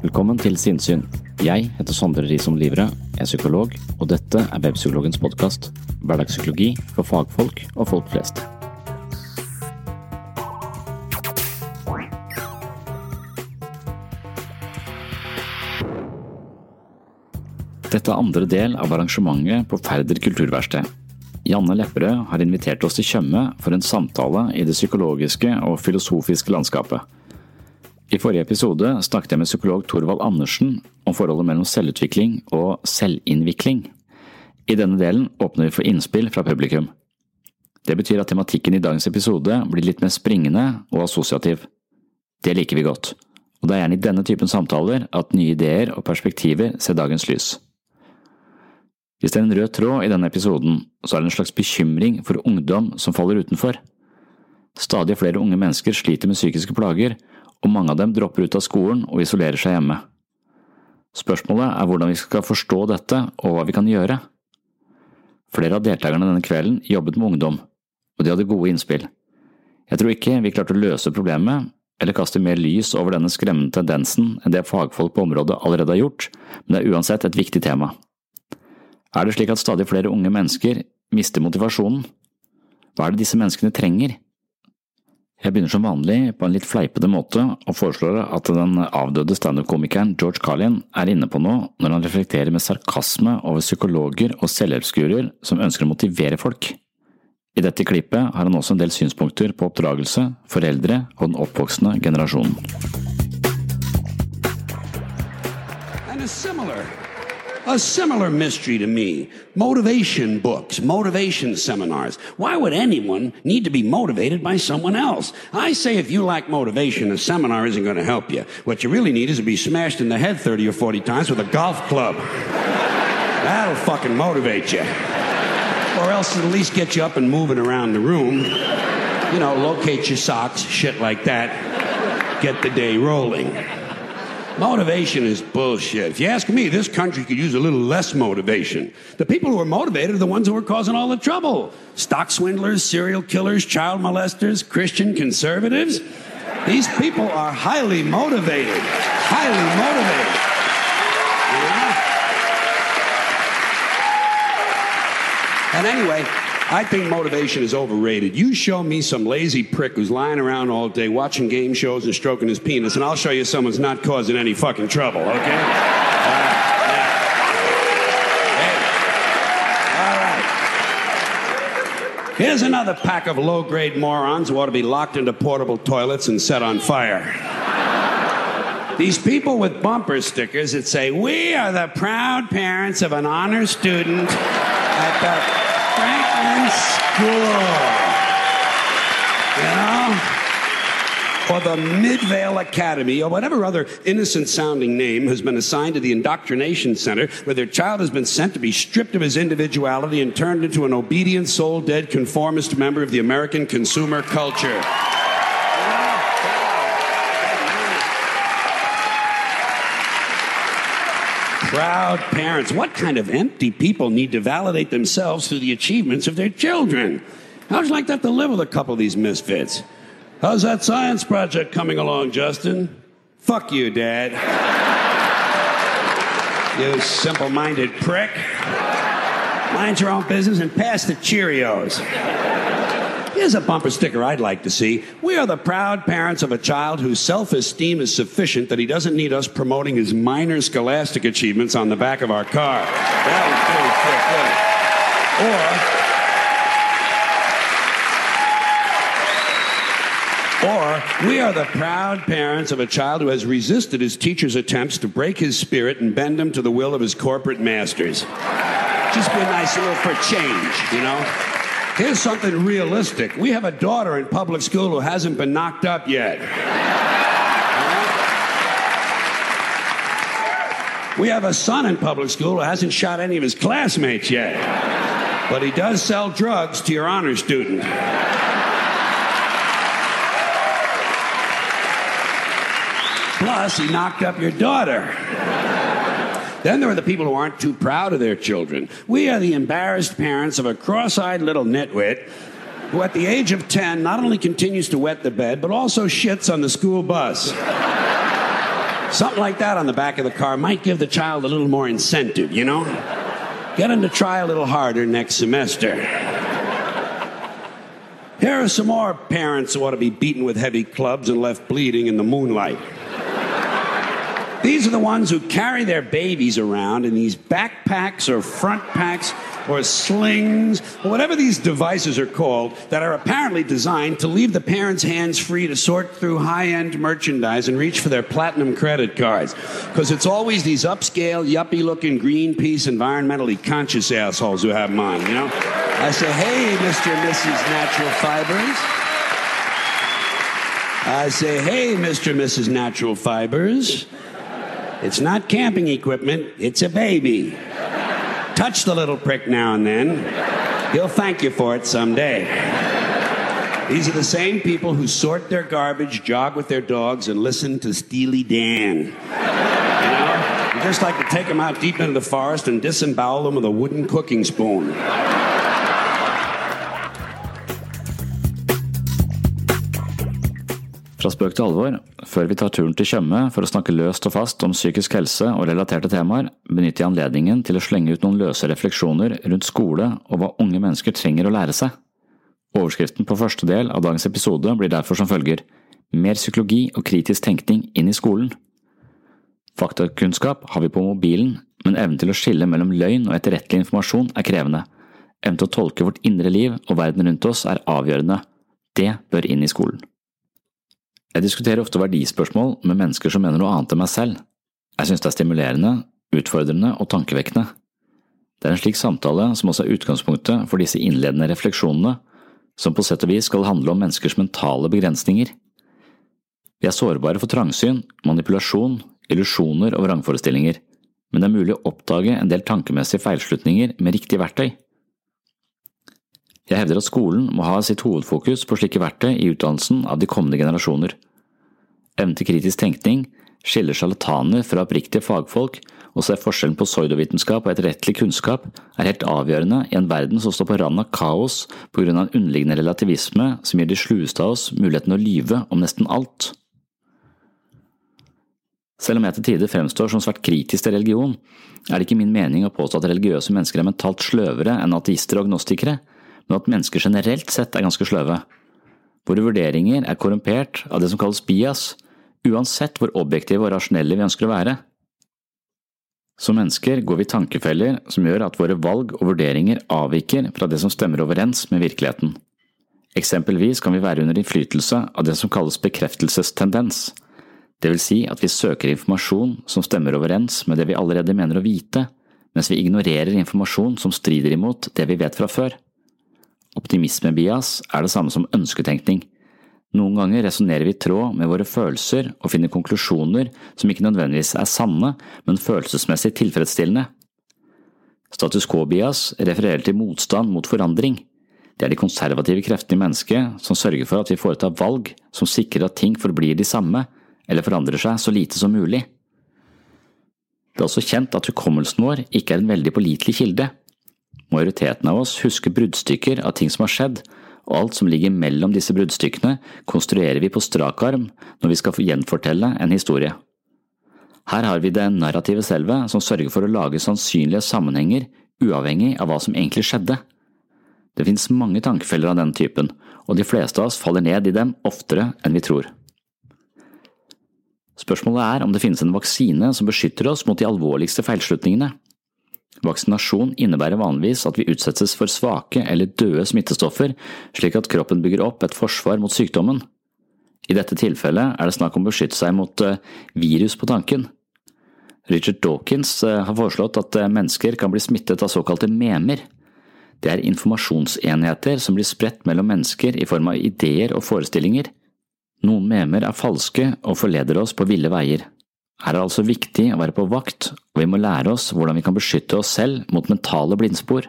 Velkommen til Sinnsyn. Jeg heter Sondre Risom Livre, er psykolog, og dette er Webpsykologens podkast. Hverdagspsykologi for fagfolk og folk flest. Dette er andre del av arrangementet på Færder kulturverksted. Janne Lepperød har invitert oss til Tjøme for en samtale i det psykologiske og filosofiske landskapet. I forrige episode snakket jeg med psykolog Torvald Andersen om forholdet mellom selvutvikling og selvinnvikling. I denne delen åpner vi for innspill fra publikum. Det betyr at tematikken i dagens episode blir litt mer springende og assosiativ. Det liker vi godt, og det er gjerne i denne typen samtaler at nye ideer og perspektiver ser dagens lys. Hvis det er en rød tråd i denne episoden, så er det en slags bekymring for ungdom som faller utenfor. Stadig flere unge mennesker sliter med psykiske plager, og mange av dem dropper ut av skolen og isolerer seg hjemme. Spørsmålet er hvordan vi skal forstå dette og hva vi kan gjøre. Flere av deltakerne denne kvelden jobbet med ungdom, og de hadde gode innspill. Jeg tror ikke vi klarte å løse problemet eller kaste mer lys over denne skremmende tendensen enn det fagfolk på området allerede har gjort, men det er uansett et viktig tema. Er det slik at stadig flere unge mennesker mister motivasjonen? Hva er det disse menneskene trenger? Jeg begynner som vanlig på en litt fleipete måte og foreslår at den avdøde standup-komikeren George Carlin er inne på noe når han reflekterer med sarkasme over psykologer og selvhjelpsguruer som ønsker å motivere folk. I dette klippet har han også en del synspunkter på oppdragelse, foreldre og den oppvoksende generasjonen. And a similar, a similar mystery to me. Motivation books, motivation seminars. Why would anyone need to be motivated by someone else? I say if you lack motivation, a seminar isn't going to help you. What you really need is to be smashed in the head 30 or 40 times with a golf club. That'll fucking motivate you. Or else at least get you up and moving around the room. You know, locate your socks, shit like that. Get the day rolling. Motivation is bullshit. If you ask me, this country could use a little less motivation. The people who are motivated are the ones who are causing all the trouble. Stock swindlers, serial killers, child molesters, Christian conservatives. These people are highly motivated. Highly motivated. And anyway, I think motivation is overrated. You show me some lazy prick who's lying around all day watching game shows and stroking his penis, and I'll show you someone's not causing any fucking trouble, okay? Here's another pack of low grade morons who ought to be locked into portable toilets and set on fire. These people with bumper stickers that say, We are the proud parents of an honor student at the Franklin School. You know? or the Midvale Academy, or whatever other innocent sounding name has been assigned to the indoctrination center where their child has been sent to be stripped of his individuality and turned into an obedient, soul dead, conformist member of the American consumer culture. Proud parents. What kind of empty people need to validate themselves through the achievements of their children? How'd you like that to live with a couple of these misfits? How's that science project coming along, Justin? Fuck you, Dad. you simple minded prick. Mind your own business and pass the Cheerios. Here's a bumper sticker I'd like to see. We are the proud parents of a child whose self esteem is sufficient that he doesn't need us promoting his minor scholastic achievements on the back of our car. That pretty sick, Or, or we are the proud parents of a child who has resisted his teacher's attempts to break his spirit and bend him to the will of his corporate masters. Just be nice a little for change, you know? Here's something realistic. We have a daughter in public school who hasn't been knocked up yet. We have a son in public school who hasn't shot any of his classmates yet. But he does sell drugs to your honor student. Plus, he knocked up your daughter. Then there are the people who aren't too proud of their children. We are the embarrassed parents of a cross eyed little nitwit who, at the age of 10, not only continues to wet the bed, but also shits on the school bus. Something like that on the back of the car might give the child a little more incentive, you know? Get him to try a little harder next semester. Here are some more parents who ought to be beaten with heavy clubs and left bleeding in the moonlight. These are the ones who carry their babies around in these backpacks or front packs or slings or whatever these devices are called that are apparently designed to leave the parents' hands free to sort through high end merchandise and reach for their platinum credit cards. Because it's always these upscale, yuppie looking Greenpeace, environmentally conscious assholes who have mine, you know? I say, hey, Mr. and Mrs. Natural Fibers. I say, hey, Mr. and Mrs. Natural Fibers. It's not camping equipment, it's a baby. Touch the little prick now and then. He'll thank you for it someday. These are the same people who sort their garbage, jog with their dogs, and listen to Steely Dan. You just like to take them out deep into the forest and disembowel them with a wooden cooking spoon. Fra spøk til alvor, før vi tar turen til Tjøme for å snakke løst og fast om psykisk helse og relaterte temaer, benytter jeg anledningen til å slenge ut noen løse refleksjoner rundt skole og hva unge mennesker trenger å lære seg. Overskriften på første del av dagens episode blir derfor som følger Mer psykologi og kritisk tenkning inn i skolen. Faktakunnskap har vi på mobilen, men evnen til å skille mellom løgn og etterrettelig informasjon er krevende. Evnen til å tolke vårt indre liv og verden rundt oss er avgjørende. Det bør inn i skolen. Jeg diskuterer ofte verdispørsmål med mennesker som mener noe annet enn meg selv. Jeg synes det er stimulerende, utfordrende og tankevekkende. Det er en slik samtale som også er utgangspunktet for disse innledende refleksjonene, som på sett og vis skal handle om menneskers mentale begrensninger. Vi er sårbare for trangsyn, manipulasjon, illusjoner og vrangforestillinger, men det er mulig å oppdage en del tankemessige feilslutninger med riktig verktøy. Jeg hevder at skolen må ha sitt hovedfokus på slike verktøy i utdannelsen av de kommende generasjoner. Evnen til kritisk tenkning skiller sjarlataner fra oppriktige fagfolk, og ser forskjellen på pseudovitenskap og etterrettelig kunnskap er helt avgjørende i en verden som står på randen av kaos på grunn av en underliggende relativisme som gir de slueste av oss muligheten å lyve om nesten alt. Selv om jeg til tider fremstår som svært kritisk til religion, er det ikke min mening å påstå at religiøse mennesker er mentalt sløvere enn ateister og agnostikere, men at mennesker generelt sett er ganske sløve. Våre vurderinger er korrumpert av det som kalles bias, uansett hvor objektive og rasjonelle vi ønsker å være. Som mennesker går vi i tankefeller som gjør at våre valg og vurderinger avviker fra det som stemmer overens med virkeligheten. Eksempelvis kan vi være under innflytelse av det som kalles bekreftelsestendens, det vil si at vi søker informasjon som stemmer overens med det vi allerede mener å vite, mens vi ignorerer informasjon som strider imot det vi vet fra før. Optimismebias er det samme som ønsketenkning. Noen ganger resonnerer vi i tråd med våre følelser og finner konklusjoner som ikke nødvendigvis er sanne, men følelsesmessig tilfredsstillende. Status quo-bias refererer til motstand mot forandring. Det er de konservative kreftene i mennesket som sørger for at vi foretar valg som sikrer at ting forblir de samme, eller forandrer seg så lite som mulig. Det er også kjent at hukommelsen vår ikke er en veldig pålitelig kilde. Majoriteten av oss husker bruddstykker av ting som har skjedd, og alt som ligger mellom disse bruddstykkene, konstruerer vi på strak arm når vi skal gjenfortelle en historie. Her har vi det narrative selve som sørger for å lage sannsynlige sammenhenger uavhengig av hva som egentlig skjedde. Det finnes mange tankefeller av denne typen, og de fleste av oss faller ned i dem oftere enn vi tror. Spørsmålet er om det finnes en vaksine som beskytter oss mot de alvorligste feilslutningene. Vaksinasjon innebærer vanligvis at vi utsettes for svake eller døde smittestoffer, slik at kroppen bygger opp et forsvar mot sykdommen. I dette tilfellet er det snakk om å beskytte seg mot eh, virus på tanken. Richard Dawkins eh, har foreslått at eh, mennesker kan bli smittet av såkalte memer. Det er informasjonsenheter som blir spredt mellom mennesker i form av ideer og forestillinger. Noen memer er falske og forleder oss på ville veier. Her er det altså viktig å være på vakt, og vi må lære oss hvordan vi kan beskytte oss selv mot mentale blindspor.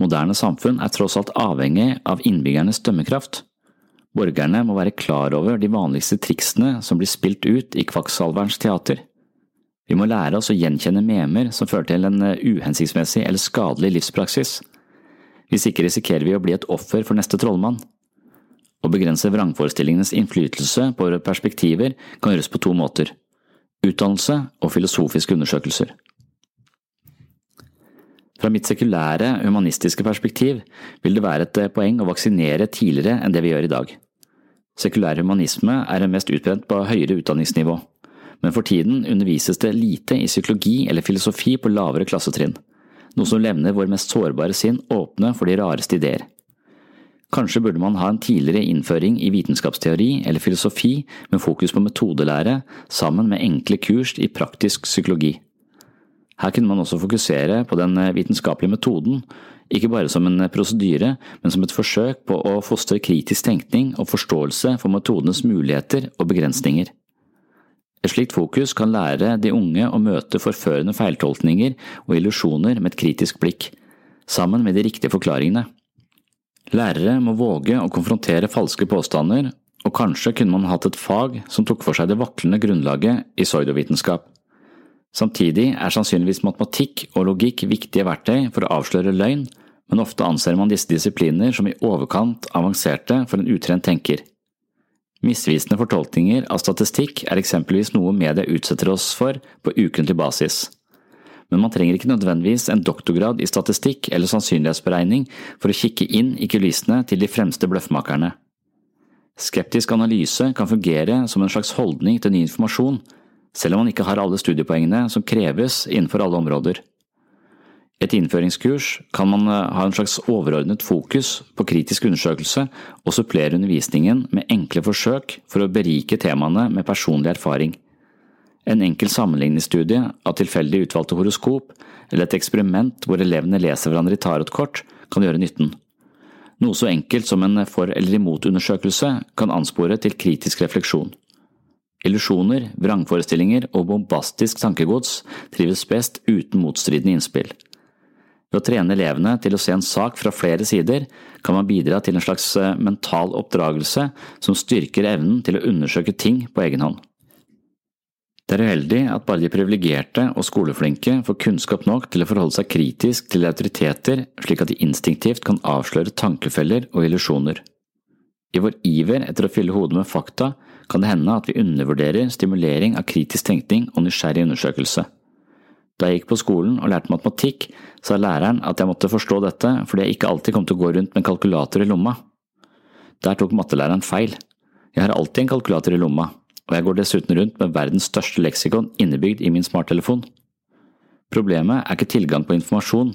Moderne samfunn er tross alt avhengig av innbyggernes dømmekraft. Borgerne må være klar over de vanligste triksene som blir spilt ut i kvakksalverens teater. Vi må lære oss å gjenkjenne memer som fører til en eh, uhensiktsmessig eller skadelig livspraksis. Hvis ikke risikerer vi å bli et offer for neste trollmann. Å begrense vrangforestillingenes innflytelse på våre perspektiver kan gjøres på to måter utdannelse og filosofiske undersøkelser. Fra mitt sekulære, humanistiske perspektiv vil det være et poeng å vaksinere tidligere enn det vi gjør i dag. Sekulær humanisme er mest utbrent på høyere utdanningsnivå, men for tiden undervises det lite i psykologi eller filosofi på lavere klassetrinn, noe som levner vår mest sårbare sinn åpne for de rareste ideer. Kanskje burde man ha en tidligere innføring i vitenskapsteori eller filosofi med fokus på metodelære, sammen med enkle kurs i praktisk psykologi. Her kunne man også fokusere på den vitenskapelige metoden, ikke bare som en prosedyre, men som et forsøk på å fostre kritisk tenkning og forståelse for metodenes muligheter og begrensninger. Et slikt fokus kan lære de unge å møte forførende feiltolkninger og illusjoner med et kritisk blikk, sammen med de riktige forklaringene. Lærere må våge å konfrontere falske påstander, og kanskje kunne man hatt et fag som tok for seg det vaklende grunnlaget i pseudovitenskap. Samtidig er sannsynligvis matematikk og logikk viktige verktøy for å avsløre løgn, men ofte anser man disse disipliner som i overkant avanserte for en utrent tenker. Misvisende fortolkninger av statistikk er eksempelvis noe media utsetter oss for på ukentlig basis men man trenger ikke nødvendigvis en doktorgrad i statistikk eller sannsynlighetsberegning for å kikke inn i kulissene til de fremste bløffmakerne. Skeptisk analyse kan fungere som en slags holdning til ny informasjon, selv om man ikke har alle studiepoengene som kreves innenfor alle områder. Et innføringskurs kan man eh, ha en slags overordnet fokus på kritisk undersøkelse og supplere undervisningen med enkle forsøk for å berike temaene med personlig erfaring. En enkel sammenligningsstudie av tilfeldig utvalgte horoskop eller et eksperiment hvor elevene leser hverandre i tarotkort kan gjøre nytten. Noe så enkelt som en for- eller imot-undersøkelse kan anspore til kritisk refleksjon. Illusjoner, vrangforestillinger og bombastisk tankegods trives best uten motstridende innspill. Ved å trene elevene til å se en sak fra flere sider, kan man bidra til en slags eh, mental oppdragelse som styrker evnen til å undersøke ting på egen hånd. Det er uheldig at bare de privilegerte og skoleflinke får kunnskap nok til å forholde seg kritisk til autoriteter slik at de instinktivt kan avsløre tankefeller og illusjoner. I vår iver etter å fylle hodet med fakta kan det hende at vi undervurderer stimulering av kritisk tenkning og nysgjerrig undersøkelse. Da jeg gikk på skolen og lærte matematikk, sa læreren at jeg måtte forstå dette fordi jeg ikke alltid kom til å gå rundt med en kalkulator i lomma. Der tok mattelæreren feil. Jeg har alltid en kalkulator i lomma, og jeg går dessuten rundt med verdens største leksikon innebygd i min smarttelefon. Problemet er ikke tilgang på informasjon,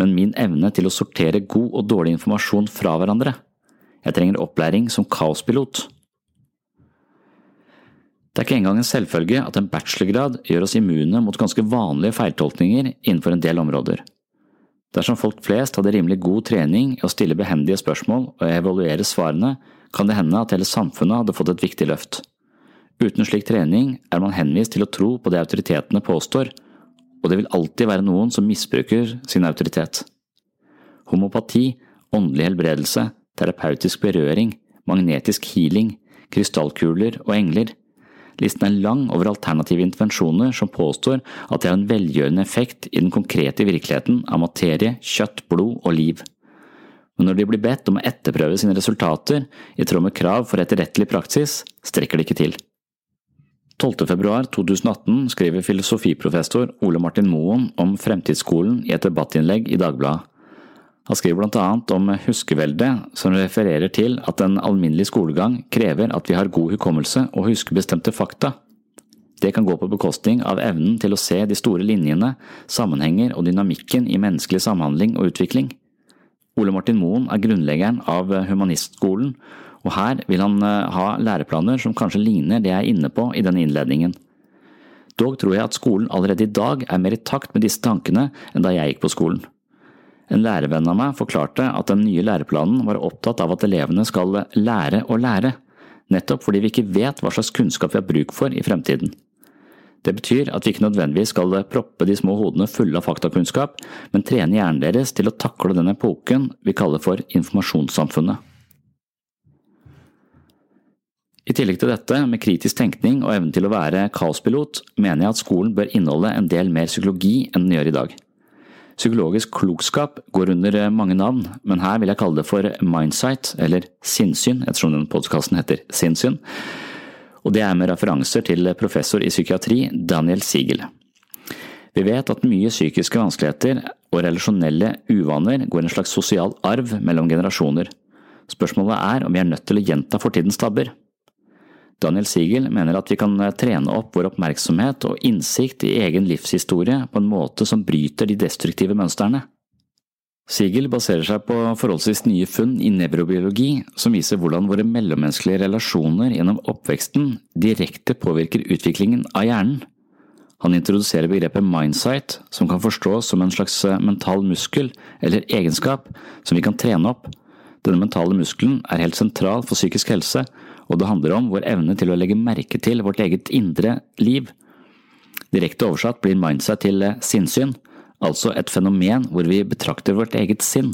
men min evne til å sortere god og dårlig informasjon fra hverandre. Jeg trenger opplæring som kaospilot. Det er ikke engang en selvfølge at en bachelorgrad gjør oss immune mot ganske vanlige feiltolkninger innenfor en del områder. Dersom folk flest hadde rimelig god trening i å stille behendige spørsmål og evaluere svarene, kan det hende at hele samfunnet hadde fått et viktig løft. Uten slik trening er man henvist til å tro på det autoritetene påstår, og det vil alltid være noen som misbruker sin autoritet. Homopati, åndelig helbredelse, terapeutisk berøring, magnetisk healing, krystallkuler og engler. Listen er lang over alternative intervensjoner som påstår at det har en velgjørende effekt i den konkrete virkeligheten av materie, kjøtt, blod og liv. Men når de blir bedt om å etterprøve sine resultater i tråd med krav for etterrettelig praksis, strekker det ikke til. 12. februar 2018 skriver filosofiprofessor Ole Martin Moen om Fremtidsskolen i et debattinnlegg i Dagbladet. Han skriver blant annet om huskeveldet, som refererer til at en alminnelig skolegang krever at vi har god hukommelse og husker bestemte fakta. Det kan gå på bekostning av evnen til å se de store linjene, sammenhenger og dynamikken i menneskelig samhandling og utvikling. Ole Martin Moen er grunnleggeren av Humanistskolen, og her vil han eh, ha læreplaner som kanskje ligner det jeg er inne på i denne innledningen. Dog tror jeg at skolen allerede i dag er mer i takt med disse tankene enn da jeg gikk på skolen. En lærevenn av meg forklarte at den nye læreplanen var opptatt av at elevene skal lære å lære, nettopp fordi vi ikke vet hva slags kunnskap vi har bruk for i fremtiden. Det betyr at vi ikke nødvendigvis skal proppe de små hodene fulle av faktakunnskap, men trene hjernen deres til å takle den epoken vi kaller for informasjonssamfunnet. I tillegg til dette, med kritisk tenkning og evnen til å være kaospilot, mener jeg at skolen bør inneholde en del mer psykologi enn den gjør i dag. Psykologisk klokskap går under eh, mange navn, men her vil jeg kalle det for mindsight, eller sinnssyn, ettersom den podkasten heter Sinnssyn. Og det er med referanser til professor i psykiatri Daniel Siegel. Vi vet at mye psykiske vanskeligheter og relasjonelle uvaner går en slags sosial arv mellom generasjoner. Spørsmålet er om vi er nødt til å gjenta fortidens tabber. Daniel Siegel mener at vi kan eh, trene opp vår oppmerksomhet og innsikt i egen livshistorie på en måte som bryter de destruktive mønstrene. Siegel baserer seg på forholdsvis nye funn i nevrobiologi som viser hvordan våre mellommenneskelige relasjoner gjennom oppveksten direkte påvirker utviklingen av hjernen. Han introduserer begrepet mindsight, som kan forstås som en slags eh, mental muskel eller egenskap som vi kan trene opp. Denne mentale muskelen er helt sentral for psykisk helse, og det handler om vår evne til å legge merke til vårt eget indre liv. Direkte oversatt blir mindset til eh, sinnssyn, altså et fenomen hvor vi betrakter vårt eget sinn.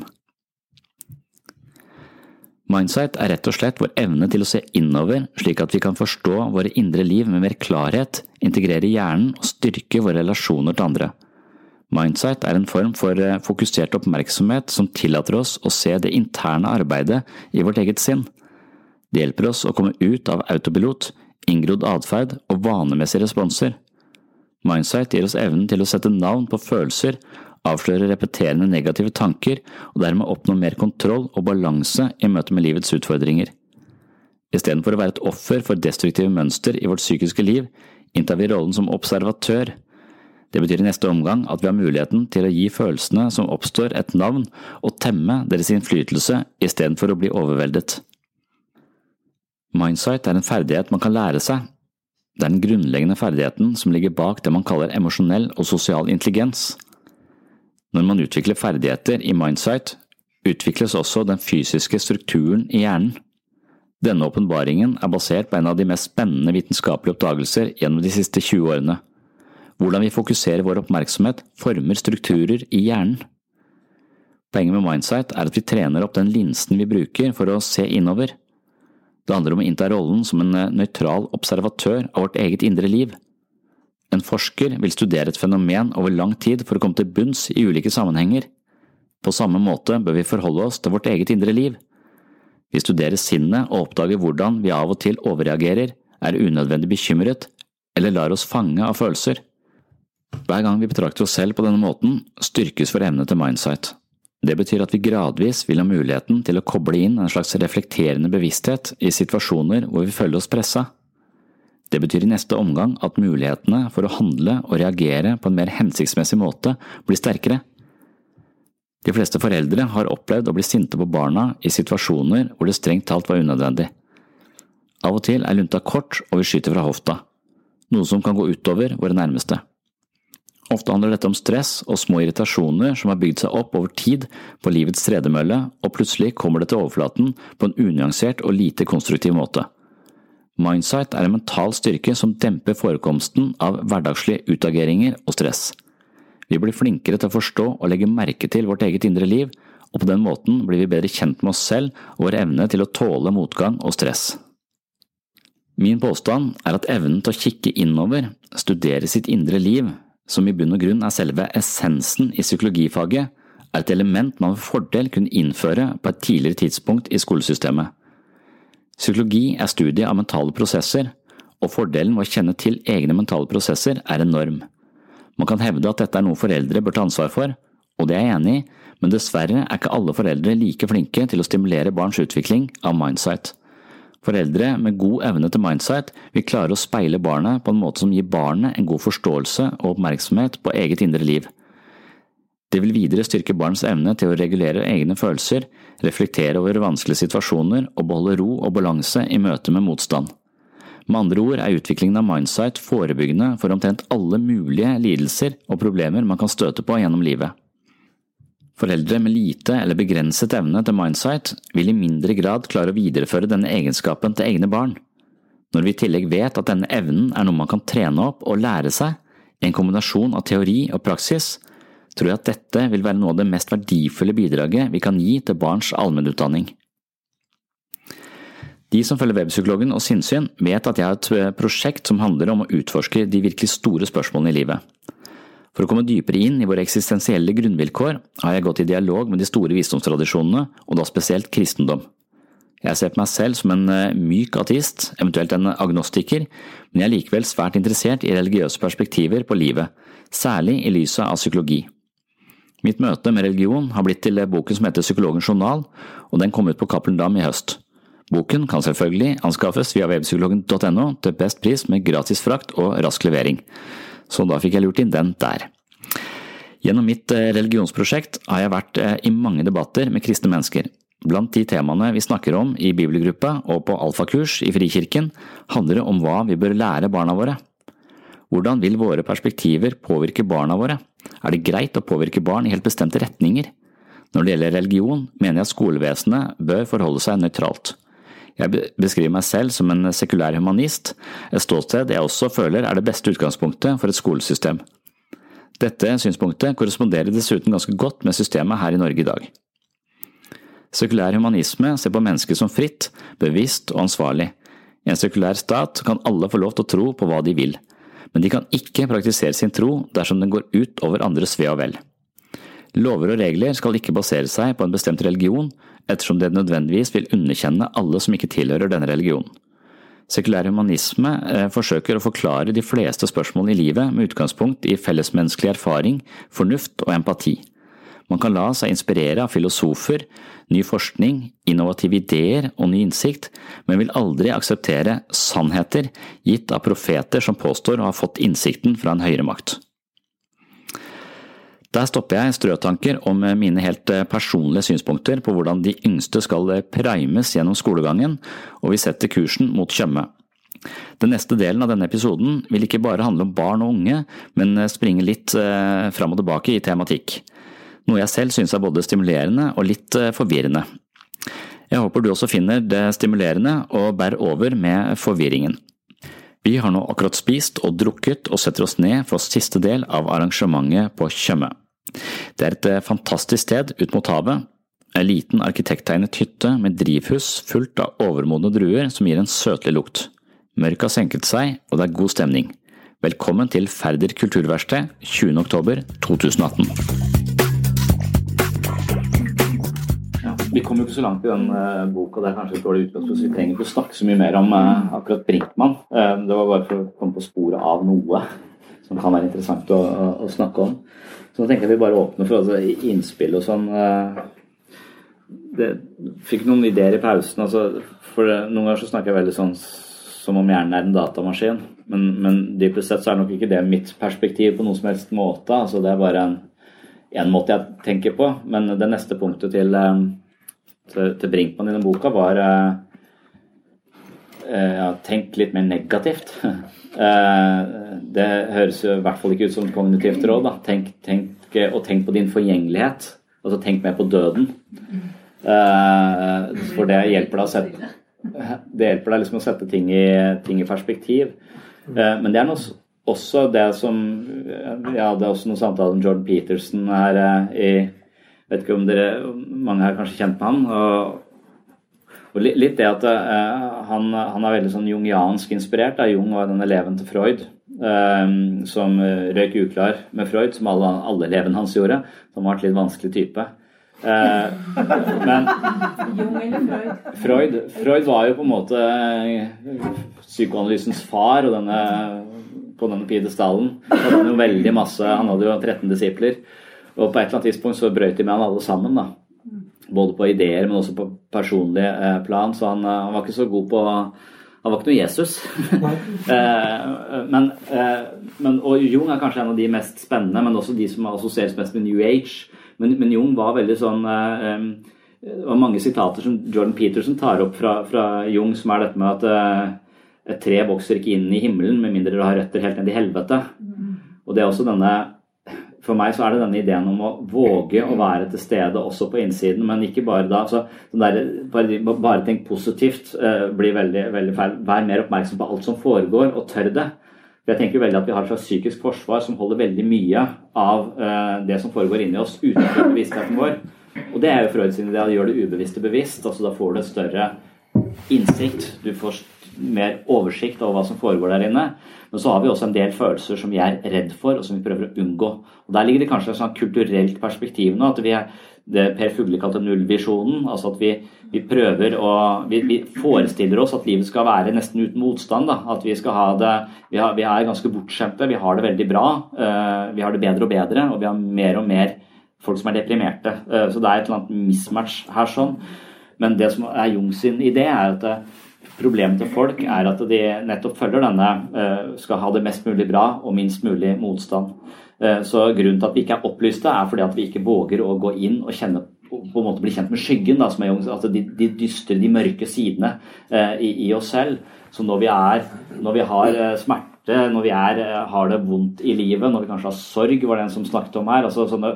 Mindsight er rett og slett vår evne til å se innover slik at vi kan forstå våre indre liv med mer klarhet, integrere hjernen og styrke våre relasjoner til andre. Mindsight er en form for eh, fokusert oppmerksomhet som tillater oss å se det interne arbeidet i vårt eget sinn. Det hjelper oss å komme ut av autopilot, inngrodd atferd og vanemessige responser. Mindsight gir oss evnen til å sette navn på følelser, avsløre repeterende negative tanker og dermed oppnå mer kontroll og balanse i møte med livets utfordringer. Istedenfor å være et offer for destruktive mønster i vårt psykiske liv, inntar vi rollen som observatør. Det betyr i neste omgang at vi har muligheten til å gi følelsene som oppstår et navn og temme deres innflytelse istedenfor å bli overveldet. Mindsight er en ferdighet man kan lære seg. Det er den grunnleggende ferdigheten som ligger bak det man kaller emosjonell og sosial intelligens. Når man utvikler ferdigheter i mindsight, utvikles også den fysiske strukturen i hjernen. Denne åpenbaringen er basert på en av de mest spennende vitenskapelige oppdagelser gjennom de siste 20 årene. Hvordan vi fokuserer vår oppmerksomhet, former strukturer i hjernen. Poenget med mindsight er at vi trener opp den linsen vi bruker for å se innover. Det handler om å innta rollen som en eh, nøytral observatør av vårt eget indre liv. En forsker vil studere et fenomen over lang tid for å komme til bunns i ulike sammenhenger. På samme måte bør vi forholde oss til vårt eget indre liv. Vi studerer sinnet og oppdager hvordan vi av og til overreagerer, er unødvendig bekymret eller lar oss fange av følelser. Hver gang vi betrakter oss selv på denne måten, styrkes vår evne til mindsight. Det betyr at vi gradvis vil ha muligheten til å koble inn en slags reflekterende bevissthet i situasjoner hvor vi føler oss pressa. Det betyr i neste omgang at mulighetene for å handle og reagere på en mer hensiktsmessig måte blir sterkere. De fleste foreldre har opplevd å bli sinte på barna i situasjoner hvor det strengt talt var unødvendig. Av og til er lunta kort og vi skyter fra hofta, noe som kan gå utover våre nærmeste. Ofte handler dette om stress og små irritasjoner som har bygd seg opp over tid på livets tredemølle, og plutselig kommer det til overflaten på en unyansert og lite konstruktiv måte. Mindsight er en mental styrke som demper forekomsten av hverdagslige utageringer og stress. Vi blir flinkere til å forstå og legge merke til vårt eget indre liv, og på den måten blir vi bedre kjent med oss selv og vår evne til å tåle motgang og stress. Min påstand er at evnen til å kikke innover, studere sitt indre liv, som i bunn og grunn er selve essensen i psykologifaget, er et element man med fordel kunne innføre på et tidligere tidspunkt i skolesystemet. Psykologi er studiet av mentale prosesser, og fordelen med å kjenne til egne mentale prosesser er enorm. Man kan hevde at dette er noe foreldre bør ta ansvar for, og det er jeg enig i, men dessverre er ikke alle foreldre like flinke til å stimulere barns utvikling av mindsight. Foreldre med god evne til mindsight vil klare å speile barnet på en måte som gir barnet en god forståelse og oppmerksomhet på eget indre liv. Det vil videre styrke barns evne til å regulere egne følelser, reflektere over vanskelige situasjoner og beholde ro og balanse i møte med motstand. Med andre ord er utviklingen av mindsight forebyggende for omtrent alle mulige lidelser og problemer man kan støte på gjennom livet. Foreldre med lite eller begrenset evne til mindsight vil i mindre grad klare å videreføre denne egenskapen til egne barn. Når vi i tillegg vet at denne evnen er noe man kan trene opp og lære seg, en kombinasjon av teori og praksis, tror jeg at dette vil være noe av det mest verdifulle bidraget vi kan gi til barns allmennutdanning. De som følger Webpsykologen og sinnssyn, vet at jeg har et prosjekt som handler om å utforske de virkelig store spørsmålene i livet. For å komme dypere inn i våre eksistensielle grunnvilkår har jeg gått i dialog med de store visdomstradisjonene, og da spesielt kristendom. Jeg ser på meg selv som en eh, myk ateist, eventuelt en agnostiker, men jeg er likevel svært interessert i religiøse perspektiver på livet, særlig i lyset av psykologi. Mitt møte med religion har blitt til boken som heter Psykologens journal, og den kom ut på Cappelen Dam i høst. Boken kan selvfølgelig anskaffes via webpsykologen.no til best pris med gratis frakt og rask levering så da fikk jeg lurt inn den der. Gjennom mitt eh, religionsprosjekt har jeg vært eh, i mange debatter med kristne mennesker. Blant de temaene vi snakker om i bibelgruppa og på alfakurs i Frikirken, handler det om hva vi bør lære barna våre. Hvordan vil våre perspektiver påvirke barna våre? Er det greit å påvirke barn i helt bestemte retninger? Når det gjelder religion, mener jeg at skolevesenet bør forholde seg nøytralt. Jeg beskriver meg selv som en sekulær humanist, et ståsted jeg også føler er det beste utgangspunktet for et skolesystem. Dette synspunktet korresponderer dessuten ganske godt med systemet her i Norge i dag. Sekulær humanisme ser på mennesket som fritt, bevisst og ansvarlig. I en sekulær stat kan alle få lov til å tro på hva de vil, men de kan ikke praktisere sin tro dersom den går ut over andres ve og vel. Lover og regler skal ikke basere seg på en bestemt religion, ettersom det nødvendigvis vil underkjenne alle som ikke tilhører denne religionen. Sekulær humanisme eh, forsøker å forklare de fleste spørsmål i livet med utgangspunkt i fellesmenneskelig erfaring, fornuft og empati. Man kan la seg inspirere av filosofer, ny forskning, innovative ideer og ny innsikt, men vil aldri akseptere sannheter gitt av profeter som påstår å ha fått innsikten fra en høyere makt. Der stopper jeg strøtanker om mine helt eh, personlige synspunkter på hvordan de yngste skal eh, primes gjennom skolegangen, og vi setter kursen mot Tjøme. Den neste delen av denne episoden vil ikke bare handle om barn og unge, men eh, springe litt fram og tilbake i tematikk. Noe jeg selv synes er både stimulerende og litt forvirrende. Jeg håper du også finner det stimulerende og bærer over med forvirringen. Vi har nå akkurat spist og drukket og setter oss ned for siste del av arrangementet på Tjøme. Det er et eh, fantastisk sted ut mot havet. En liten arkitekttegnet hytte med drivhus fullt av overmodne druer som gir en søtlig lukt. Mørket har senket seg, og det er god stemning. Velkommen til Færder kulturverksted 20. oktober 2018. vi kom jo ikke så langt i den uh, boka. Det er kanskje et dårlig utgangspunkt. Vi trenger ikke å snakke så mye mer om uh, akkurat Brinkmann. Uh, det var bare for å komme på sporet av noe som kan være interessant å, å, å snakke om. Så da tenker jeg vi bare åpner for altså, innspill og sånn. Eh, det, fikk noen ideer i pausen. Altså, for Noen ganger så snakker jeg veldig sånn som om hjernen er en datamaskin. Men, men dypest sett så er nok ikke det mitt perspektiv på noen som helst måte. Altså, det er bare en, en måte jeg tenker på. Men det neste punktet til, eh, til, til Brinkmann i den boka var eh, eh, ja, tenk litt mer negativt. Eh, det høres jo i hvert fall ikke ut som kognitivt råd. Da. Tenk, tenk, og tenk på din forgjengelighet. Altså tenk mer på døden. Eh, for det hjelper deg å sette deg liksom å sette ting i, ting i perspektiv. Men det er noe, også det som Jeg hadde også noen samtaler med Jordan Peterson her i Vet ikke om dere Mange har kanskje kjent med han. og litt det at uh, han, han, er veldig sånn jungiansk inspirert. Da. Jung var den eleven til Freud uh, som røyk uklar med Freud, som alle, alle elevene hans gjorde. Som var et litt vanskelig type. Men Freud, Freud var jo på en måte psykoanalysens far og denne, på denne pidestallen. Han hadde jo veldig masse, han hadde jo 13 disipler. Og på et eller annet tidspunkt så brøt de med han alle sammen. da både på ideer, men også på personlig eh, plan. Så han, eh, han, var ikke så god på Han var ikke noe Jesus. Eh, men, men, og Jung er kanskje en av de mest spennende, men også de som assosieres mest med New Age. Men, men Jung var veldig sånn Det var mange sitater som Jordan Peterson tar opp fra, fra Jung, som er dette med at et tre vokser ikke inn i himmelen med mindre det har røtter helt ned i helvete. Og det er også denne for meg så er det denne ideen om å våge å være til stede også på innsiden, men ikke bare da. Så der, bare, bare, tenk positivt eh, blir veldig, veldig feil. Vær mer oppmerksom på alt som foregår, og tør det. Jeg tenker veldig at Vi har et slags psykisk forsvar som holder veldig mye av eh, det som foregår inni oss, utenfor bevisstheten vår. Og det er jo Freud sin idé å gjøre det ubevisste bevisst. altså Da får du et større innsikt. Du får mer oversikt over hva som foregår der inne. Men så har vi også en del følelser som vi er redd for, og som vi prøver å unngå. Og Der ligger det kanskje et sånn kulturelt perspektiv nå. at vi er det Per Fugle kalte nullvisjonen. altså At vi, vi prøver å vi, vi, forestiller oss at livet skal være nesten uten motstand. Da. At vi skal ha det Vi, har, vi er ganske bortskjemte, vi har det veldig bra. Uh, vi har det bedre og bedre, og vi har mer og mer folk som er deprimerte. Uh, så det er et eller annet mismatch her sånn. Men det som er Jung sin idé, er at Problemet til folk er at de nettopp følger denne eh, skal ha det mest mulig bra og minst mulig motstand. Eh, så Grunnen til at vi ikke er opplyste, er fordi at vi ikke våger å gå inn og kjenne på en måte bli kjent med skyggen, da, som er altså de, de dystre, de mørke sidene eh, i, i, oss selv. Så når vi, er, når vi har smerte, når vi er, har det vondt i livet, når vi kanskje har sorg, var det en som snakket om her, altså sånne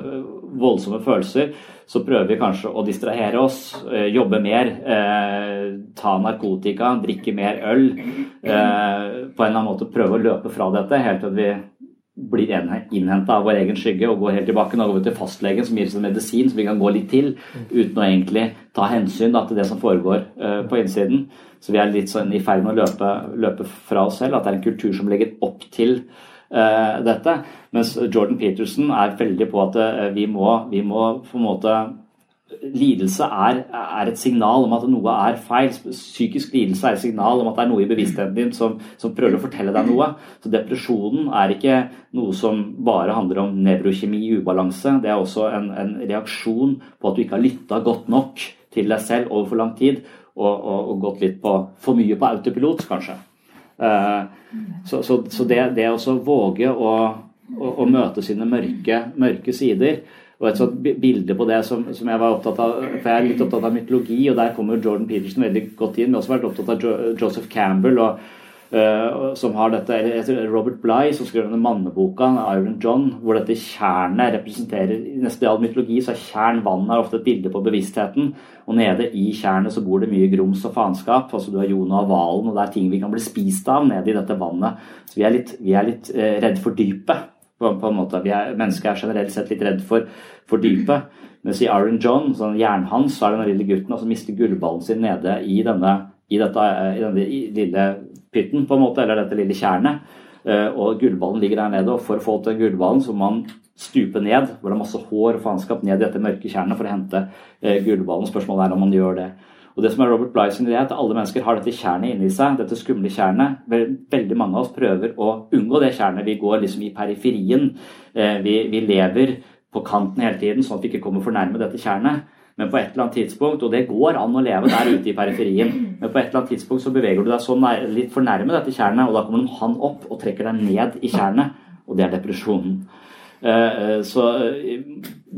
voldsomme følelser, så prøver vi kanskje å distrahere oss, eh, jobbe mer, eh, ta narkotika, drikke mer øl. Eh, på en eller annen måte prøve å løpe fra dette helt til vi blir innhenta av vår egen skygge og går helt tilbake. Nå går vi til fastlegen som gir oss en medisin som vi kan gå litt til, uten å egentlig ta hensyn da, til det som foregår uh, på innsiden. Så vi er litt sånn i ferd med å løpe, løpe, fra oss selv. At det er en kultur som legger opp til dette. Mens Jordan Peterson er veldig på at uh, vi, må, vi må på en måte Lidelse er, er, et signal om at noe er feil. Psykisk lidelse er et signal om at det er noe i bevisstheten din som, som prøver å fortelle deg noe. Så depresjonen er ikke noe som bare handler om nevrokjemi ubalanse. Det er også en, en reaksjon på at du ikke har lytta godt nok til deg selv over for lang tid, og, og, og gått litt på, for mye på autopilot, kanskje. Uh, så, så, så det, det å våge å, å, å, møte sine mørke, mørke sider og et sånt bilde på det som, som, jeg var opptatt av For jeg er litt opptatt av mytologi, og der kommer Jordan Peterson veldig godt inn. Men har også vært opptatt av jo, Joseph Campbell, og, som har dette eller Robert Bligh, som skrev denne manneboka, Iron John, hvor dette tjernet representerer I nesten all mytologi så er tjern vann er ofte et bilde på bevisstheten. Og nede i tjernet så bor det mye grums og faenskap. Altså du har Jonah og hvalen, og det er ting vi kan bli spist av nede i dette vannet. Så vi er litt, vi er litt uh, redd for dypet. På, på en måte. Vi er, mennesker er generelt sett litt redd for, for dypet. Mens i Iron John, sånn jernhans, så er det den lille gutten som altså mister gullballen sin nede i denne, i dette, i denne lille pytten, på en måte, eller dette lille tjernet. Eh, og gullballen ligger der nede, og for å få til gullballen så må man stupe ned, hvor det er masse hår og faenskap, ned i dette mørke tjernet for å hente eh, gullballen. Spørsmålet er om man gjør det. Og det som er Robert Bligh sin idé, er at alle mennesker har dette tjernet inni seg. dette skumle tjernet. Veldig mange av oss prøver å unngå det tjernet. Vi går liksom i periferien. Eh, vi, vi lever på kanten hele tiden, sånn at vi ikke kommer for nærme dette tjernet. Men på et eller annet tidspunkt, og det går an å leve der ute i periferien, men på et eller annet tidspunkt så beveger du deg så nær, litt for nærme dette tjernet, og da kommer han opp og trekker deg ned i tjernet, og det er depresjonen. Eh, eh, så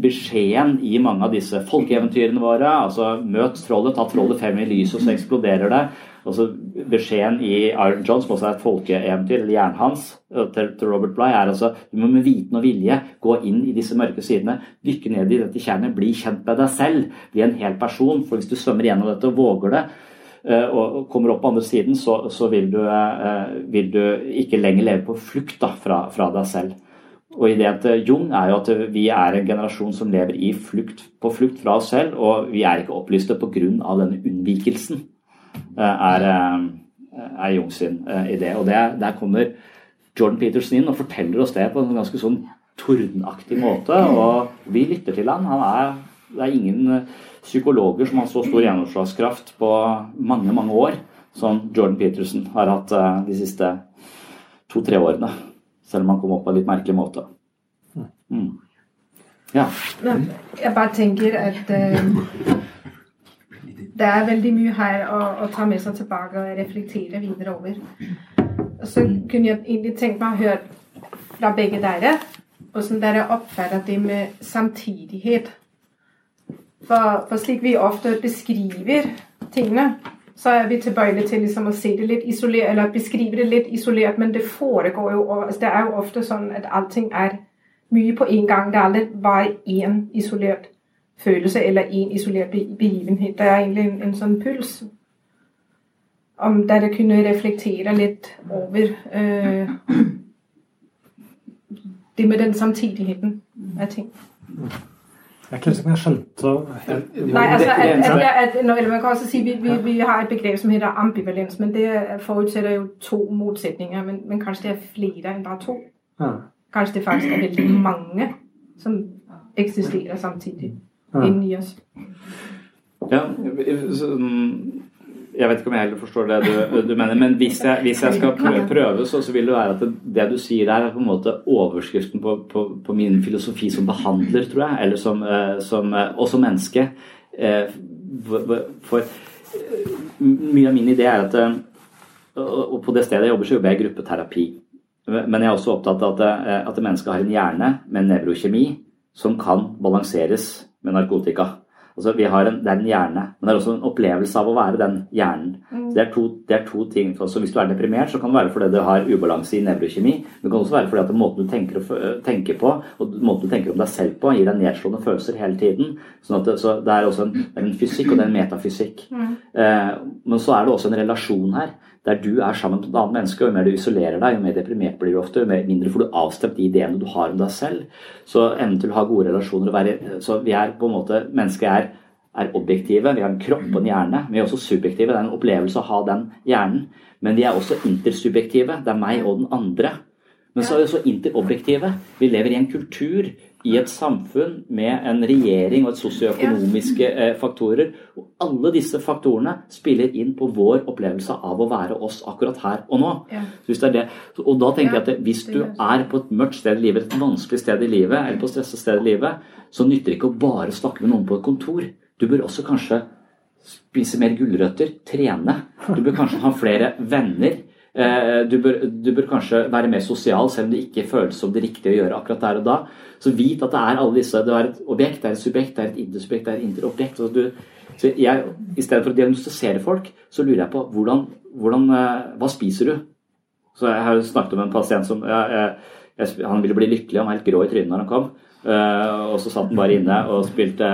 beskjeden i mange av disse folkeeventyrene våre. altså Møt trollet, ta trollet frem i lyset, og så eksploderer det. Altså beskjeden i Iron John, som også er et folkeeventyr, eller hjernen hans, til, til Robert Bligh, er altså du må med viten og vilje gå inn i disse mørke sidene, dykke ned i dette tjernet, bli kjent med deg selv, bli en hel person. For hvis du svømmer gjennom dette og våger det, og kommer opp på andre siden, så, så vil, du, vil, du, ikke lenger leve på flukt da, fra, fra deg selv. Og ideen til Jung er jo at vi er en generasjon som lever flukt, på flukt fra oss selv, og vi er ikke opplyste pga. denne unnvikelsen, er, er Jung sin idé. Og det, der kommer Jordan Peterson inn og forteller oss det på en ganske sånn tordenaktig måte, og vi lytter til han. han er, det er ingen psykologer som har så stor gjennomslagskraft på mange, mange år som Jordan Peterson har hatt de siste to-tre årene. Selv om han kom opp på en litt merkelig måte. Mm. Ja. Jeg bare tenker at uh, det er veldig mye her å, å, ta med seg tilbake og reflektere videre over. Og så kunne jeg egentlig tenke meg å høre fra begge dere hvordan dere oppfatter det med samtidighet. For, for slik vi ofte beskriver tingene, så er vi tilbøyelige til liksom å se det litt isolert, eller beskrive det litt isolert, men det foregår jo altså Det er jo ofte sånn at allting er mye på en gang. Det er aldri bare én isolert følelse eller én isolert begivenhet. Det er egentlig en, en sånn puls. Om der jeg kunne reflektere litt over øh, det med den samtidigheten av ting. Jeg er ikke sikker på om jeg skjønte Nei, altså, at, at, Man kan også si vi, vi, vi har et begrep som heter ambivalens, men det forutsetter jo to motsetninger. Men, men kanskje det er flere enn bare to? Ja. Kanskje det faktisk er veldig mange som eksisterer samtidig ja. inni oss? Ja, jeg vet ikke om jeg heller forstår det du, du mener, men hvis jeg, hvis jeg skal prøve, så, så, vil det være at det, det, du sier der, er på en måte overskriften på, på, på min filosofi som behandler, tror jeg, eller som, eh, som eh, og som menneske. Eh, for mye av min idé er at Og på det stedet jeg jobber, så jobber jeg i gruppeterapi. Men jeg er også opptatt av at, at mennesket har en hjerne med en nevrokjemi som kan balanseres med narkotika. Altså, vi har en, det er en hjerne, men det er også en opplevelse av å være den hjernen. Mm. Det, er to, det, er to, ting. Så hvis du er deprimert, så kan det være fordi du har ubalanse i nevrokjemi. Men det kan også være fordi at måten du tenker, tenker, på, og måten du tenker om deg selv på, gir deg nedslående følelser hele tiden. Sånn at så det er også en, det er en fysikk, og det er en metafysikk. Mm. Eh, men så er det også en relasjon her der du er sammen med et annet menneske, og jo mer du isolerer deg, jo mer deprimert blir du ofte, jo mindre får du avstemt de ideene du har om deg selv. Så evnen til å ha gode relasjoner og være, Så vi er på en måte Mennesket er, er objektive. Vi har en kropp og en hjerne. Vi er også subjektive. Det er en opplevelse å ha den hjernen. Men vi er også intersubjektive. Det er meg og den andre. Men så er vi også interobjektive. Vi lever i en kultur i et samfunn med en regjering og et sosioøkonomiske eh, faktorer. Og alle disse faktorene spiller inn på vår opplevelse av å være oss akkurat her og nå. Ja. Det, og da tenker jeg at hvis du er på et mørkt sted i livet, et vanskelig sted i livet, eller på et stresset sted i livet, så nytter det ikke å bare snakke med noen på et kontor. Du bør også kanskje spise mer gulrøtter, trene. Du bør kanskje ha flere venner. Eh, du bør, du bør, kanskje være mer sosial, selv om det ikke føles som det riktige å gjøre akkurat der og da. Så vit at det er alle disse. Det er et objekt, det er et subjekt, det er et intersubjekt, det er et interobjekt. Så, du, så jeg, I stedet for å diagnostisere folk, så lurer jeg på hvordan, hvordan, eh, hva spiser du? Så Jeg har jo snakket om en pasient som jeg, jeg, Han ville bli lykkelig, han var helt grå i trynet når han kom. Uh, og så satt han bare inne og spilte,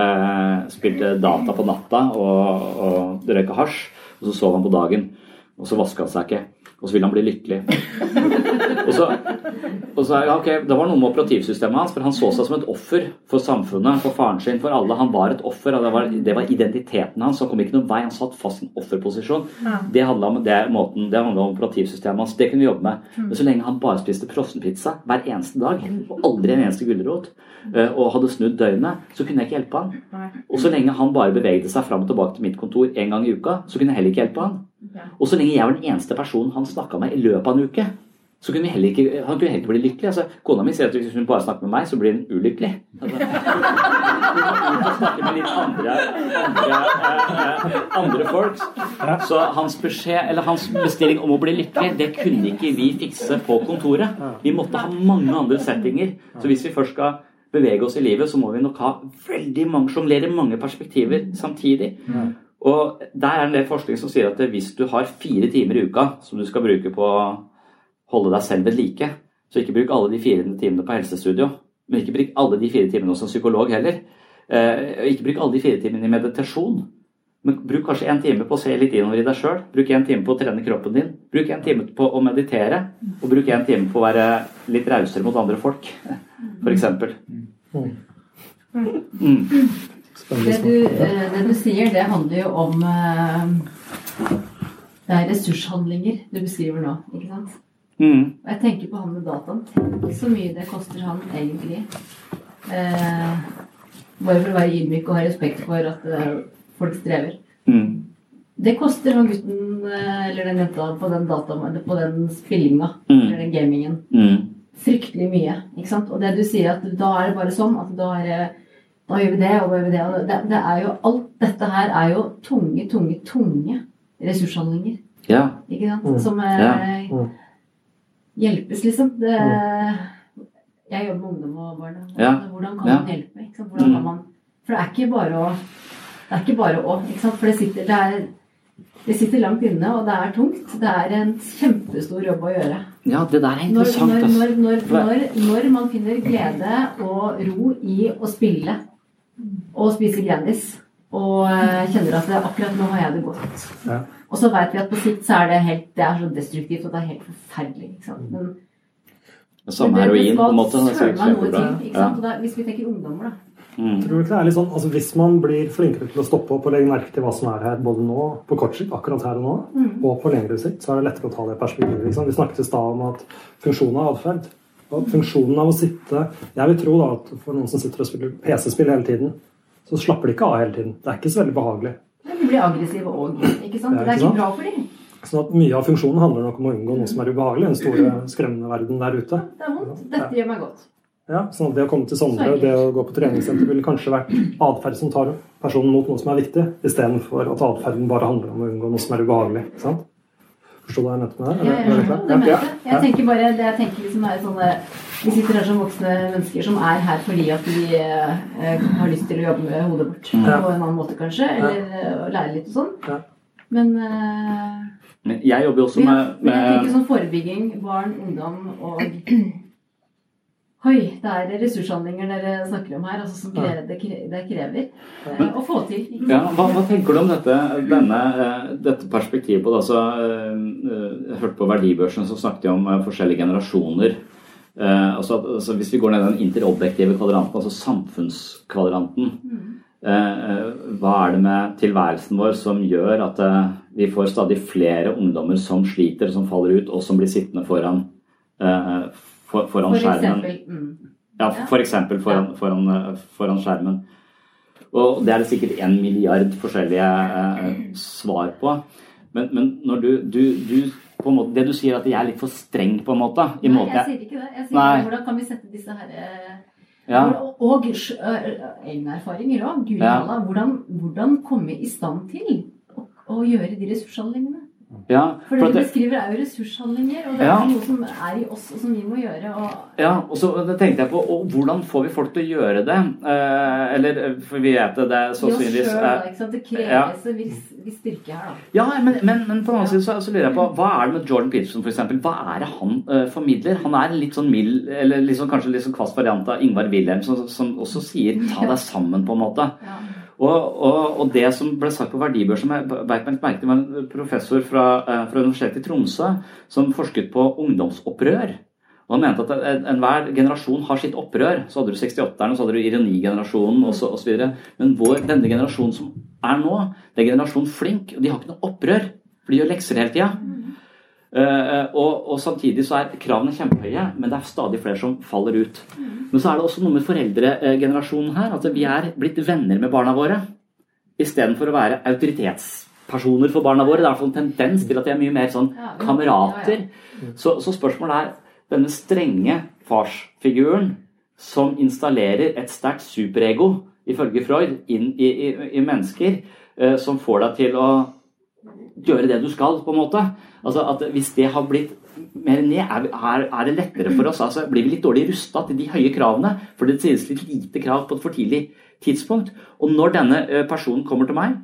spilte data på natta og, og røyka hasj. Og så sov han på dagen. Og så vaska han seg ikke og så vil han bli lykkelig. Og så, og så ja, okay, Det var noe med operativsystemet hans, for han så seg som et offer for samfunnet, for faren sin, for alle. Han var et offer, det var, det var identiteten hans. Han kom ikke noen vei, han satt fast i en offerposisjon. Ja. Det handla om det, måten, det om operativsystemet hans. Det kunne vi jobbe med. Mm. Men så lenge han bare spiste frossenpizza hver eneste dag, og aldri en eneste gulrot, og hadde snudd døgnet, så kunne jeg ikke hjelpe han. Og så lenge han bare bevegde seg fram og tilbake til mitt kontor en gang i uka, så kunne jeg heller ikke hjelpe han. Og så lenge jeg var den eneste personen han snakka med i løpet av en uke, så kunne vi heller ikke, han kunne heller ikke bli lykkelig. Altså, kona mi sier at hvis hun bare snakker med meg, så blir hun ulykkelig. Altså, hun må snakke med litt andre, andre, eh, andre folk. Så hans beskjed, eller hans bestilling om å bli lykkelig, det kunne ikke vi fikse på kontoret. Vi måtte ha mange andre settinger. Så hvis vi først skal bevege oss i livet, så må vi nok ha veldig mange, sjonglere mange perspektiver samtidig. Og der er en del forskning som sier at hvis du har fire timer i uka som du skal bruke på å holde deg selv ved like, så ikke bruk alle de fire timene på helsestudio. Men ikke bruk alle de fire timene som psykolog heller. Eh, ikke bruk alle de fire timene i meditasjon. Men bruk kanskje en time på å se litt innover i deg sjøl. Bruk en time på å trene kroppen din. Bruk en time på å meditere. Og bruk en time på å være litt rausere mot andre folk, f.eks. Mm. Det du, eh, det du sier, det handler jo om eh, Det er ressurshandlinger du beskriver nå, ikke sant? Mm. Og jeg tenker på han med dataen. Tenk så mye det koster han egentlig. Eh, bare for å være ydmyk og ha respekt for at eh, folk strever. Mm. Det koster han gutten eller den jenta på den dataen, på den spillinga Mm. eller den gamingen Mm. Fryktelig mye. ikke sant? Og det du sier, at da er det bare sånn at da, er, det- da gjør vi det, og da gjør vi det. Og det, det er jo, alt dette her er jo tunge, tunge, tunge ressurshandlinger. Ja. Ikke sant? Mm. Som er, Ja. hjelpes, liksom. Det, jeg jobber med ungdom og barn. Ja. Hvordan kan Ja. man hjelpe? Ikke sant? Hvordan kan Mm. man, for det er ikke bare å det er ikke bare å, ikke sant? For det sitter, det, er, det sitter langt inne, og det er tungt. Det er en kjempestor jobb å gjøre. Ja, det der er Når, interessant. når, når, når, når, når man finner glede og ro i å spille og spise Grandis og eh, kjenner at det, akkurat nå har jeg det godt. Ja. Og så vet vi at på sikt så er det helt, det er så destruktivt og det er helt forferdelig. Ikke sant? Men, det heroin, på en måte. er. Ikke Ja. da, hvis vi tenker ungdommer, da. Mm. Tror du ikke det er litt sånn, altså Hvis man blir flinkere til å stoppe opp og legge merke til hva som er her, både nå, på kort sikt, akkurat her og nå, Mm. og på lengre sikt, så er det lettere å ta det perspektivet. Liksom. Vi snakket i stad om at funksjonen av atferd. Og funksjonen av å sitte Jeg vil tro da at for noen som sitter og spiller PC-spill hele tiden, så slapper de ikke av hele tiden. Det er ikke så veldig behagelig. Men De blir aggressive òg. Ikke sant? Det er ikke ikke sant? bra for dem. Sånn at Mye av funksjonen handler nok om å unngå noe som er ubehagelig. Den store, skremmende verden der ute. Det er vondt. Dette gjør meg godt. Ja, sånn at Det å komme til enkelt. det å gå på treningssenter, ville kanskje vært atferd som tar personen mot noe som er viktig, istedenfor at atferden bare handler om å unngå noe som er ubehagelig. ikke sant? Forsto du hva jeg mente med det? Ja, Er ja, ja, det mente Ja, jeg. ja. Jeg tenker bare, det jeg tenker liksom er sånne Vi sitter her som voksne mennesker som er her fordi at vi eh, har lyst til å jobbe med hodet vårt Ja. på en annen måte, kanskje. Eller eh, lære litt og sånn. Ja. Men, eh, Men jeg jobber jo også med, med, jeg tenker sånn forebygging, barn, ungdom og Oi, det er ressurshandlinger dere snakker om her, altså som krever, det, krever, det krever eh, å få til. Ja, hva, hva tenker du om dette, denne, eh, dette perspektivet på det? Altså, eh, eh, jeg hørte på Verdibørsen som snakket om forskjellige generasjoner. Altså, altså, hvis vi går ned den interobjektive kvadranten, altså samfunnskvadranten eh, Hva er det med tilværelsen vår som gjør at vi får stadig flere ungdommer som sliter, som faller ut, og som blir sittende foran, for, foran For skjermen? eksempel. Mm. Ja, for eksempel foran, foran, foran skjermen. Og det er det sikkert en milliard forskjellige eh, svar på. Men, men når du, du, du på en måte, Det du sier at jeg er litt for streng, på en måte i Nei, måten jeg sier ikke det. Jeg sier Nei. hvordan kan vi sette disse her eh, Ja. Og, og egne erfaringer òg. Guri Ja. Hvordan, hvordan komme i stand til å, å gjøre de ressurshandlingene? Ja, For for det du beskriver, er jo ressurshandlinger. Og det er Ja. noe som er i oss, og som vi må gjøre. Og ja, og så tenkte jeg på hvordan får vi folk til å gjøre det? Eh, eller, for vi vet det, det er sannsynligvis eh. Det ja. kreves en viss, viss styrke her, da. Ja, men, men, men på den annen side så, så lurer jeg på hva er det med Jordan Peterson eksempel? Hva er det han eh, formidler? Han er en litt sånn mild, eller sånn, kanskje litt sånn kvass variant av Ingvar Wilhelm, som, som også sier 'ta deg sammen', på en måte. Ja. Og, og, og det som ble sagt på verdibørsen, vet meg merke var en professor fra, eh, fra Universitetet i Tromsø som forsket på ungdomsopprør. Og han mente at enhver generasjon har sitt opprør. Så hadde du 68-erne, så hadde du ironigenerasjonen osv. Men vår, denne generasjonen som er nå, det er generasjon flink, og de har ikke noe opprør. For de gjør lekser hele tida. Eh, og, og samtidig så er kravene kjempehøye, men det er stadig flere som faller ut. Men så er det også noe med foreldregenerasjonen her. At vi er blitt venner med barna våre istedenfor å være autoritetspersoner for barna våre. Det er en tendens til at de er mye mer sånn kamerater. Så, så spørsmålet er denne strenge farsfiguren som installerer et sterkt superego, ifølge Freud, inn i, i, i mennesker, eh, som får deg til å gjøre det du skal, på en måte. Altså at Hvis det har blitt mer ned, er, er, det lettere for oss. altså Blir vi litt dårlig rusta til de høye kravene? For det stilles litt lite krav på et for tidlig tidspunkt. Og når denne eh, personen kommer til meg,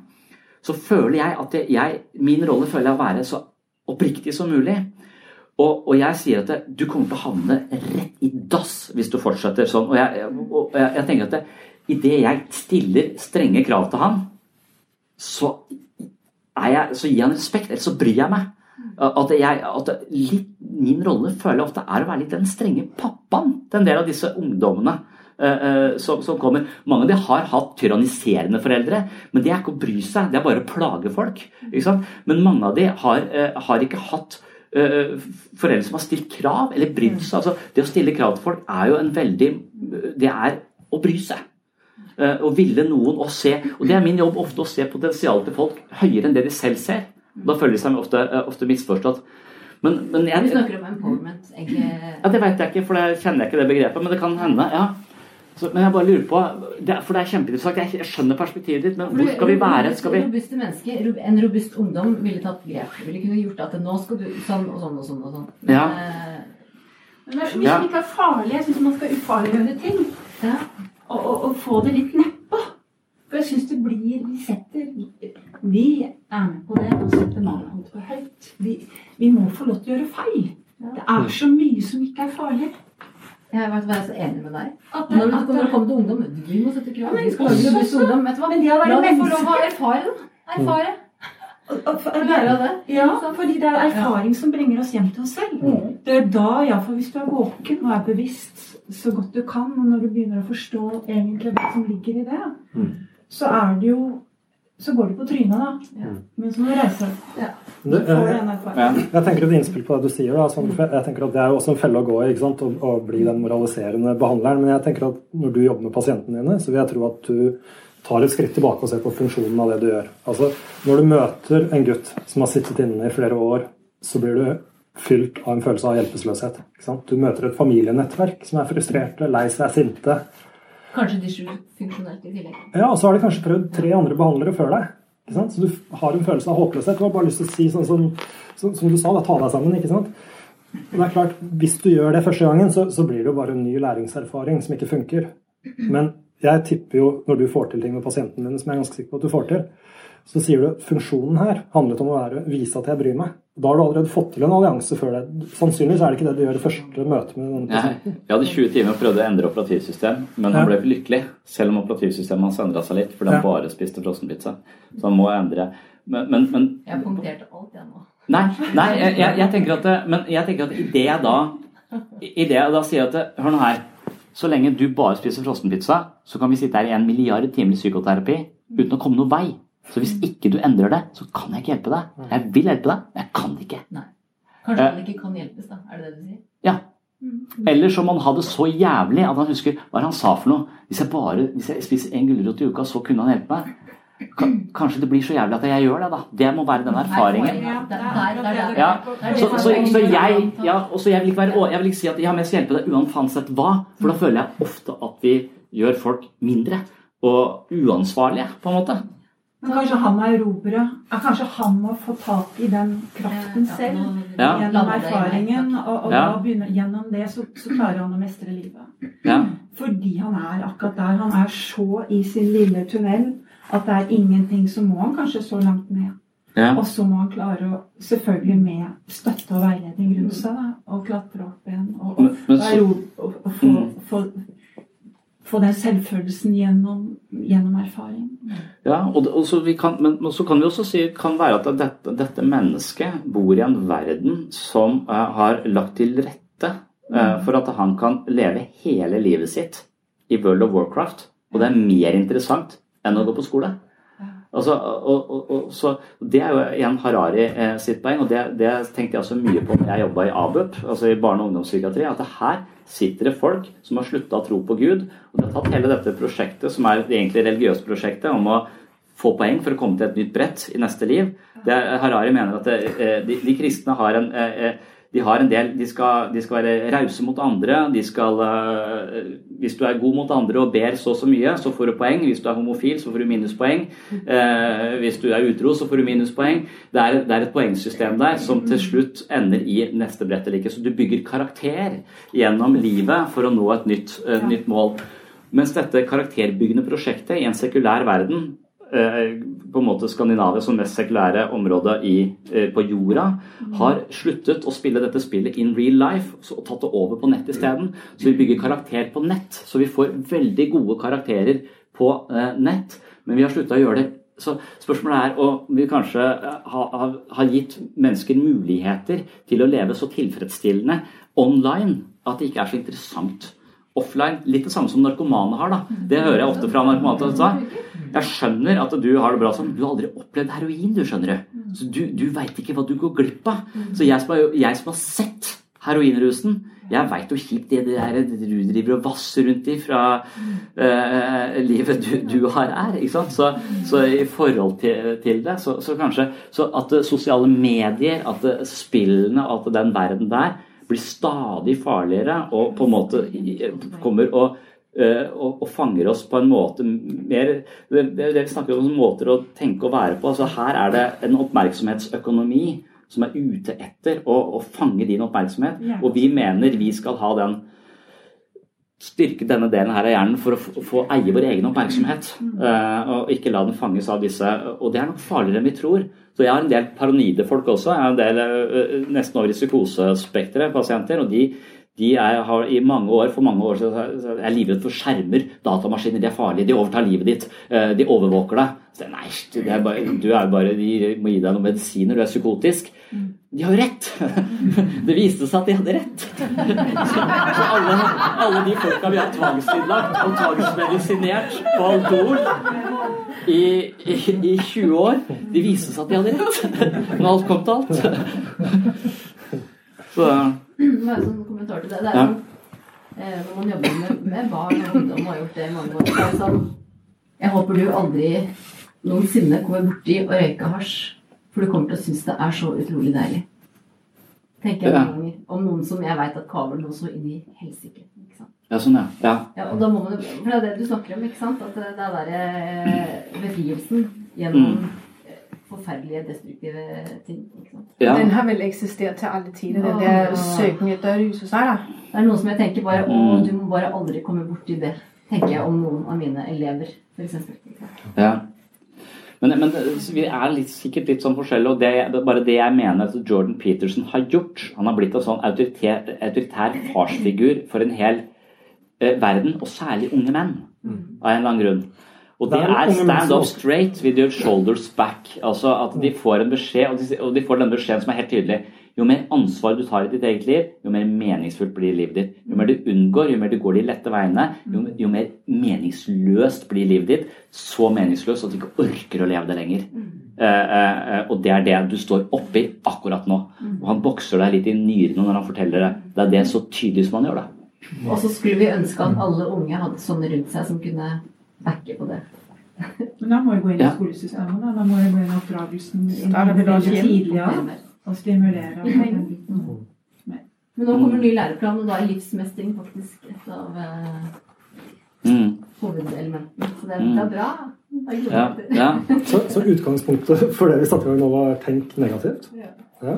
så føler jeg at jeg, min rolle føler jeg å være så oppriktig som mulig. Og, og jeg sier at det, du kommer til å havne rett i dass hvis du fortsetter sånn. Og jeg, og jeg, jeg tenker at det, idet jeg stiller strenge krav til han, så, jeg, så gir han respekt, eller så bryr jeg meg. At, jeg, at litt, Min rolle føler jeg ofte er å være litt den strenge pappaen til en del av disse ungdommene. Uh, som, som, kommer. Mange av de har hatt tyranniserende foreldre, men det er ikke å bry seg, det er bare å plage folk. Men mange av de har, uh, har ikke hatt uh, foreldre som har stilt krav eller brydd seg. Altså, det å stille krav til folk er jo en veldig Det er å bry seg. Å ville noen å se Og det er min jobb ofte å se potensialet til folk høyere enn det de selv ser. Da føler de seg ofte, ofte misforstått. Men, men jeg, du snakker om empowerment, Ikke... Ja, Det vet jeg ikke, for jeg kjenner ikke det begrepet. Men det kan hende. ja. Så, men jeg bare lurer på, det, For det er kjempeinteressant. Jeg, jeg skjønner perspektivet ditt, men hvor skal vi være? Skal vi... Robuste mennesker, En robust ungdom ville tatt grep. Ville kunne gjort at nå skal du sånn og sånn og sånn. og sånn. Men, ja. Men det er så mye som ikke er farlig. Jeg syns man skal ufarliggjøre ting. Ja. Og, å, og, få det litt nedpå. For jeg syns det blir Vi setter Vi er med på det å sette mannen altfor høyt. Vi, vi må få lov til å gjøre feil. Det er så mye som ikke er farlig. Jeg har vært så enig med deg. At, når, det, når det kommer til ungdom Vi må sette krav. Vi skal lage ungdom. Vet du hva? Men det å være La dem få menneske- lov å erfare, det. Erfare. Lære av det. Ja, fordi det er erfaring som bringer oss hjem til oss selv. Det er da, iallfall hvis du er våken og er bevisst så godt du kan, og når du begynner å forstå egentlig hva som ligger i det, så er det jo Så går du på trynet, da. Men så må du reise deg. Ja. Det, Du får eh. Jeg tenker et innspill på det du sier. Da, som, jeg tenker at Det er jo også en felle å gå i? Å, å bli den moraliserende behandleren. Men jeg tenker at når du jobber med pasientene dine, så vil jeg tro at du tar et skritt tilbake og ser på funksjonen av det du gjør. Altså, Når du møter en gutt som har sittet inne i flere år, så blir du fylt av en følelse av hjelpeløshet. Du møter et familienettverk som er frustrerte, lei seg, sinte. Kanskje dysfunksjonelt i tillegg. Ja, og så har de kanskje prøvd tre andre behandlere før deg. Så du har en følelse av håpløshet. Du har bare lyst til å si sånn som, som, som du sa, da, ta deg sammen. ikke sant? Og det er klart, Hvis du gjør det første gangen, så, så blir det jo bare en ny læringserfaring som ikke funker. Men jeg tipper jo, når du får til ting med pasientene dine, som jeg er ganske sikker på at du får til, så sier du at funksjonen her handlet om å være, vise at jeg bryr meg. Da har du allerede fått til en allianse før det. Sannsynligvis er det ikke det du gjør i første møte med noen Nei, pasienten. jeg hadde 20 timer og prøvde å endre operativsystem, men han Ja. ble ikke lykkelig. Selv om operativsystemet hans endra seg litt, fordi han Ja. bare spiste frossenpizza. Så han må endre. Men, men, men Jeg punkterte alt, jeg nå. Nei, nei jeg, jeg, jeg tenker at det, Men jeg tenker at i det jeg da I det jeg da sier at det, Hør nå her. Så lenge du bare spiser frossenpizza, så kan vi sitte her i en milliard timer i psykoterapi uten å komme noen vei. Så hvis ikke du endrer det, så kan jeg ikke hjelpe deg. Jeg vil hjelpe deg, men jeg kan ikke. Kanskje Eh. han ikke kan hjelpes, da. Er det det du sier? Ja. Eller så må han ha det så jævlig at han husker hva han sa for noe. Hvis jeg bare hvis jeg spiser en gulrot i uka, så kunne han hjelpe meg. Ka- Kanskje det blir så jævlig at jeg gjør det, da. Det må være den erfaringen. Ja, så, så, så jeg ja, og så jeg vil ikke være Jeg vil ikke si at jeg har mest hjelpe deg uansett hva, for da føler jeg ofte at vi gjør folk mindre og uansvarlige, på en måte. Men kanskje han er erobrer. Kanskje han må få tak i den kraften selv. Ja. Gjennom erfaringen. Og, og Ja. da begynner, gjennom det så, så klarer han å mestre livet. Ja. Fordi han er akkurat der. Han er så i sin lille tunnel at det er ingenting. Så må han kanskje så langt ned. Ja. Og så må han klare å, selvfølgelig med støtte og veiledning rundt seg, og klatre opp igjen. Og, Men- men så- og, og få, få, få den selvfølelsen gjennom, gjennom erfaring. Ja, og, og så vi kan, men men så kan vi også si kan være at dette, dette mennesket bor i en verden som uh, har lagt til rette uh, for at han kan leve hele livet sitt i World of Warcraft. Og det er mer interessant enn å gå på skole. Altså, og, og, og, så Det er jo igjen Harari eh, sitt poeng, og det, det tenkte jeg også mye på når jeg jobba i ABUP, altså i barne- og ungdomspsykiatri. At her sitter det folk som har slutta å tro på Gud. Og de har tatt hele dette prosjektet, som er det egentlig religiøse prosjektet, om å få poeng for å komme til et nytt brett i neste liv. Det, Harari mener at det, eh, de, de kristne har en eh, eh, de har en del, de skal, de skal være rause mot andre. de skal, eh, Hvis du er god mot andre og ber så og så mye, så får du poeng. Hvis du er homofil, så får du minuspoeng. Eh, hvis du er utro, så får du minuspoeng. Det er, det er et poengsystem der som til slutt ender i neste brett eller ikke. Så du bygger karakter gjennom livet for å nå et nytt, eh, nytt mål. Mens dette karakterbyggende prosjektet i en sekulær verden på en måte Skandinavia som mest sekulære område i, eh, på jorda, har sluttet å spille dette spillet in real life og tatt det over på nett isteden. Så vi bygger karakter på nett. Så vi får veldig gode karakterer på eh, nett, men vi har slutta å gjøre det så spørsmålet er om vi kanskje har ha, ha gitt mennesker muligheter til å leve så tilfredsstillende online at det ikke er så interessant offline. Litt det samme som narkomane har. da. Det hører jeg ofte fra narkomane. Jeg skjønner at du har det bra sånn. Du har aldri opplevd heroin, du skjønner du. Så du, du veit ikke hva du går glipp av. Så jeg som har, jeg som har sett heroinrusen jeg veit hvor kjipt det der du driver og vasser rundt i fra uh, livet du, du, har er. ikke sant? Så, så i forhold til, til det, så, så, kanskje Så at sosiale medier, at spillene, at den verden der blir stadig farligere og på en måte kommer og, og, og fanger oss på en måte mer det, det Vi snakker om måter å tenke og være på. altså Her er det en oppmerksomhetsøkonomi som er ute etter å, å fange din oppmerksomhet. Og vi mener vi skal ha den styrke denne delen her av hjernen for å få eie vår egen oppmerksomhet. Uh, og ikke la den fanges av disse. Og det er nok farligere enn vi tror. Så jeg har en del paranoide folk også. Jeg har en del uh, nesten over i psykosespekteret pasienter. og de de er, har i mange år, For mange år siden er livredd for skjermer. Datamaskiner de er farlige. De overtar livet ditt. Uh, de overvåker deg. Så, nei, er bare, du er bare, De må gi deg noen medisiner. Du er psykotisk. De har jo rett! Det viste seg at de hadde rett. Så, alle, alle, de folka vi har tvangsinnlagt og tvangsmedisinert på Alkohol i, i, i, 20 år, de viste seg at de hadde rett. Når alt kom til alt. Så Bare sånn kommentar til det. det er sånn, eh, når man jobber med, med barn og ungdom og har gjort det i mange år, så er det sånn Jeg håper du aldri noensinne kommer borti å røyke hasj for du kommer til å synes det er så utrolig deilig. Tenker jeg ja. ganger om noen som jeg veit at kaver nå så inn i helsike. Ja, sånn, ja. ja. ja og da må man, for det er det du snakker om, ikke sant? At det er der eh, befrielsen gjennom mm. Forferdelige, destruktive ting. ikke sant? Ja. Den har vel eksistert til alle tider, den der søken etter rus hos deg, da? Det er noen som jeg tenker bare Å, mm. du må bare aldri komme borti det. Tenker jeg om noen av mine elever, f.eks. Ja. Men, men, vi er litt, sikkert litt sånn forskjellige, og det, det, bare det jeg mener at Jordan Peterson har gjort Han har blitt en sånn autoritær, autoritær farsfigur for en hel eh, verden, og særlig unge menn, mm. av en eller annen grunn. Og det er stand up straight with your shoulders back. Altså at de får en beskjed, og de, får den beskjeden som er helt tydelig. Jo mer ansvar du tar i ditt eget liv, jo mer meningsfullt blir livet ditt. Jo mer du unngår, jo mer du går de lette veiene, jo, jo mer meningsløst blir livet ditt. Så meningsløst at du ikke orker å leve det lenger. Eh, eh, eh, og det er det du står oppi akkurat nå. Og han bokser deg litt i nyrene når han forteller det. Det er det så tydelig som han gjør det. Og så skulle vi ønske at alle unge hadde sånne rundt seg som kunne backe på det. Men da må vi gå inn i skolesystemet. Da, da må vi gå inn i oppdragelsen tidlig. Ja og stimulere. Mm. Men nå kommer ny læreplan, og da er livsmestring faktisk et av uh, mm. hovedelementene. Så det, det, er bra. Ja, ja. så, så, utgangspunktet for det vi satte i gang nå, var tenk negativt? Ja.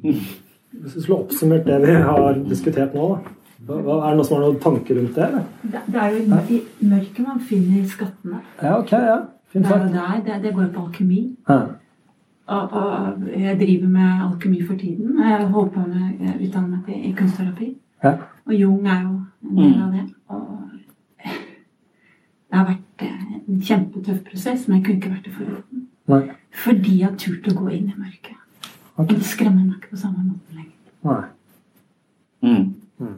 Hvis vi skulle oppsummert det vi har diskutert nå, da. Hva, er det noen som har noen tanker rundt det? Det, det er jo i mørket man finner skattene. Ja, ok, ja. Fint sagt. Det, det, det går på alkemi. Ja. Og, og, jeg driver med alkemi for tiden. Jeg holder på med eh, utdanne meg i kunstterapi. Ja. Og Jung er jo en del av det. Og det har vært en kjempetøff prosess, men jeg kunne ikke vært det foruten. Fordi jeg har turt å gå inn i mørket. Okay. Og det skremmer meg ikke på samme måte lenger. Nei. Mm. Mm.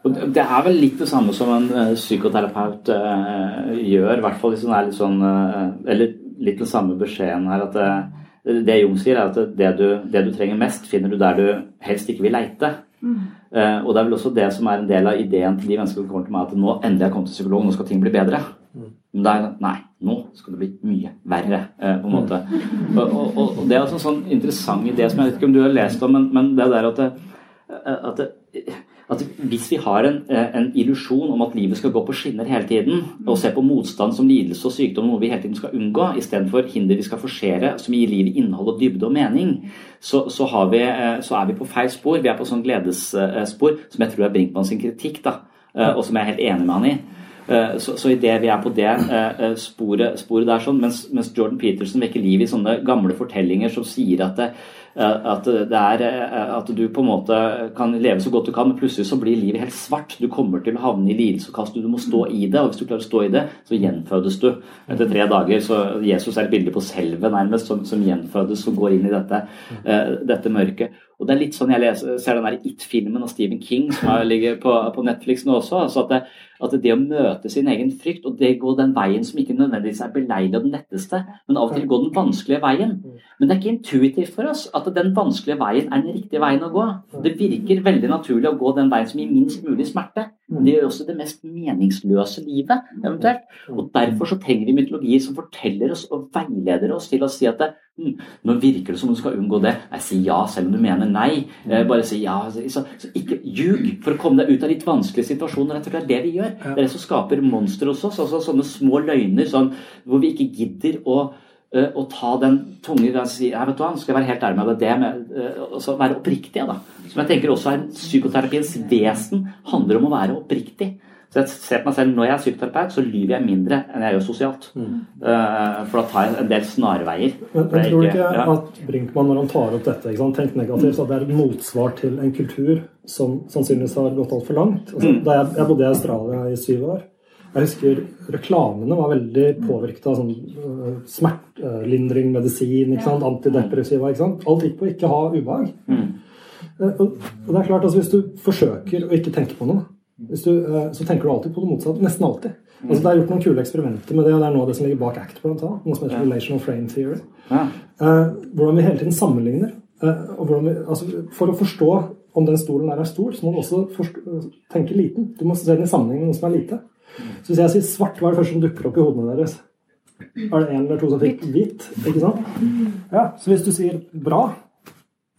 Det er vel litt det samme som en uh, psykoterapeut uh, gjør, i hvert fall hvis hun er litt sånn uh, Eller litt den samme beskjeden her. at det, Jung sier, er at det du, det du, trenger mest, finner du der du helst ikke vil leite. Mm. Uh, og det er vel også det som er en del av ideen til de menneskene som kommer til meg, at nå endelig har jeg kommet til psykolog, nå skal ting bli bedre. Mm. Men det er nei, nå skal det bli mye verre, uh, på en måte. Mm. Og, og, og, det er også en sånn interessant idé som jeg vet ikke om du har lest om, men, men det der at, det, at det, at hvis vi har en, eh, en illusjon om at livet skal gå på skinner hele tiden, og ser på motstand som lidelse og sykdom noe vi hele tiden skal unngå, istedenfor hinder vi skal forsere, som gir livet innhold og dybde og mening, så, så, vi, eh, så, er vi på feil spor. Vi er på sånn gledesspor som jeg tror er Brinkmann sin kritikk, da, eh, og som jeg er helt enig med han i. Eh, så, så idet vi er på det eh, sporet, sporet der, sånn, mens, mens, Jordan Peterson vekker liv i sånne gamle fortellinger som sier at det, at, det er, at du på en måte kan leve så godt du kan, men plutselig så blir livet helt svart. Du kommer til å havne i lidelse og kast. Du må stå i det, og hvis du klarer å stå i det, så gjenfødes du. Etter tre dager så Jesus er et bilde på selve nærmest, som, som gjenfødes og går inn i dette, dette mørket. Og det er litt sånn jeg leser, ser den der It-filmen av Stephen King som ligger på, på Netflix nå også. altså at det, at det, å møte sin egen frykt og det gå den veien som ikke nødvendigvis er beleilig og den letteste, men av og til gå den vanskelige veien. Men det er ikke intuitivt for oss at den vanskelige veien er den riktige veien å gå. Det virker veldig naturlig å gå den veien som gir minst mulig smerte. Men det gjør også det mest meningsløse livet, eventuelt. Og derfor så trenger vi mytologier som forteller oss og veileder oss til å si at det, hm, nå virker det som om du skal unngå det. Jeg sier ja selv om du mener nei. Eh, bare si ja. Så, så ikke ljug for å komme deg ut av litt vanskelige situasjoner. Det er det vi gjør. Det er det som skaper monstre hos oss. altså Sånne små løgner sånn, hvor vi ikke gidder å uh, å ta den tunge og si ja, vet du hva, skal jeg være helt ærlig med deg, det med uh, altså være oppriktig. Da. Som jeg tenker også er psykoterapiens vesen handler om å være oppriktig. Så jeg ser på meg selv, Når jeg er psykoterapeut, så lyver jeg mindre enn jeg gjør sosialt. Mm. Uh, for da tar jeg en del snarveier. Men, men tror du ikke ja. at Brinkmann, når han tar opp dette, ikke sant, tenk negativt, at det er et motsvar til en kultur som sannsynligvis har gått altfor langt? Altså, mm. da jeg, jeg bodde i Australia i syv år. Jeg husker reklamene var veldig påvirket av sånn uh, smertelindring, medisin, ikke sant? antidepressiva. Ikke sant? Alt gikk på å ikke ha ubehag. Mm. Uh, og det er klart, altså, Hvis du forsøker å ikke tenke på noe, du, uh, så tenker du alltid på det motsatte. Nesten alltid. Altså, det er gjort noen kule eksperimenter med det, og det er noe av det som ligger bak ACT. Blant annet, noe som heter Relational Frame Theory. Ja. hvordan vi hele tiden sammenligner. og vi, altså, for å forstå om den stolen der er stor, så må du også forstå, tenke liten. Du må se den i sammenheng med noe som er lite. Så hvis jeg sier svart, hva er det første som dukker opp i hodene deres? Er det én eller to som fikk hvit? Ikke sant? Ja, Så hvis du sier bra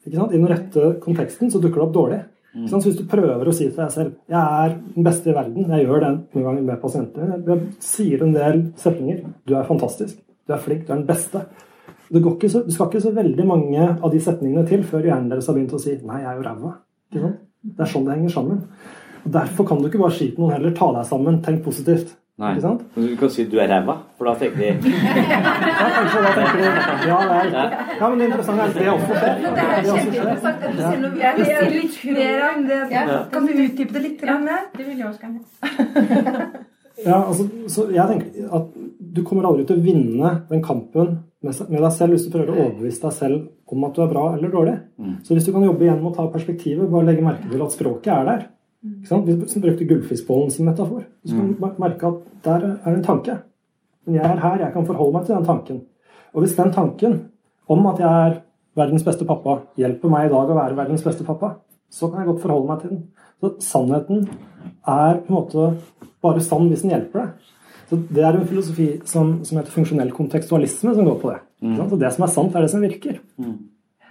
ikke sant? i den rette konteksten, så dukker det opp dårlig. Så hvis du prøver å si til deg selv jeg er den beste i verden, jeg gjør det en gang med pasienter, jeg sier en del setninger du er fantastisk, du er flink, du er den beste. Det, så, det skal ikke så veldig mange av de setningene til før hjernen deres har begynt å si nei, jeg er jo ræva. Det er sånn det henger sammen. Derfor kan du ikke bare si til noen heller ta deg sammen, tenk positivt. Nei. Ikke sant? Du kan si du er ræva, for da tenker de Ja, kanskje da tenker de Ja, vel. Ja, men det interessante er at det også skjer. Det er kjempeinteressant. Jeg vil litt mer om det. Kan du utdype det litt? Ja, Det vil jeg også gjerne. Ja, altså, så jeg tenker at Du kommer aldri til å vinne den kampen med deg selv hvis du prøver å overbevise deg selv om at du er bra eller dårlig. Mm. Så hvis du kan jobbe igjen med å ta perspektivet, bare legge merke til at språket er der, vi brukte gullfiskbollen som metafor. Så kan du merke at der er en tanke. Men jeg er her, jeg kan forholde meg til den tanken. Og hvis den tanken om at jeg er verdens beste pappa, hjelper meg i dag å være verdens beste pappa, så kan jeg godt forholde meg til den. Så sannheten er på en måte bare sann hvis den hjelper deg. Så Det er en filosofi som, som heter funksjonell kontekstualisme, som går på det. Mm. Så det som er sant, er det som virker. Mm.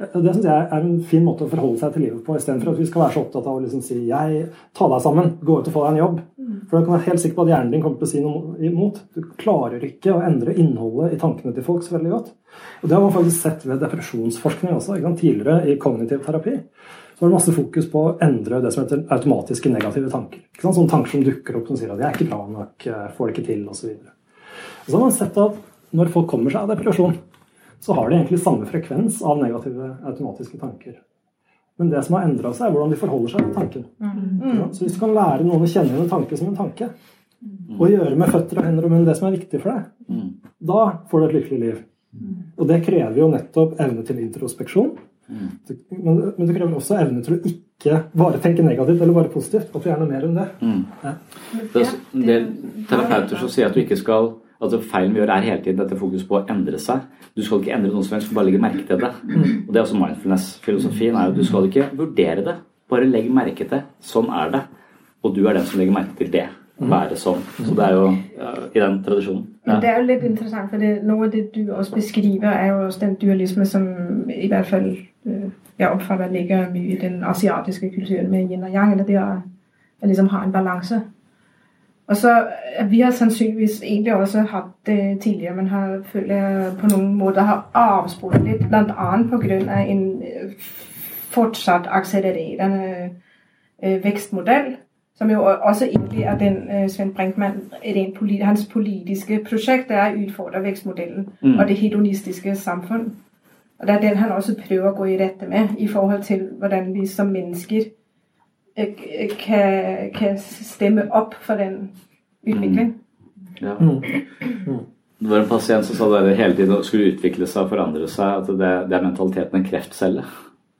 Det syns jeg er en fin måte å forholde seg til livet på, istedenfor at vi skal være så opptatt av å liksom si jeg, ta deg sammen, gå ut og få deg en jobb. Mm. For da kan være helt sikker på at hjernen din kommer til å si noe imot. Du klarer ikke å endre innholdet i tankene til folk så veldig godt. Og Det har man faktisk sett ved depresjonsforskning også. Tidligere i kognitiv terapi så var det masse fokus på å endre det som heter automatiske negative tanker. Sånne tanker som dukker opp som sier at 'jeg er ikke bra nok', 'får det ikke til', osv. Og så har man sett at når folk kommer seg av depresjon, så har de egentlig samme frekvens av negative automatiske tanker. Men det som har endra seg, er hvordan de forholder seg til tanken. Mm. Så hvis du kan lære noen å kjenne en tanke som en tanke, og gjøre med føtter og hender og munn det som er viktig for deg, mm. da får du et lykkelig liv. Og det krever jo nettopp evne til introspeksjon. Men, men det krever også evne til å ikke bare tenke negativt eller bare positivt. At du gjerne mer enn det. Mm. Ja. Det er en del terapeuter som sier at du ikke skal Altså Feilen vi gjør, er hele tiden dette fokus på å endre seg. Du skal ikke endre noe som helst, du skal bare legge merke til det. Og Det er også mindfulness-filosofien. er jo Du skal ikke vurdere det, bare legge merke til. det. Sånn er det. Og du er den som legger merke til det. Være sånn. Så det er jo ja, i den tradisjonen. Ja. Det er jo litt interessant, for det, noe av det du også beskriver, er jo også den dualisme som i hvert fall øh, jeg oppfatter ligger mye i den asiatiske kulturen med yin og yang. Eller det å liksom ha en balanse. Og så Vi har sannsynligvis egentlig også hatt det tidligere, men har, føler jeg på noen måter har avsporet litt, bl.a. pga. en fortsatt akselererende vekstmodell som jo også egentlig er den uh, Sven Brinkmann politi Hans politiske prosjekt er å utfordre vekstmodellen mm. og det hedonistiske samfunn. Og Det er den han også prøver å gå i rette med i forhold til hvordan vi som mennesker kan, kan, stemme opp for den utvikling. Mm. Ja. Mm. Det var en pasient som sa at det hele tiden skulle utvikle seg og forandre seg. At det, det er mentaliteten en kreftcelle.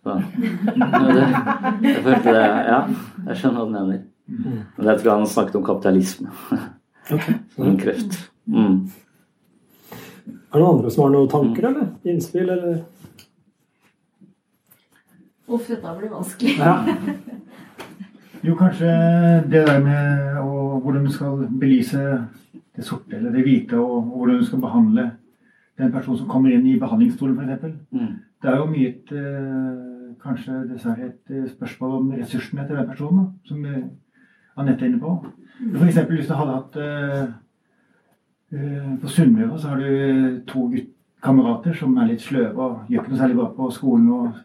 Så, det, jeg følte det, ja, jeg skjønner hva du mener. Men jeg tror han snakket om kapitalisme. Okay. Som en kreft. Mm. Er det noen andre som har noen tanker, eller? Innspill, eller? Uff, dette blir vanskelig. Ja. Jo, kanskje det der med å, hvordan du skal belyse det sorte eller det hvite, og, hvordan du skal behandle den personen som kommer inn i behandlingsstolen, f.eks. Mm. Det er jo mye et, eh, kanskje dessverre et eh, spørsmål om ressursene til den personen, som eh, Anette er inne på. F.eks. hvis du hadde hatt På Sunnmøre så har du to kamerater som er litt sløve og gjør ikke noe særlig bra på skolen og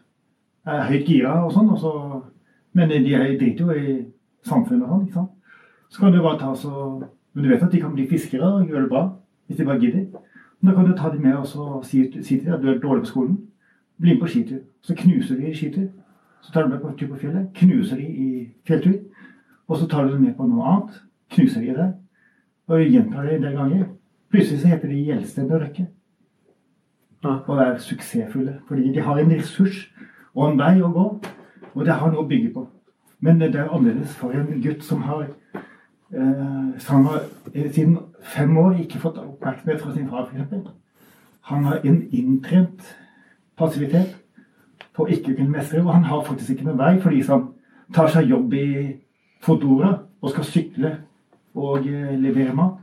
er høyt gira og sånn, og så, men de driter jo i samfunnet og sånn. Så kan du bare ta så men du vet at de kan bli fiskere og gjøre det bra hvis de bare gidder. Men da kan du ta dem med og si, si til dem at du er dårlig på skolen. Bli med på skitur. Så knuser de i skitur. Så tar du med på tur på fjellet. Knuser de i fjelltur. Og så tar du dem med på noe annet. Knuser de det. Og gjentar det en del ganger. Plutselig så heter de Gjelsten og Røkke. Og er suksessfulle. Fordi de har en ressurs og en vei å gå. Og det har noe å bygge på. Men det er annerledes for en gutt som har Eh, som han har siden fem år ikke fått oppmerksomhet fra sin far, f.eks. Han har en inntrent passivitet på å ikke kunne mestre, og han har faktisk ikke noen vei for de som tar seg jobb i Fodora og skal sykle og eh, levere mat.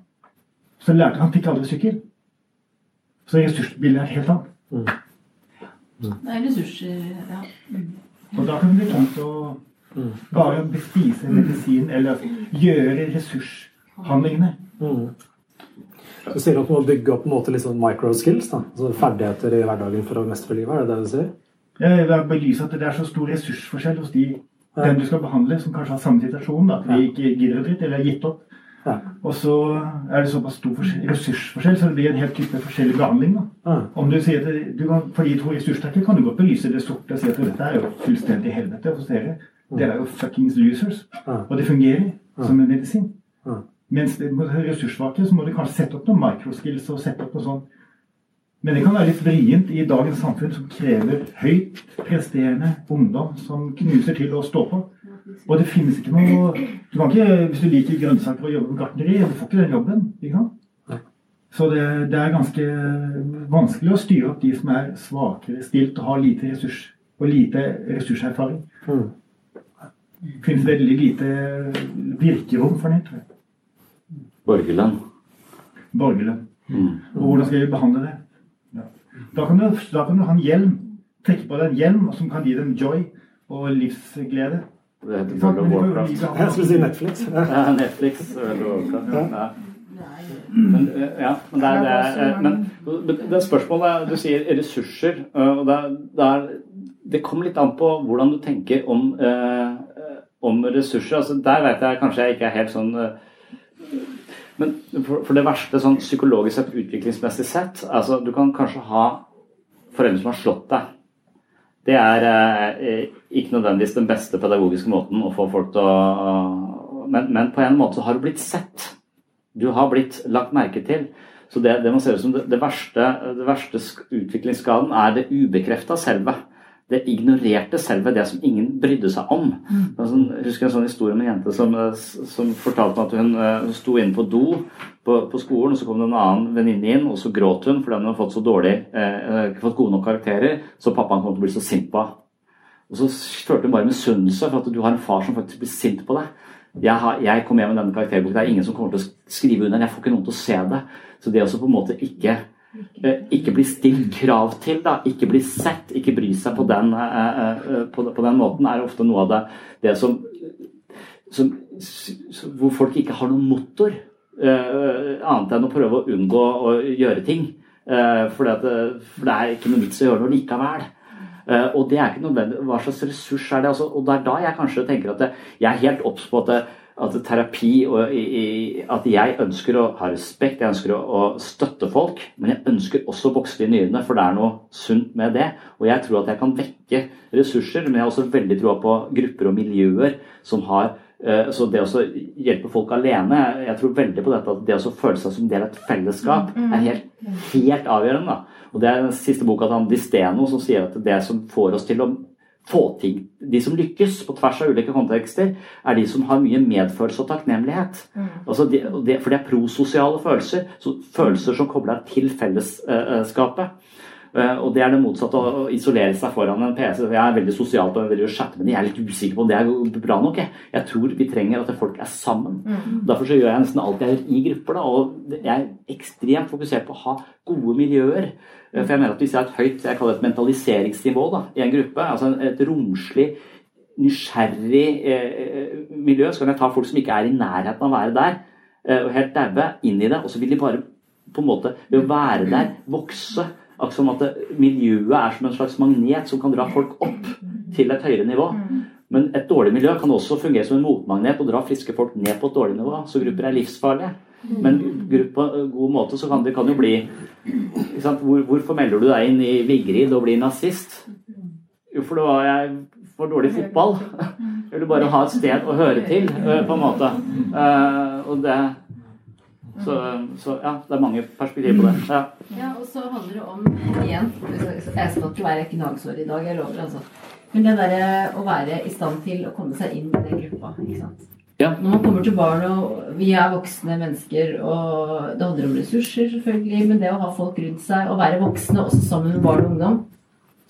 Så lærte han fikk aldri sykkel. Så ressursbildet er helt annet. Mm. Det er ressurser, ja. Mm. Og da kan det bli tungt å Mm. Bare spise medisin eller gjøre ressurshandlingene. Mm. Du sier at du må bygge opp en måte microskills, altså ferdigheter i hverdagen for å mestre livet? Er det det du sier? Jeg vil belyse at det er så stor ressursforskjell hos de den du skal behandle, som kanskje har samme situasjon, at de ikke gidder å dritt eller har gitt opp. Ja. Og så er det såpass stor ressursforskjell, så det blir en helt type forskjellig behandling. Ja. Om du sier at du kan, For de to ressurssterke kan du godt belyse det sorte og si at dette er jo fullstendig helvete hos dere. Dere er jo fuckings losers. Og det fungerer som en medisin. Mens det ressurssvake så må du kanskje sette opp noen microskills og sette opp noe sånn men det kan være litt vrient i dagens samfunn som krever høyt presterende ungdom som knuser til å stå på. Og det finnes ikke noe du kan ikke, Hvis du liker grønnsaker og jobber på gartneri, du får ikke den jobben. ikke sant? Så det, det, er ganske vanskelig å styre opp de som er svakere stilt og har lite ressurs og lite ressurserfaring. Mm finnes veldig lite virkerom for det, tror jeg. Borgerlønn. Borgerlønn. Mm. Og hvordan skal vi behandle det? Ja. Da, kan du, da, kan du, ha en hjelm. Trekke på deg en hjelm som kan gi dem joy og livsglede. Det heter World of Warcraft. Jeg skulle si Netflix. Ja, Netflix. Ja. Men, eh, ja, men det er, det er, men det spørsmålet Du sier ressurser. og det, er, det kommer litt an på hvordan du tenker om eh, om ressurser. altså Der vet jeg kanskje jeg ikke er helt sånn eh, Men for, for det verste sånn psykologisk sett, utviklingsmessig sett altså Du kan kanskje ha foreldre som har slått deg. Det er eh, ikke nødvendigvis den beste pedagogiske måten å få folk til å men, men, på en måte så har du blitt sett. Du har blitt lagt merke til. Så det, det man ser ut som det, det verste, det verste utviklingsskaden er det ubekrefta selve det ignorerte selve det som ingen brydde seg om. Mm. Altså, jeg husker en sånn historie om en jente som, eh, som fortalte at hun uh, sto inne på do på, på, skolen, og så kom det en annen venninne inn, og så gråt hun fordi hun hadde fått så dårlig, ikke fått gode nok karakterer, så pappaen kom til å bli så sint på henne. Og så følte hun bare misunnelse for at du har en far som faktisk blir sint på deg. Jeg, har, jeg kom hjem med denne karakterboken, det er ingen som kommer til å skrive under, jeg får ikke noen til å se det. Så det også på en måte ikke Eh, ikke bli stilt krav til, da. ikke bli sett, ikke bry seg på den, eh, eh, på, den måten, er ofte noe av det, det som, som, Hvor folk ikke har noen motor annet enn å prøve å unngå å gjøre ting. For det, er ikke noe vits å gjøre noe likevel. og det er ikke nødvendig. Hva slags ressurs er det? Altså, og det er da jeg kanskje tenker at jeg er helt obs på at at terapi og At jeg ønsker å ha respekt, jeg ønsker å, støtte folk, men jeg ønsker også å vokse i nyrene, for det er noe sunt med det. Og jeg tror at jeg kan vekke ressurser, men jeg har også veldig troa på grupper og miljøer som har eh, så det å hjelpe folk alene Jeg tror veldig på dette at det å føle seg som del av et fellesskap Mm. er helt, helt avgjørende. Da. Og Det er den siste boka til han Disteno som sier at det som får oss til å få ting De som lykkes på tvers av ulike kontekster, er de som har mye medfølelse og takknemlighet. Altså de, de, for det er prososiale følelser. Så følelser som kobler deg til fellesskapet. Eh, og det er det motsatte å isolere seg foran en PC. Jeg er veldig sosial på å chatte men. Jeg er litt usikker på om det er bra nok. Jeg, jeg tror vi trenger at folk er sammen. Mm. Derfor så gjør jeg nesten alt jeg gjør i grupper. Da, og jeg er ekstremt fokusert på å ha gode miljøer. Eh, For jeg mener at Hvis jeg har et høyt jeg kaller det et mentaliseringsnivå da, i en gruppe, altså et romslig, nysgjerrig eh, miljø, så kan jeg ta folk som ikke er i nærheten av å være der, eh, og helt daue, inn i det. Og så vil de bare på en måte ved å være der vokse. Akkurat som at det, miljøet er som en slags magnet som kan dra folk opp til et høyere nivå. Men et dårlig miljø kan også fungere som en motmagnet og dra friske folk ned på et dårlig nivå. Så grupper er livsfarlige. Men på en god måte så kan det kan jo bli? Hvor, Hvorfor melder du deg inn i Vigrid og blir nazist? Jo, for da var jeg for dårlig fotball. Jeg ville bare ha et sted å høre til, eh, på en måte. Eh, og det så, så ja, det er mange perspektiver på det. Ja. Ja, og så handler det om igjen Jeg skal ikke være gnagsår i dag, jeg lover. altså. Men det derre å være i stand til å komme seg inn i den gruppa. ikke sant? Ja. Når man kommer til barn, og vi er voksne mennesker, og det handler om ressurser, selvfølgelig, men det å ha folk rundt seg, og være voksne også sammen med barn og ungdom,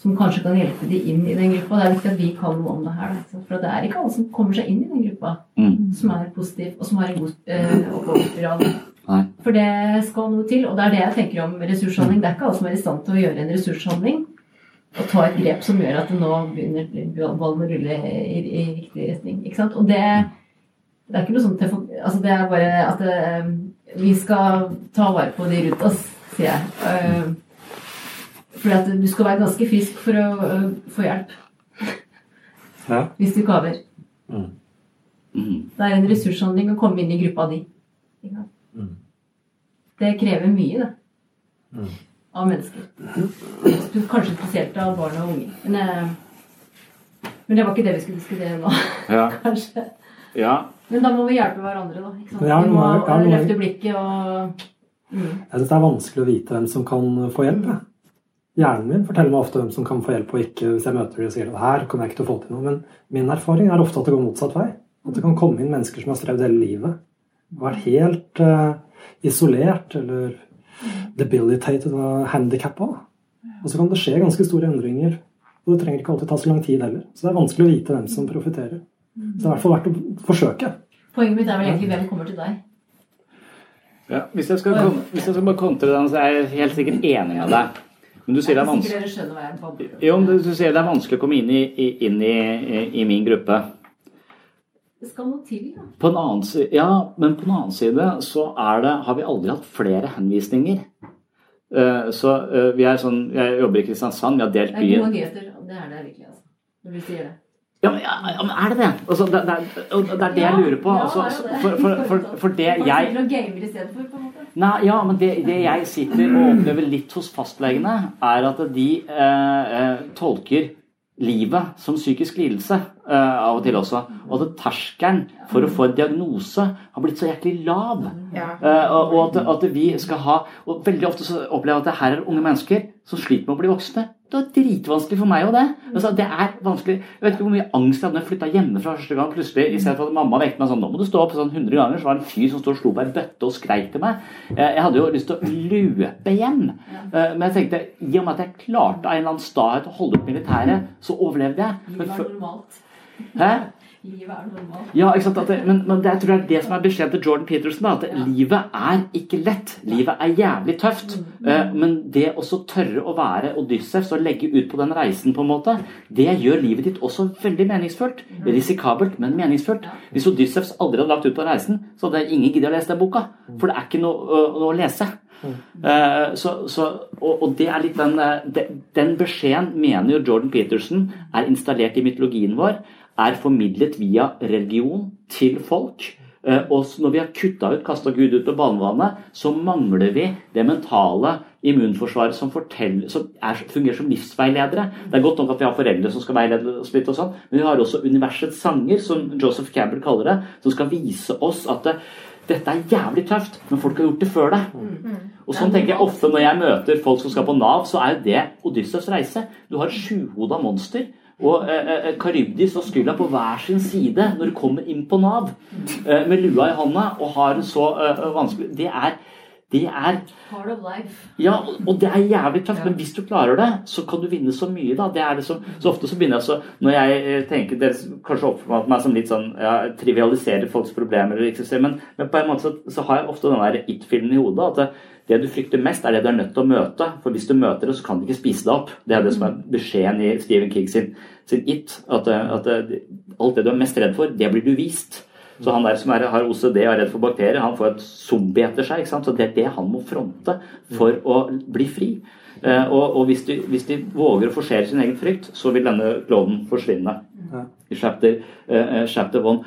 som kanskje kan hjelpe de inn i den gruppa. Det er viktig at vi kan noe om det her. For det er ikke alle som kommer seg inn i den gruppa, Mm. som er positiv, og som har en god øh, oppoverspiral. Nei. For det skal noe til, og det er det jeg tenker om ressurshandling. Det er ikke alle som er i stand til å gjøre en ressurshandling og ta et grep som gjør at det nå begynner ballen å rulle i, i riktig retning. Ikke sant? Og det, det er ikke noe sånt telefon... Altså det er bare at det, vi skal ta vare på de rundt oss, sier jeg. Uh, fordi at du skal være ganske frisk for å øh, få hjelp. Ja. Hvis du kaver. Mm. Det er en ressurshandling å komme inn i gruppa di. Sant? Det krever mye, det. Av mennesker. Du, Kanskje spesielt av barn og unge. Men, eh, men det var ikke det vi skulle diskutere nå. Ja. Kanskje. ja. Men da må vi hjelpe hverandre, da. Ikke sant? Ja, vi må ja, løfte blikket og mm. Jeg syns det er vanskelig å vite hvem som kan få hjelp. jeg. Hjernen min forteller meg ofte hvem som kan få hjelp og ikke. Hvis jeg møter dem og sier at her kommer jeg ikke til å få til noe. Men min erfaring er ofte at det går motsatt vei. At det kan komme inn mennesker som har strevd hele livet. Vært helt uh, isolert eller debilitated og handikappa. Og så kan det skje ganske store endringer. Og det trenger ikke alltid ta så lang tid heller. Så det er vanskelig å vite hvem som profitterer. Så det er i hvert fall verdt å forsøke. Poenget mitt er vel egentlig hvem kommer til deg? Ja, hvis, jeg skal, hvis jeg skal bare kontre den, så er jeg helt sikkert enig med deg. Men du sier det er vanskelig. Jo, men du, du sier det er vanskelig å komme inn i, i, inn i, i, min gruppe. Det skal noe til, da. På en annen side, ja, men på en annen side så er det, har vi aldri hatt flere henvisninger. Eh, så eh, vi er sånn, Jeg jobber i Kristiansand, vi har delt byen Det er gode nyheter. Det er det virkelig, altså. Når du sier det. Ja, men, ja, ja, men er det det? Altså, det, det, er- og det er det jeg lurer på. Ja, Altså, for, for, for, for det jeg. Nei, ja, men det, det jeg sitter og opplever litt hos fastlegene, er at de eh, eh, tolker livet som psykisk lidelse eh, av og til også. Og at terskelen for å få en diagnose har blitt så jæklig lav. Eh, og og at, at vi skal ha Og veldig ofte så opplever jeg at det her er unge mennesker som sliter med å bli voksne. Det var dritvanskelig for meg òg, det. Altså, det er vanskelig. Jeg vet ikke hvor mye angst jeg hadde da jeg flytta hjemmefra første gang. plutselig, I stedet for at mamma vekket meg sånn Nå må du stå opp sånn 100 ganger. Så var det en fyr som stod og slo på ei bøtte og skreik til meg. Eh, Jeg hadde jo lyst til å løpe hjem. Eh, Men jeg tenkte i og med at jeg klarte av en eller annen stahet å holde opp militæret, så overlevde jeg. Men normalt. Hæ? Livet er normalt. Ja, ikke sant? Det, men, men det, jeg tror det er det som er beskjeden til Jordan Peterson. At at livet er ikke lett. Livet er jævlig tøft. Eh, men det også tørre å være Odyssevs og legge ut på den reisen, på en måte, det gjør livet ditt også veldig meningsfullt. Risikabelt, men meningsfullt. Hvis Odyssevs aldri hadde lagt ut på reisen, så hadde ingen giddet å lese den boka. For det er ikke noe, noe å lese. Eh, så, så, og, og det er litt den, eh, den beskjeden mener jo Jordan Peterson er installert i mytologien vår. Er formidlet via religion til folk. Eh, og når vi har kutta ut, kasta Gud ut av banevannet, så mangler vi det mentale immunforsvaret som, som er, fungerer som livsveiledere. Det er godt nok at vi har foreldre som skal veilede oss litt, og sånn, men vi har også universets sanger, som Joseph Campbell kaller det, som skal vise oss at det, dette er jævlig tøft, men folk har gjort det før deg. Og sånn tenker jeg ofte når jeg møter folk som skal på Nav, så er det Odyssevs reise. Du har et sjuhoda monster og eh, eh, eh, og Skylla på hver sin side når du kommer inn på Nav eh, med lua i hånda og har en så eh, vanskelig. Det er det er Part of life. Ja, og det er jævlig tøft, men hvis du klarer det, så kan du vinne så mye, da. Det er liksom, så ofte så begynner jeg så Når jeg eh, tenker Dere kanskje oppfatter meg som litt sånn ja, trivialiserer folks problemer, men, men, på en måte så, så har jeg ofte den der it-filmen i hodet. at det, det du frykter mest, er det du er nødt til å møte. For hvis du møter det, så kan du ikke spise det opp. Det er det som er beskjeden i Stephen King sin, sin It. At, at, alt det du er mest redd for, det blir du vist. Så han der som er, har OCD og er redd for bakterier, han får et zombie etter seg. ikke sant? Så det er det han må fronte for å bli fri. Eh, og, og hvis, de, hvis, de, våger å forsere sin egen frykt, så vil denne klovnen forsvinne. I chapter, eh, chapter one.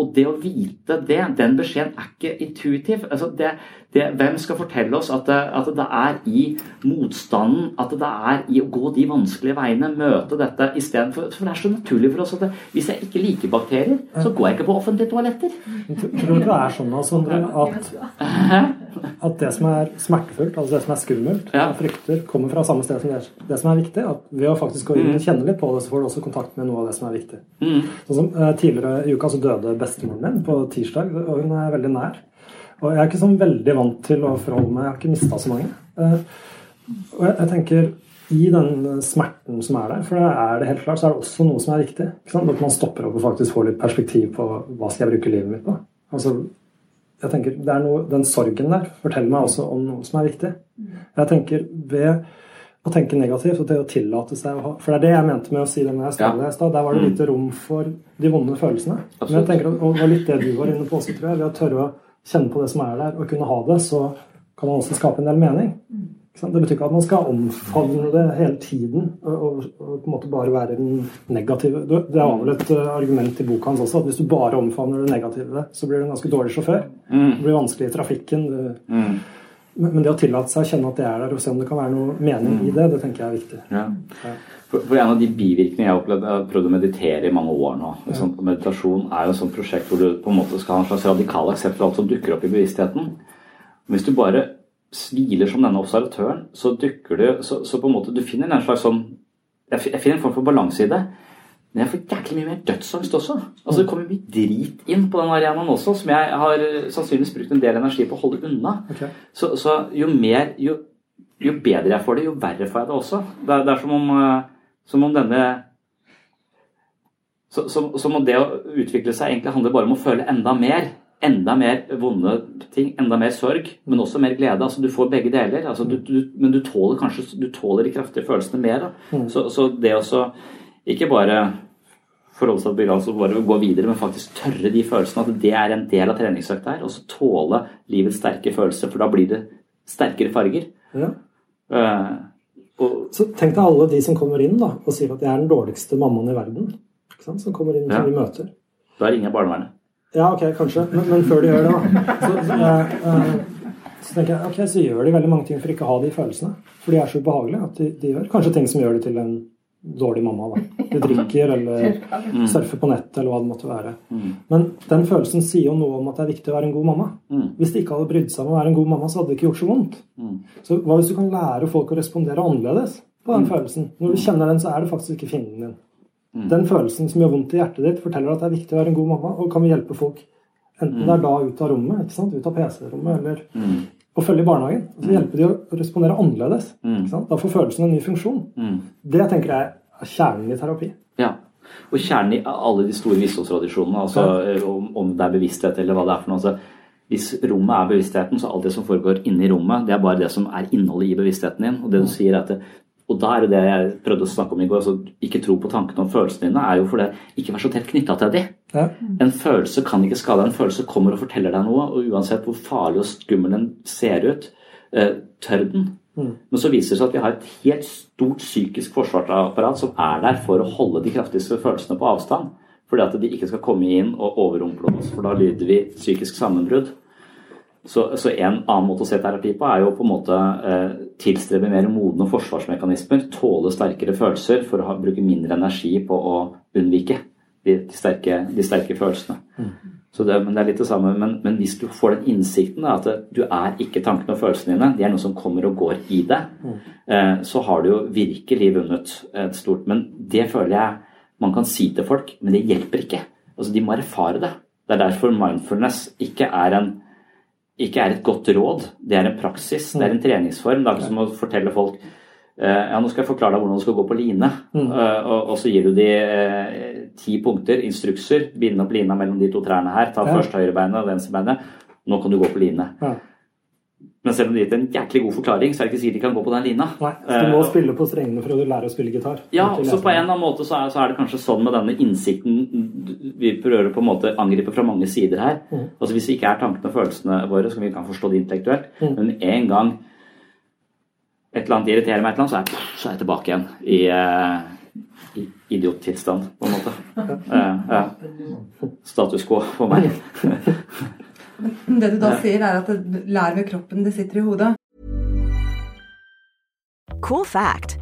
Og det å vite det, den beskjeden er ikke intuitiv. Altså det, det, hvem skal fortelle oss at det, at det, er i motstanden, at det er i å gå de vanskelige veiene, møte dette istedenfor For det er så naturlig for oss at hvis jeg ikke liker bakterier, så går jeg ikke på offentlige toaletter. Tror du det er sånn altså, at, at det som er smertefullt, altså det som er skummelt, ja. frykter, kommer fra samme sted som det, det som er viktig? At ved å faktisk gå inn og mm. kjenne litt på det, så får du også kontakt med noe av det som er viktig. Mm. Sånn som uh, Tidligere i uka så døde bestemoren min på tirsdag, og hun er veldig nær. Og jeg er ikke sånn veldig vant til å forholde meg Jeg har ikke mista så mange. Eh, og jeg, tenker i den smerten som er der, for det er det helt klart, så er det også noe som er viktig. At man stopper opp og faktisk får litt perspektiv på hva skal jeg bruke livet mitt på. Altså, jeg tenker, det er noe, Den sorgen der forteller meg også om noe som er viktig. Jeg tenker ved å tenke negativt og til å tillate seg å ha For det er det jeg mente med å si det når jeg stod der i stad. Der var det mm. lite rom for de vonde følelsene. Men jeg tenker, Og det var litt det du var inne på også, tror jeg. Ved å tørre å kjenne på det som er der, og kunne ha det, så kan man også skape en del mening. Det betyr ikke at man skal omfavne det hele tiden og, og, på en måte bare være den negative. Det var vel et eh, argument i boka hans også, at hvis du bare omfavner det negative, så blir du en ganske dårlig sjåfør. Mm. Det blir vanskelig i trafikken. Mm men det å tillate seg å kjenne at det er der, og se om det kan være noe mening i det, det tenker jeg er viktig. Ja. For, En av de bivirkningene jeg har opplevd, jeg har prøvd å meditere i mange år nå. Liksom, meditasjon er jo et sånt prosjekt hvor du på en måte skal ha en slags radikal aksept for alt som dukker opp i bevisstheten. Hvis du bare sviler som denne observatøren, så dukker du så, så, på en måte du finner en slags sånn Jeg finner en form for balanse i det. Men jeg får jæklig mye mer dødsangst også. Altså Det kommer mye drit inn på den arenaen også, som jeg har eh, sannsynligvis brukt en del energi på å holde unna. Okay. Så, så, jo mer jo, jo, bedre jeg får det, jo verre får jeg det også. Det det er som, om, eh, som om denne så, som, som om det å utvikle seg egentlig handler bare om å føle enda mer. Enda mer vonde ting, enda mer sorg, men også mer glede. altså Du får begge deler. altså du, du, Men du tåler kanskje du tåler de kraftige følelsene mer. Mm. Så, så det også ikke bare forholde seg til altså bare gå videre, men faktisk tørre de følelsene. At det er en del av treningsøkta her. Og så tåle livets sterke følelser, for da blir det sterkere farger. Ja. Uh, så tenk deg alle de som kommer inn da, og sier at jeg er den dårligste mammaen i verden. Som kommer inn som vi møter. Da ringer jeg barnevernet. Ja, ok, kanskje. Men, men, før de gjør det, da. Så, så, eh, så, tenker jeg, ok, så gjør de veldig mange ting for ikke å ha de følelsene. For de er så ubehagelige at de, de gjør kanskje ting som gjør det til en dårlig mamma. da. Du drikker eller mm. surfer på nettet eller hva det måtte være. Mm. Men den følelsen sier jo noe om at det er viktig å være en god mamma. Mm. Hvis de ikke hadde brydd seg om å være en god mamma, så hadde det ikke gjort så vondt. Så hva hvis du kan lære folk å respondere annerledes på den følelsen? Når du kjenner den, så er det faktisk ikke fienden din. Den følelsen som gjør vondt i hjertet ditt, forteller at det er viktig å være en god mamma. Og kan vi hjelpe folk enten det er da ut av rommet, ikke sant? ut av PC-rommet, eller å følge i barnehagen. Så mm. hjelper de å respondere annerledes. Mm. Da får følelsen en ny funksjon. Mm. Det tenker jeg er kjernen i terapi. Ja. Og kjernen i alle de store visdomstradisjonene, altså ja. om, om, det er bevissthet eller hva det er for noe. Altså, hvis rommet er bevisstheten, så alt det som foregår inni rommet, det er bare det som er innholdet i bevisstheten din. Og det du sier er at det, og da er det det jeg prøvde å snakke om i går. altså Ikke tro på tankene om følelsene dine. er jo for det, Ikke vær så tett knytta til dem. Ja. En følelse kan ikke skade. En følelse kommer og forteller deg noe. Og uansett hvor farlig og skummel den ser ut, eh, tør den. Mm. Men så viser det seg at vi har et helt stort psykisk forsvarsapparat som er der for å holde de kraftigste følelsene på avstand. Fordi at de ikke skal komme inn og overrumple oss, for da lyder vi psykisk sammenbrudd. Så, så, en annen måte å se terapi på er jo på en måte eh, tilstrebe mer modne forsvarsmekanismer, tåle sterkere følelser for å ha, bruke mindre energi på å unnvike de, de, sterke, de sterke, følelsene. Mm. Så det, men det er litt det samme, men, men hvis du får den innsikten da, at du er ikke tankene og følelsene dine, de er noe som kommer og går i deg, mm. eh, så har du jo virkelig vunnet et stort Men det føler jeg man kan si til folk, men det hjelper ikke. Altså, De må erfare det. Det er derfor mindfulness ikke er en ikke er et godt råd. Det er en praksis, det er en treningsform. Det er ikke som å fortelle folk ja, nå skal jeg forklare deg hvordan du skal gå på line. Mm. Uh, og, og, så gir du de uh, ti punkter, instrukser. Binde opp lina mellom de to trærne her. Ta ja. først høyrebeinet og venstrebeinet. Nå kan du gå på line. Ja. Men selv om de har gitt en jæklig god forklaring, så er det ikke sikkert de kan gå på den lina. Nei, så Du må uh, spille på strengene for å lære å spille gitar. Ja, så på en eller annen måte så er, så er, det kanskje sånn med denne innsikten Vi prøver på en måte angripe fra mange sider her. Mm. Altså Hvis vi ikke er tankene og følelsene våre, så kan vi ikke forstå det intellektuelt, mm. men en gang et eller annet irriterer meg, et eller annet, så er, så er jeg tilbake igjen i, uh, i idiottilstand, på en måte. Uh, uh, status quo for meg. Det du da sier, er at det lærer ved kroppen, det sitter i hodet. Cool fact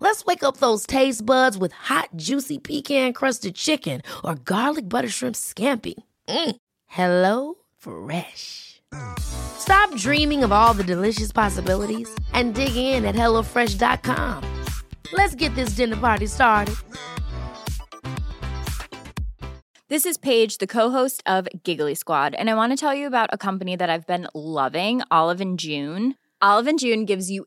Let's wake up those taste buds with hot, juicy pecan crusted chicken or garlic butter shrimp scampi. Mm. Hello Fresh. Stop dreaming of all the delicious possibilities and dig in at HelloFresh.com. Let's get this dinner party started. This is Paige, the co-host of Giggly Squad, and I want to tell you about a company that I've been loving, Olive and June. Olive and June gives you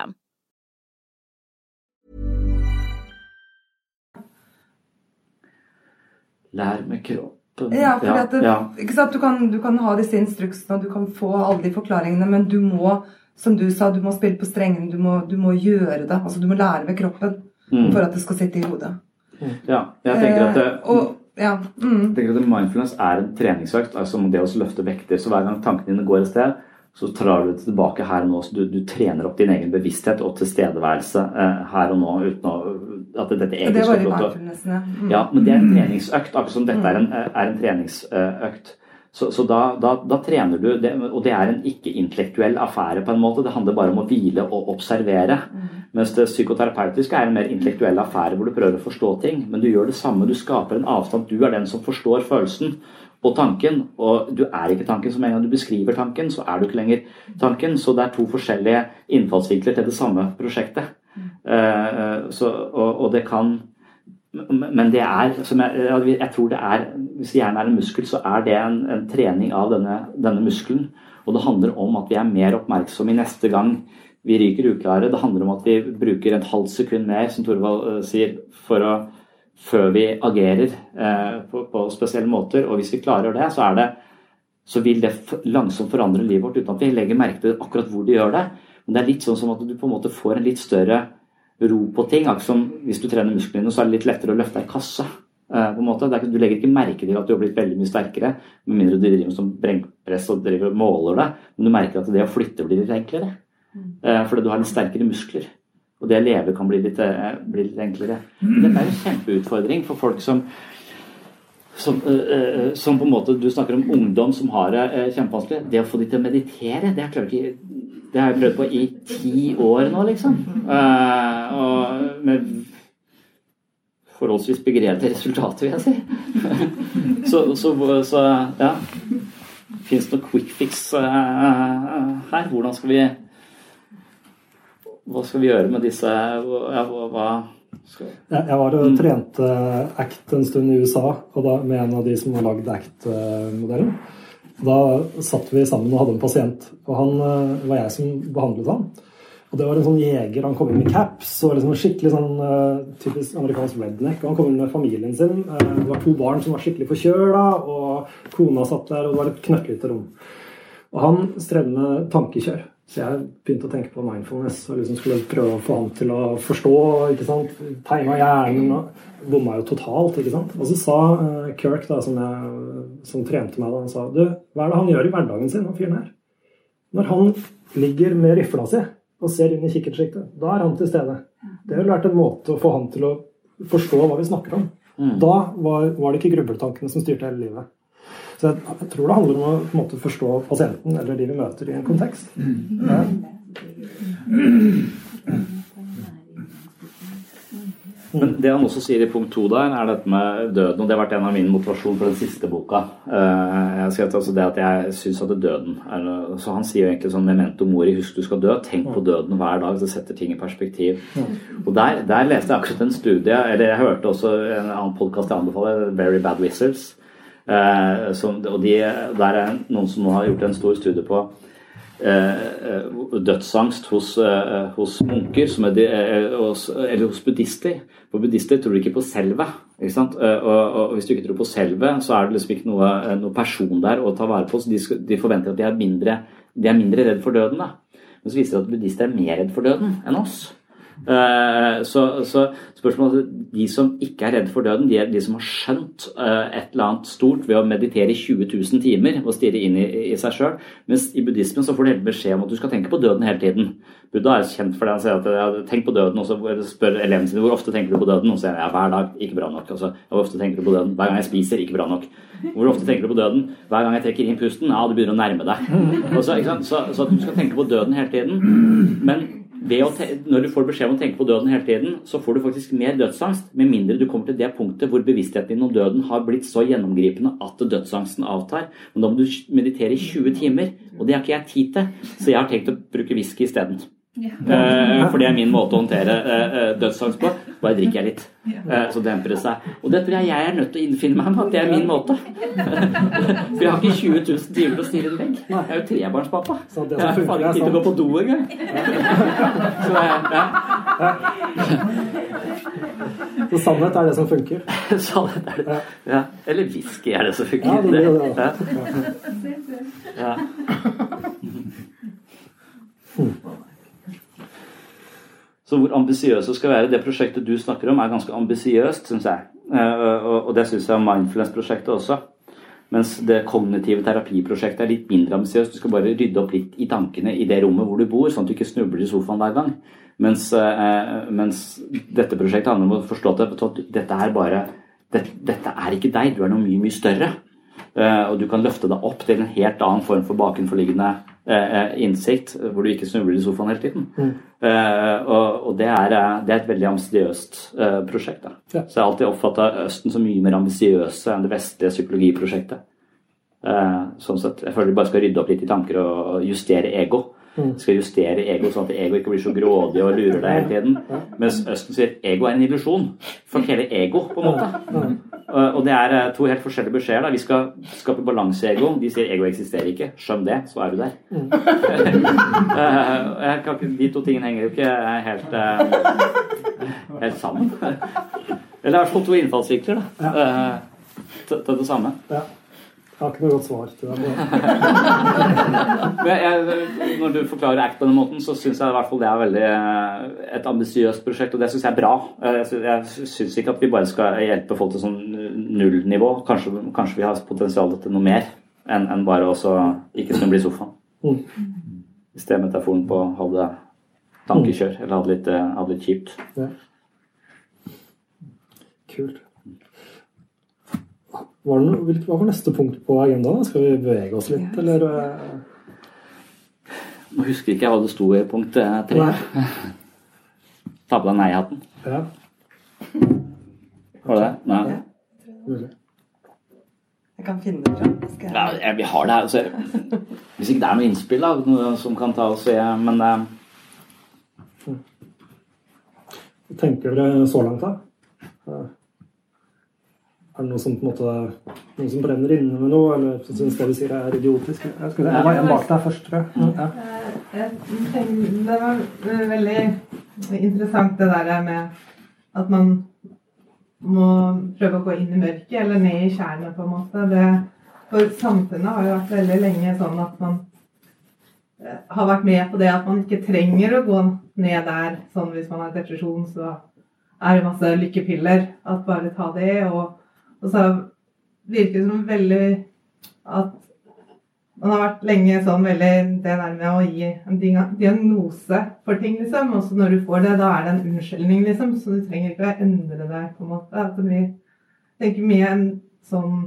System. Lær med kroppen. Ja, for ja, det, ja. Ikke sant? Du, kan, du kan ha disse instruksene og du kan få alle de forklaringene, men du må, som du sa, du må spille på strengene. Du må, du må gjøre det. Altså, du må lære med kroppen mm. for at det skal sitte i hodet. Ja, jeg tenker at det, eh, og, ja, mm. jeg tenker at mindfulness er en treningsøkt. altså Det å løfte vekter. Så hver gang tankene dine går et sted, så trar du tilbake her og nå. så Du, du trener opp din egen bevissthet og tilstedeværelse eh, her og nå. uten å, at dette egentlig det var i mindfulnessene. Mm. Ja, men det er en treningsøkt, akkurat som dette er en, mm. er en treningsøkt. Så, så da, da, da, trener du, det, og det er en ikke-intellektuell affære på en måte. Det handler bare om å hvile og observere. Mm. Mens det psykoterapeutiske er en mer intellektuell affære hvor du prøver å forstå ting. Men du gjør det samme, du skaper en avstand. Du er den som forstår følelsen og tanken. Og du er ikke tanken. Så med en gang du beskriver tanken, så er du ikke lenger tanken. Så det er to forskjellige innfallsvinkler til det samme prosjektet. Uh, så, og, og, det kan Men det er jeg, jeg, tror det er Hvis hjernen er en muskel, så er det en, en trening av denne, denne muskelen. Og det handler om at vi er mer oppmerksomme i neste gang vi ryker uklare. Det handler om at vi bruker et halvt sekund mer, som Torvald uh, sier, for å før vi agerer eh, på, på, spesielle måter. Og hvis vi klarer det, så, det, så vil det langsomt forandre livet vårt uten at vi legger merke til akkurat hvor de gjør det. Men det er litt sånn som at du på en måte får en litt større ro på ting. Akkurat som hvis du trener musklene dine, så er det litt lettere å løfte ei kasse. Eh, på en måte. du legger ikke merke til at du har blitt veldig mye sterkere, med mindre du driver som brengpress og driver og måler det. Men du merker at det å flytte blir litt enklere. Mm. Eh, fordi du har litt sterkere muskler. Og det å leve kan bli litt, eh, bli litt enklere. Men dette er en kjempeutfordring for folk som som, uh, som, på en måte Du snakker om ungdom som har det uh, kjempevanskelig. Det å få de til å meditere, det har, jeg prøvd på i ti år nå, liksom. Uh, og med forholdsvis begredelige resultater, vil jeg si. så, så, så ja. Fins det noe quick fix uh, her? Hvordan skal vi Hva skal vi gjøre med disse ja, hva, skal... Jeg var og trente ACT en stund i USA og da, med en av de som har lagd ACT-modellen. Da satt vi sammen og hadde en pasient, og han uh, var jeg som behandlet han. Og det var en sånn jeger. Han kom inn med caps og liksom skikkelig sånn uh, typisk amerikansk redneck. Og han kom inn med familien sin. Uh, det var to barn som var skikkelig forkjøla, og kona satt der, og det var et knøttlite rom. Og han strevde med tankekjør. Så jeg begynte å tenke på mindfulness og liksom skulle prøve å få han til å forstå. ikke sant? Tegna hjernen. og Bomma jo totalt. ikke sant? Og så sa uh, Kirk, da, som, jeg, som trente meg, da, han sa du, hva er det han gjør i hverdagen sin, han fyren her? Når han ligger med rifla si og ser inn i kikkertsjiktet. Da er han til stede. Det ville vært en måte å få han til å forstå hva vi snakker om. Mm. Da var, var, det ikke grubletankene som styrte hele livet. Så jeg, jeg, tror det handler om å måte, forstå pasienten eller de vi møter, i en kontekst. Ja. Men det han også sier i punkt to der, er dette med døden. Og det har vært en av mine motivasjoner for den siste boka. Eh, jeg skrev altså det at jeg syns at døden er Så han sier jo egentlig sånn memento mori, husk du skal dø. Tenk på døden hver dag. Det setter ting i perspektiv. Og der, der leste jeg akkurat en studie, eller jeg hørte også en annen podkast jeg anbefaler, Very Bad Wizards. Eh, som, og de, der er noen som nå har gjort en stor studie på Eh, eh, dødsangst hos, eh, hos munker, de, eller hos buddhister. For buddhister tror ikke på selve. Ikke og, og, hvis du ikke tror på selve, så er det liksom ikke noe, noe person der å ta vare på. Så de, de forventer at de er mindre, de er mindre redd for døden. Da. Men så viser det at buddhister er mer redd for døden enn oss. Eh, så, så, spørsmålet De som ikke er redde for døden, de er de som har skjønt eh, et eller annet stort ved å meditere i 20 000 timer og stirre inn i, i seg sjøl. Mens i buddhismen så får du hele beskjed om at du skal tenke på døden hele tiden. Buddha er kjent for det. Han sier at ja, tenk på døden, og så spør elevene sine hvor ofte tenker du på døden. Og så sier han ja, hver dag, ikke bra nok. Altså, hvor ofte tenker du på døden? Hver gang jeg spiser, ikke bra nok. Hvor ofte tenker du på døden? Hver gang jeg trekker inn pusten? Ja, du begynner å nærme deg. Så, så, så, du skal tenke på døden hele tiden. Men når du får beskjed om å tenke på døden hele tiden, så får du faktisk mer dødsangst, med mindre du kommer til det punktet hvor bevisstheten din om døden har blitt så gjennomgripende at dødsangsten avtar. Men da må du meditere i 20 timer, og det har ikke jeg tid til, så jeg har tenkt å bruke whisky isteden. Ja. Uh, for det er min måte å håndtere uh, dødsangst på. Bare drikker jeg litt, uh, så demper det seg. Og det tror jeg jeg er nødt til å innfinne meg med at det er min måte. for jeg har ikke 20 000 timer til å stirre en vegg. Jeg er jo trebarnspappa. Jeg har faen ikke tid til å gå på do engang. så ja. Så sannhet er det som funker? sannhet er det. Ja. Eller whisky er det som funker. Ja, det blir det. Ja. Hmm. Så hvor ambisiøse skal være Det prosjektet du snakker om, er ganske ambisiøst, syns jeg. Eh, og det syns jeg er mindfulness-prosjektet også. Mens det kognitive terapiprosjektet er litt mindre ambisiøst. Du skal bare rydde opp litt i tankene i det rommet hvor du bor, sånn at du ikke snubler i sofaen hver gang. Mens, eh, mens dette prosjektet handler om å forstå at dette er bare dette, dette er ikke deg, du er noe mye, mye større. Eh, og du kan løfte deg opp til en helt annen form for bakenforliggende Eh, eh, innsikt, hvor du ikke snubler i sofaen hele tiden. Mm. Eh, og, og det, er, det, er, et veldig ambisiøst eh, prosjekt. Ja. Så jeg har alltid oppfatta Østen som mye mer ambisiøse enn det vestlige psykologiprosjektet. Uh, sånn sett, Jeg føler de bare skal rydde opp litt i tanker og justere ego. Mm. Skal justere ego sånn at ego ikke blir så grådig og lurer deg hele tiden. Mens Østen sier ego er en illusjon. Fuck hele ego, på en måte. Og det er eh, to helt forskjellige beskjeder. Da. Vi skal skape balanse i ego. De sier ego eksisterer ikke. Skjønn det, så er du der. Mm. de to tingene henger jo ikke helt, eh, helt sammen. Eller i hvert fall to innfallsvinkler da. Eh, til det samme. Jeg har ikke noe godt svar til det. jeg, når du forklarer ACT på den måten, så syns jeg i hvert fall det er veldig eh, et ambisiøst prosjekt, og det syns jeg er bra. Jeg syns ikke at vi bare skal hjelpe folk til sånn nullnivå. Kanskje, kanskje vi har potensial til noe mer enn en bare å ikke snuble i sofaen. Mm. I stedet metaforen på å ha det tankekjør, eller ha det litt, eh, det litt kjipt. Ja. Kult. Hva var neste punkt på agendaen? Skal vi bevege oss litt, eller? Nå husker ikke jeg hva det sto i punkt eh, tre. Ta på deg nei-hatten. Ja. Var det det? Nei. Jeg kan finne det fram. Skal jeg- Ja, vi har det her. Altså, hvis ikke det er noe innspill da, noe som kan ta oss i Men eh, Hva tenker dere så langt, da? Eh, Er det noe som på en måte Noen som brenner inne med noe, eller syns det vi sier er idiotisk? Jeg skal se, det var en bak deg først, tror jeg. Ja. Det var veldig interessant det der med at man må prøve å gå inn i mørket, eller ned i tjernet, på en måte. Det, for samfunnet har jo vært veldig lenge sånn at man eh, har vært med på det at man ikke trenger å gå ned der. Sånn hvis man har depresjon, så er det masse lykkepiller. At bare ta det. Og, og så virker det som veldig at man har vært lenge sånn veldig det der med å gi en diagnose for ting, liksom. Og så når du får det, da er det en unnskyldning, liksom. Så du trenger ikke å endre deg, på en måte. At det tenker mye en sånn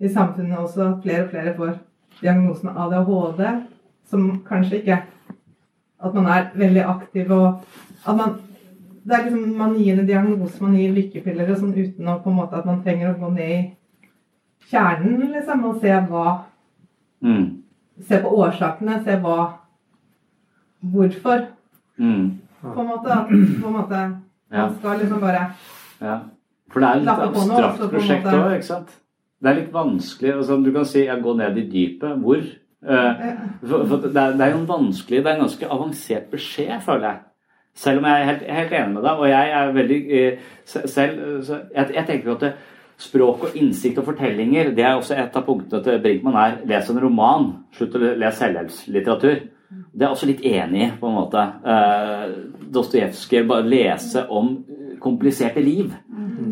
i samfunnet også at flere og flere får diagnosen ADHD, som kanskje ikke At man er veldig aktiv og at man det er liksom, Man gir en diagnose, man gir lykkepiller og sånn uten å på en måte at man trenger å gå ned i kjernen liksom, og se hva mm, Se på årsakene, se hva Hvorfor, mm, på en måte. På en måte Ja. man skal liksom bare ja. For det er litt abstrakt og så på en prosjekt òg, ikke sant? Det er litt vanskelig. Altså, du kan si ja, 'gå ned i dypet'. Hvor? Uh, for, for det, er, det er jo en vanskelig, det er en ganske avansert beskjed, føler jeg. Selv om jeg er helt, helt enig med deg, og jeg er veldig eh, selv, jeg, jeg tenker at det, språk og innsikt og fortellinger, det er også et av punktene til Brinkmann er les en roman, slutt å lese selvhjelpslitteratur. Det er også litt enig i, på en måte. Eh, Dostojevskij, bare lese om kompliserte liv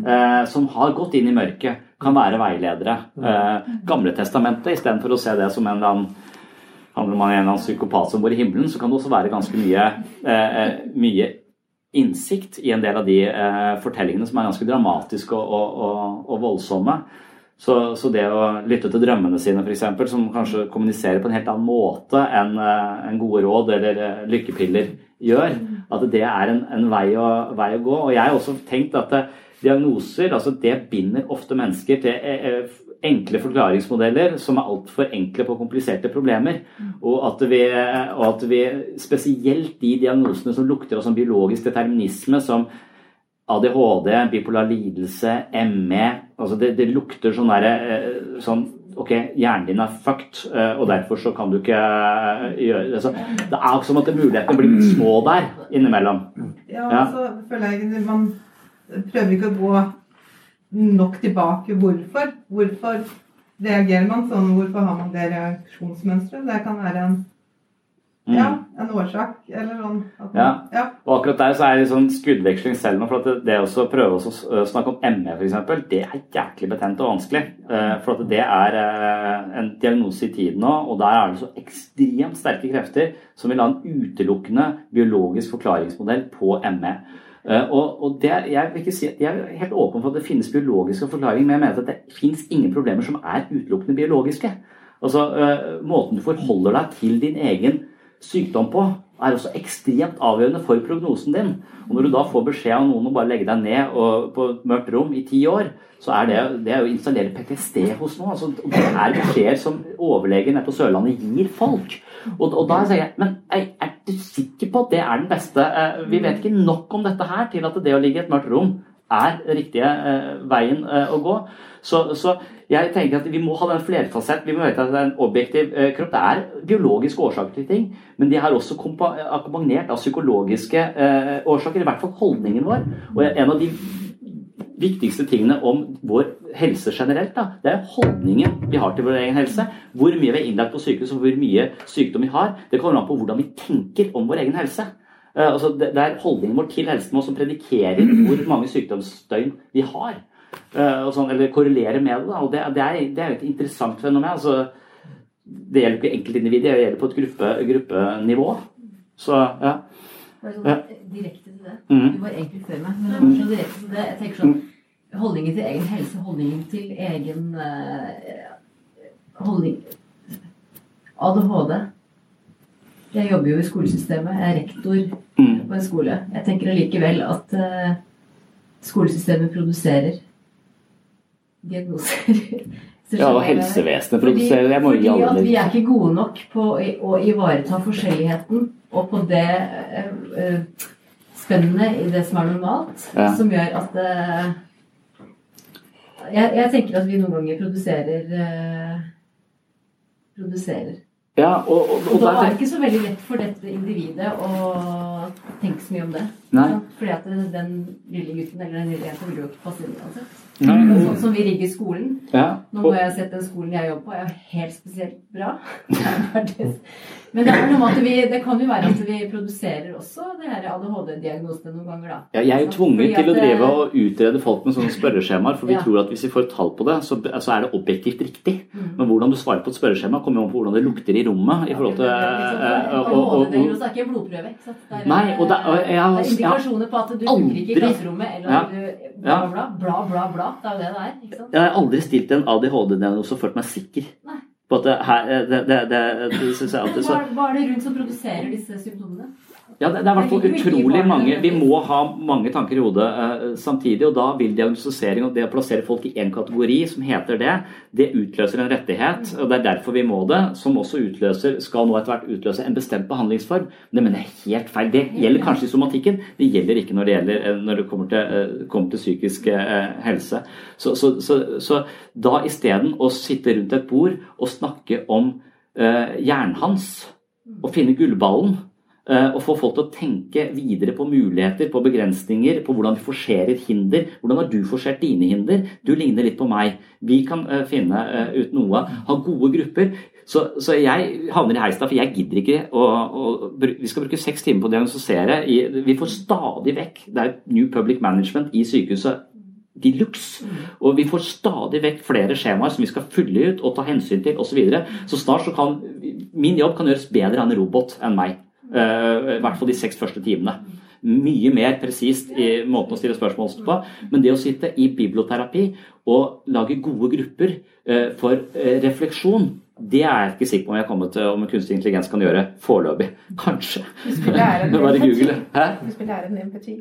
eh, som har gått inn i mørket, kan være veiledere. Eh, Gamle testamentet, istedenfor å se det som en eller annen handler om en eller annen psykopat som bor i himmelen, så kan det også være ganske mye, eh, eh, mye innsikt i en del av de eh, fortellingene som er ganske dramatiske og, og, og, og voldsomme. Så, så det å lytte til drømmene sine, f.eks., som kanskje kommuniserer på en helt annen måte enn eh, en gode råd eller eh, lykkepiller gjør, at det er en, en vei, å, vei å gå. Og jeg har også tenkt at diagnoser altså det binder ofte mennesker til enkle forklaringsmodeller som er altfor enkle på kompliserte problemer. Og at, vi, og at vi spesielt de diagnosene som lukter av sånn biologisk determinisme, som ADHD, bipolar lidelse, ME altså det, det lukter sånn derre eh, sånn Ok, hjernen din er fucked, eh, og derfor så kan du ikke eh, gjøre det. Så det er jo som at mulighetene blir litt små der innimellom. Ja, Ja. så føler jeg at man prøver ikke å gå nok tilbake. Hvorfor? Hvorfor reagerer man sånn? Hvorfor har man det reaksjonsmønsteret? Det kan være en, ja, en årsak, eller sånn. Man, Ja. Og akkurat der så er det sånn skuddveksling selv nå. For at det, det å prøve å snakke om ME f.eks., det er jæklig betent og vanskelig. Eh, For at det er eh, en diagnose i tiden nå, og der er det så ekstremt sterke krefter som vil ha en utelukkende biologisk forklaringsmodell på ME. Eh, Og, og det, jeg, si, jeg er helt åpen for at det finnes biologiske forklaringer, men jeg mener at det finnes ingen problemer som er utelukkende biologiske. Altså, eh, Måten du forholder deg til din egen sykdom på, er også ekstremt avgjørende for prognosen din. Og Når du da får beskjed av noen om bare legge deg ned og, på et mørkt rom i ti år, så er det, det er å installere PTSD hos noen. Altså, det er beskjeder som overlegen nede på Sørlandet gir folk. Og, og da sier jeg men er, er du sikker på at det er den beste? Eh, Vi vet ikke nok om dette her til at det å ligge i et mørkt rom er riktige eh, veien eh, å gå. Så, så jeg tenker at vi må ha den flerfasett. Vi må vite at det er en objektiv eh, kropp. Det er biologiske årsaker til ting, men de er også kompa- akkompagnert av psykologiske eh, årsaker. I hvert fall holdningen vår. Og en av de viktigste tingene om vår helse generelt, da, det er holdningen vi har til vår egen helse. Hvor mye vi er innlagt på sykehus og hvor mye sykdom vi har, det kommer an på hvordan vi tenker om vår egen helse. Eh, altså det, det er holdningen vår til helsen vår som predikerer hvor mange sykdomsdøgn vi har. Eh, og sånn, eller korrelere med det. Da. Og det, det, er, det er jo et interessant fenomen. Altså, det gjelder ikke enkeltindivider, det gjelder på et gruppe, gruppenivå. Så ja. Sånn Ja. direkte til det. Mm. Du var egentlig før meg, men jeg, var så direkte til det. Jeg tenker sånn Holdningen til egen helse, holdningen til egen uh, holdning ADHD. Jeg jobber jo i skolesystemet. Jeg er rektor Mm. på en skole. Jeg tenker allikevel at uh, skolesystemet produserer diagnoser. Ja, og helsevesenet produserer. Jeg må gi Fordi alle vi er ikke gode nok på å ivareta forskjelligheten og på det uh, eh, spennet i det som er normalt, Ja. som gjør at uh, jeg, jeg tenker at vi noen ganger produserer uh, Produserer. Ja, og, og, og, Og da er det ikke så veldig lett for dette individet å tenke så mye om det. Nei. Fordi at den lille gutten eller den lille jenta vil jo ikke passe inn uansett. Sånn som vi rigger skolen. Ja. Nå må jeg ha sett den skolen jeg jobber på, er jo helt spesielt bra. Men det er noe med at vi, det kan jo være at vi produserer også det her ADHD-diagnosene noen ganger, da. Ja, jeg er jo tvunget Fordi til å drive eh, og utrede folk med sånne spørreskjemaer, for vi Ja. tror at hvis vi får tall på det, så, så er det objektivt riktig. Mm. Men hvordan du svarer på et spørreskjema, kommer jo an på hvordan det lukter i rommet. i forhold til... eh, og- og- og- ADHD-diagnose er ikke blodprøve. ikke sant? Nei, og det- og jeg har- indikasjoner på at du funker ikke i klasserommet, eller Ja. du bla, bla, bla, bla, bla. Det er jo det det er. ikke sant? Jeg har aldri stilt en ADHD-diagnose og følt meg sikker på at det her Det, det, det, det synes jeg alltid så Hva, hva er det rundt som produserer disse symptomene? Ja, det, det er i hvert fall utrolig mange Vi må ha mange tanker i hodet uh, samtidig, og da vil diagnostisering og det å plassere folk i én kategori som heter det, det utløser en rettighet, og det er derfor vi må det, som også utløser, skal nå etter hvert utløse en bestemt behandlingsform. Det mener jeg er helt feil. Det gjelder kanskje i somatikken, det gjelder ikke når det, gjelder, eh, når det kommer, til, eh, kommer til psykisk helse. Så, så, så, så da isteden å sitte rundt et bord og snakke om eh, jernhans og finne gullballen og få folk til å tenke videre på muligheter, på begrensninger, på hvordan vi forserer hinder. Hvordan har du forsert dine hinder? Du ligner litt på meg. Vi kan eh, finne eh, ut noe. Ha gode grupper. Så, så jeg havner i heisa, for jeg gidder ikke å, Vi skal bruke seks timer på å diagnostisere. Vi får stadig vekk Det er New Public Management i sykehuset de luxe. Og vi får stadig vekk flere skjemaer som vi skal fylle ut og ta hensyn til osv. Så, så snart så kan min jobb kan gjøres bedre av en robot enn meg. Eh, I hvert fall de seks første timene. Mye mer presist i måten å stille spørsmål på. Men det å sitte i biblioterapi og lage gode grupper eh, for eh, refleksjon, det er jeg ikke sikker på om jeg har kommet til om kunstig intelligens kan gjøre foreløpig. Kanskje. Hvis vi lærer den empati.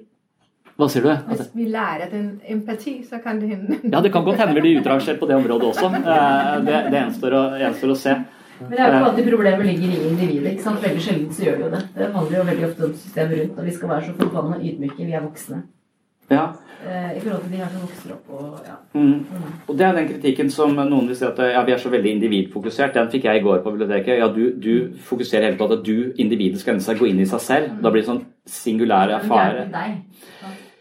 Hva sier du? Hvis vi lærer den empati, så kan det hende Ja, det kan godt hende vi blir utrangert på det området også. Det, det gjenstår, å, gjenstår å se. Men det er jo alltid problemet ligger i individet. ikke sant? Veldig sjelden så gjør det jo det. Det handler jo veldig ofte om systemet rundt, og vi skal være så forbanna ydmyke. Vi er voksne. Ja. Eh, I forhold til de her som vokser opp og ja. Mm. Og Det er den kritikken som noen vil si at ja, vi er så veldig individfokusert. Den fikk jeg i går på biblioteket. Ja, Du, du fokuserer helt på at du, individet, skal seg gå inn i seg selv. Da blir det sånn singulære Men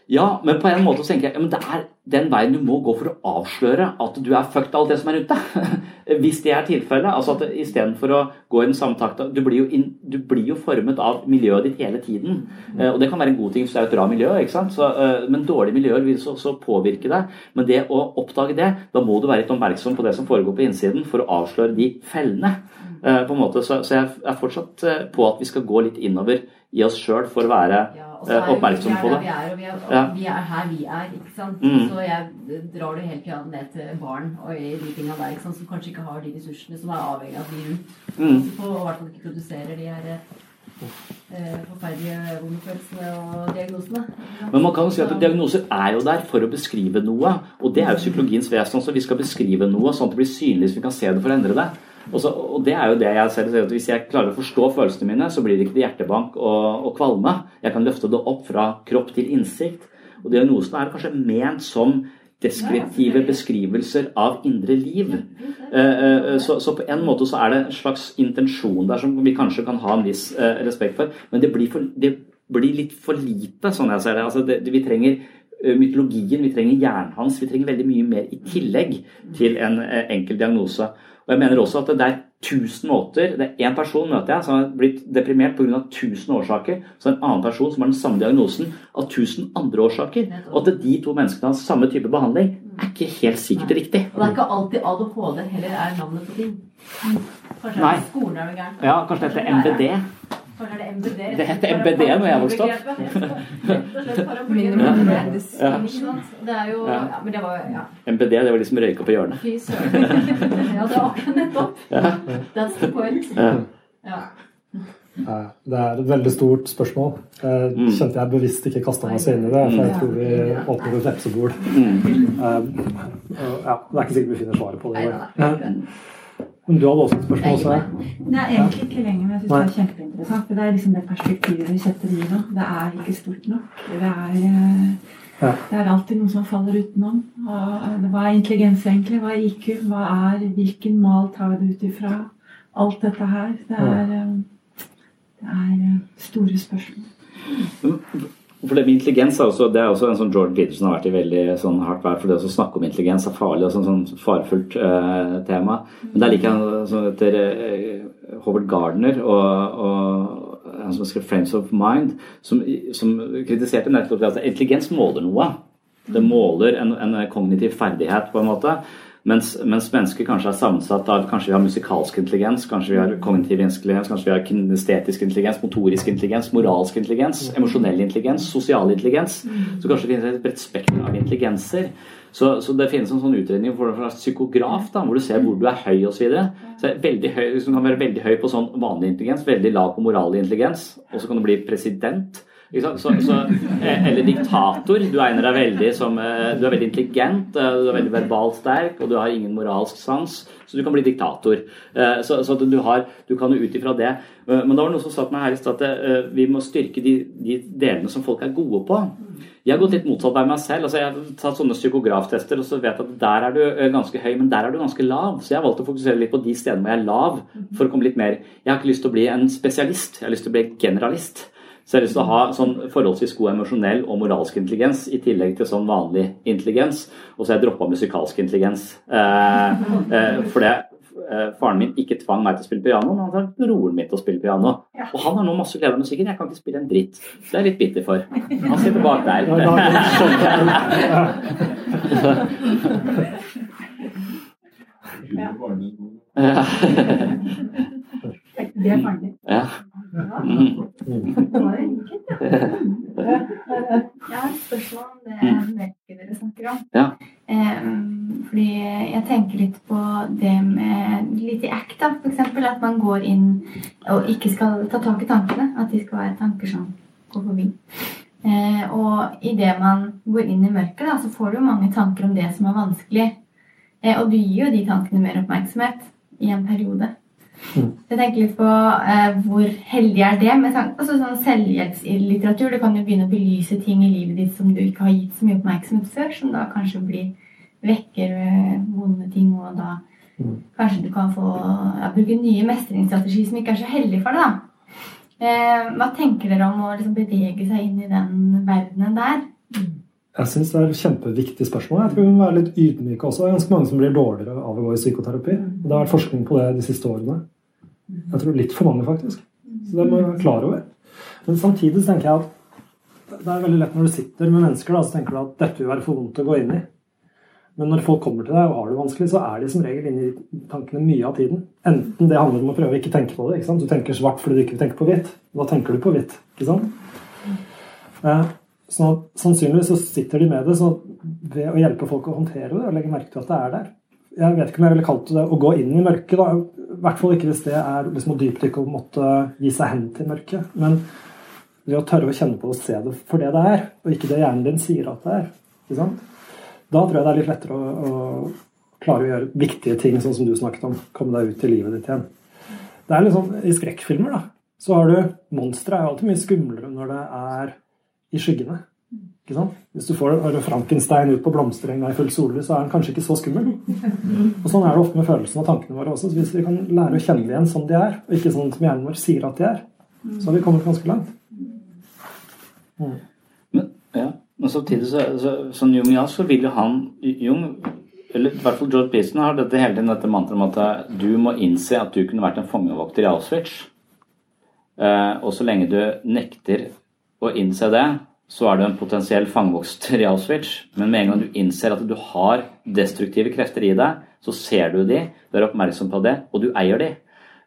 Ja, men på en måte så tenker jeg ja, men det er den veien du må gå for å avsløre at du er fucked av alt det som er ute. Hvis det er tilfellet. altså at Istedenfor å gå i den samme takta du, du blir jo formet av miljøet ditt hele tiden. Eh, Og det kan være en god ting hvis det er et bra miljø, ikke sant? Så, eh, men dårlige miljøer vil så, så påvirke deg. Men det å oppdage det, da må du være litt oppmerksom på det som foregår på innsiden, for å avsløre de fellene. eh, på en måte. Så, så jeg er fortsatt på at vi skal gå litt innover i oss sjøl for å være så eh, er oppmerksom på det. Vi er vi er, vi er, Ja. vi er her vi er, ikke sant. Mm. Så jeg drar det hele tida ned til barn og de tinga der, ikke sant, som kanskje ikke har de ressursene som er avhengig av de rundt. Mm. Så på, og i hvert fall ikke produserer de her eh, forferdelige vondfølelsene og diagnosene. Men man kan jo si at diagnoser er jo der for å beskrive noe. Og det er jo psykologiens vesen også. Vi skal beskrive noe sånn at det blir synlig så vi kan se det for å endre det. Og, så, og det er jo det jeg selv sier, at Hvis jeg klarer å forstå følelsene mine, så blir det ikke hjertebank og, og kvalme. Jeg kan løfte det opp fra kropp til innsikt. Og diagnosen er kanskje ment som deskriptive beskrivelser av indre liv. Eh, eh, Så, så på en måte så er det en slags intensjon der som vi kanskje kan ha en viss eh, respekt for. Men det blir, for, det blir litt for lite, sånn jeg ser det. Altså det, vi trenger mytologien, vi trenger hjernen hans, vi trenger veldig mye mer i tillegg til en enkel diagnose. Og jeg mener også at det er tusen måter Det er én person møter jeg som har blitt deprimert pga. tusen årsaker. Så er det en annen person som har den samme diagnosen av tusen andre årsaker. Og at de to menneskene har samme type behandling, er ikke helt sikkert riktig. Og det er ikke alltid ADHD heller er navnet på ting. Kanskje Nei. er skolen er noe gærent. Ja, kanskje det heter MBD. Er det MBD. Det heter MBD når jeg vokste opp. Det er jo Ja. ja, Men det var ja. MBD, det var liksom røyka på hjørnet. Fy søren. Ja, det var akkurat nettopp. That's the point. Ja. Ja. Det er et veldig stort spørsmål. Jeg Mm. kjente jeg bevisst ikke kasta meg så inn i det, for jeg tror vi åpner et vepsebol. Mm. Eh, ja, det er ikke sikkert vi finner svaret på det. Men du hadde også et spørsmål? Også jeg. Det er egentlig ikke lenger, men jeg syns det er kjempeinteressant. For det er liksom det perspektivet vi setter i det. Det er ikke stort nok. Det er, eh, Ja. det er alltid noe som faller utenom. Hva er intelligens egentlig? Hva er IQ? Hva er, hvilken mal tar du ut ifra? Alt dette her. Det er, eh, det er eh, store spørsmål. For det med intelligens er også, det er også en sånn Jordan Peterson har vært i veldig sånn hardt vær for det å snakke om intelligens er farlig og sånn, sånn farefullt eh, tema. Men det er like han sånn heter eh, Howard Gardner og, og han som skrev 'Frames of Mind', som, som kritiserte nettopp det at intelligens måler noe. Det måler en, en kognitiv ferdighet, på en måte. Mens, mens mennesker kanskje er sammensatt av kanskje vi har musikalsk intelligens, kanskje vi har kognitiv intelligens, kanskje vi har kinestetisk intelligens, motorisk intelligens, moralsk intelligens, emosjonell intelligens, sosial intelligens. Så kanskje det finnes et bredt spekter av intelligenser. Så, så det finnes en sånn utredning for en psykograf, da, hvor du ser hvor du er høy osv. Så, så veldig høy, hvis du kan være veldig høy på sånn vanlig intelligens, veldig lav på moral intelligens, og så kan du bli president. Så, så, eh, eller diktator. Du egner deg veldig som eh, Du er veldig intelligent, eh, du er veldig verbalt sterk, og du har ingen moralsk sans, så du kan bli diktator. Så, så du, har, du kan jo ut ifra det. Men det var noe som sa til meg her i stad at vi må styrke de, de delene som folk er gode på. Jeg har gått litt motsatt av meg selv. altså Jeg har tatt sånne psykograftester og så vet at der er du ganske høy, men der er du ganske lav. Så jeg har valgt å fokusere litt på de stedene hvor jeg er lav, for å komme litt mer Jeg har ikke lyst til å bli en spesialist, jeg har lyst til å bli generalist. Så jeg har lyst til å ha sånn forholdsvis god emosjonell og moralsk intelligens i tillegg til sånn vanlig intelligens. Og så har jeg droppa musikalsk intelligens. Eh, eh, for det eh, faren min ikke tvang meg til å spille piano, men han tvang broren min til å spille piano. Og han har nå masse glede av musikken. Jeg kan ikke spille en dritt. Det er jeg litt bitter for. Han sitter bak der. Ja. Det er farlig. Ja. Mm. Jeg har et spørsmål om det mørket dere snakker om. Ja. Fordi jeg tenker litt på det med litt i act, da. For at man går inn og ikke skal ta tak i tankene. At de skal være tanker som går forbi. Eh, og idet man går inn i mørket, da, så får du mange tanker om det som er vanskelig. Eh, og du gir jo de tankene mer oppmerksomhet i en periode. Jeg tenker litt på eh, hvor heldig er det med altså, sånn selvhjelpslitteratur. Du kan jo begynne å belyse ting i livet ditt som du ikke har gitt så mye oppmerksomhet før, som da kanskje blir vekker eh, vonde ting, og da kanskje du kan få ja, bruke nye mestringsstrategier som ikke er så heldige for deg. Eh, hva tenker dere om å liksom, bevege seg inn i den verdenen der? Jeg syns det er et kjempeviktig spørsmål. Jeg tror vi må være litt ydmyke også. Det er ganske mange som blir dårligere av å gå i psykoterapi. Det har vært forskning på det de siste årene. Jeg tror litt for mange, faktisk. Så det må vi være klar over. Men samtidig så tenker jeg at det er veldig lett når du sitter med mennesker, da, så tenker du at dette vil være for vondt å gå inn i. Men når folk kommer til deg og har det vanskelig, så er de som regel inne i tankene mye av tiden. Enten det handler om å prøve å ikke tenke på det. ikke sant? Du tenker svart fordi du ikke vil tenke på hvitt. Da tenker du på hvitt. ikke sant? Eh, Sånn Sannsynligvis så sitter de med det så ved å hjelpe folk å håndtere det og legge merke til at det er der. Jeg vet ikke om jeg ville kalt det å gå inn i mørket. da, I hvert fall ikke hvis det er liksom å dypdykke og måtte gi seg hen til mørket. Men ved å tørre å kjenne på det og se det for det det er, og ikke det hjernen din sier at det er. ikke sant? Da tror jeg det er litt lettere å, å klare å gjøre viktige ting, sånn som du snakket om. Komme deg ut i livet ditt igjen. Det er sånn, I skrekkfilmer da, så har du Monstre er jo alltid mye skumlere når det er i skyggene. Ikke sant? Hvis du får Frankenstein ut på blomsterenga i full sollys, så er den kanskje ikke så skummel. Og Sånn er det ofte med følelsene og tankene våre også. Så hvis vi kan lære å kjenne det igjen som de er, og ikke sånn som hjernen vår sier at de er, så har vi kommet ganske langt. Mm. Ja, men samtidig så, så sånn ja, så vil jo han Jung, eller i hvert fall George Beeson, har dette hele tiden dette mantraet om at du må innse at du kunne vært en fangevokter i Auschwitz. Uh, og så lenge du nekter å innse det, så er du en potensiell fangvokster i Auschwitz. Men med en gang du innser at du har destruktive krefter i deg, så ser du de, du er oppmerksom på det, og du eier de.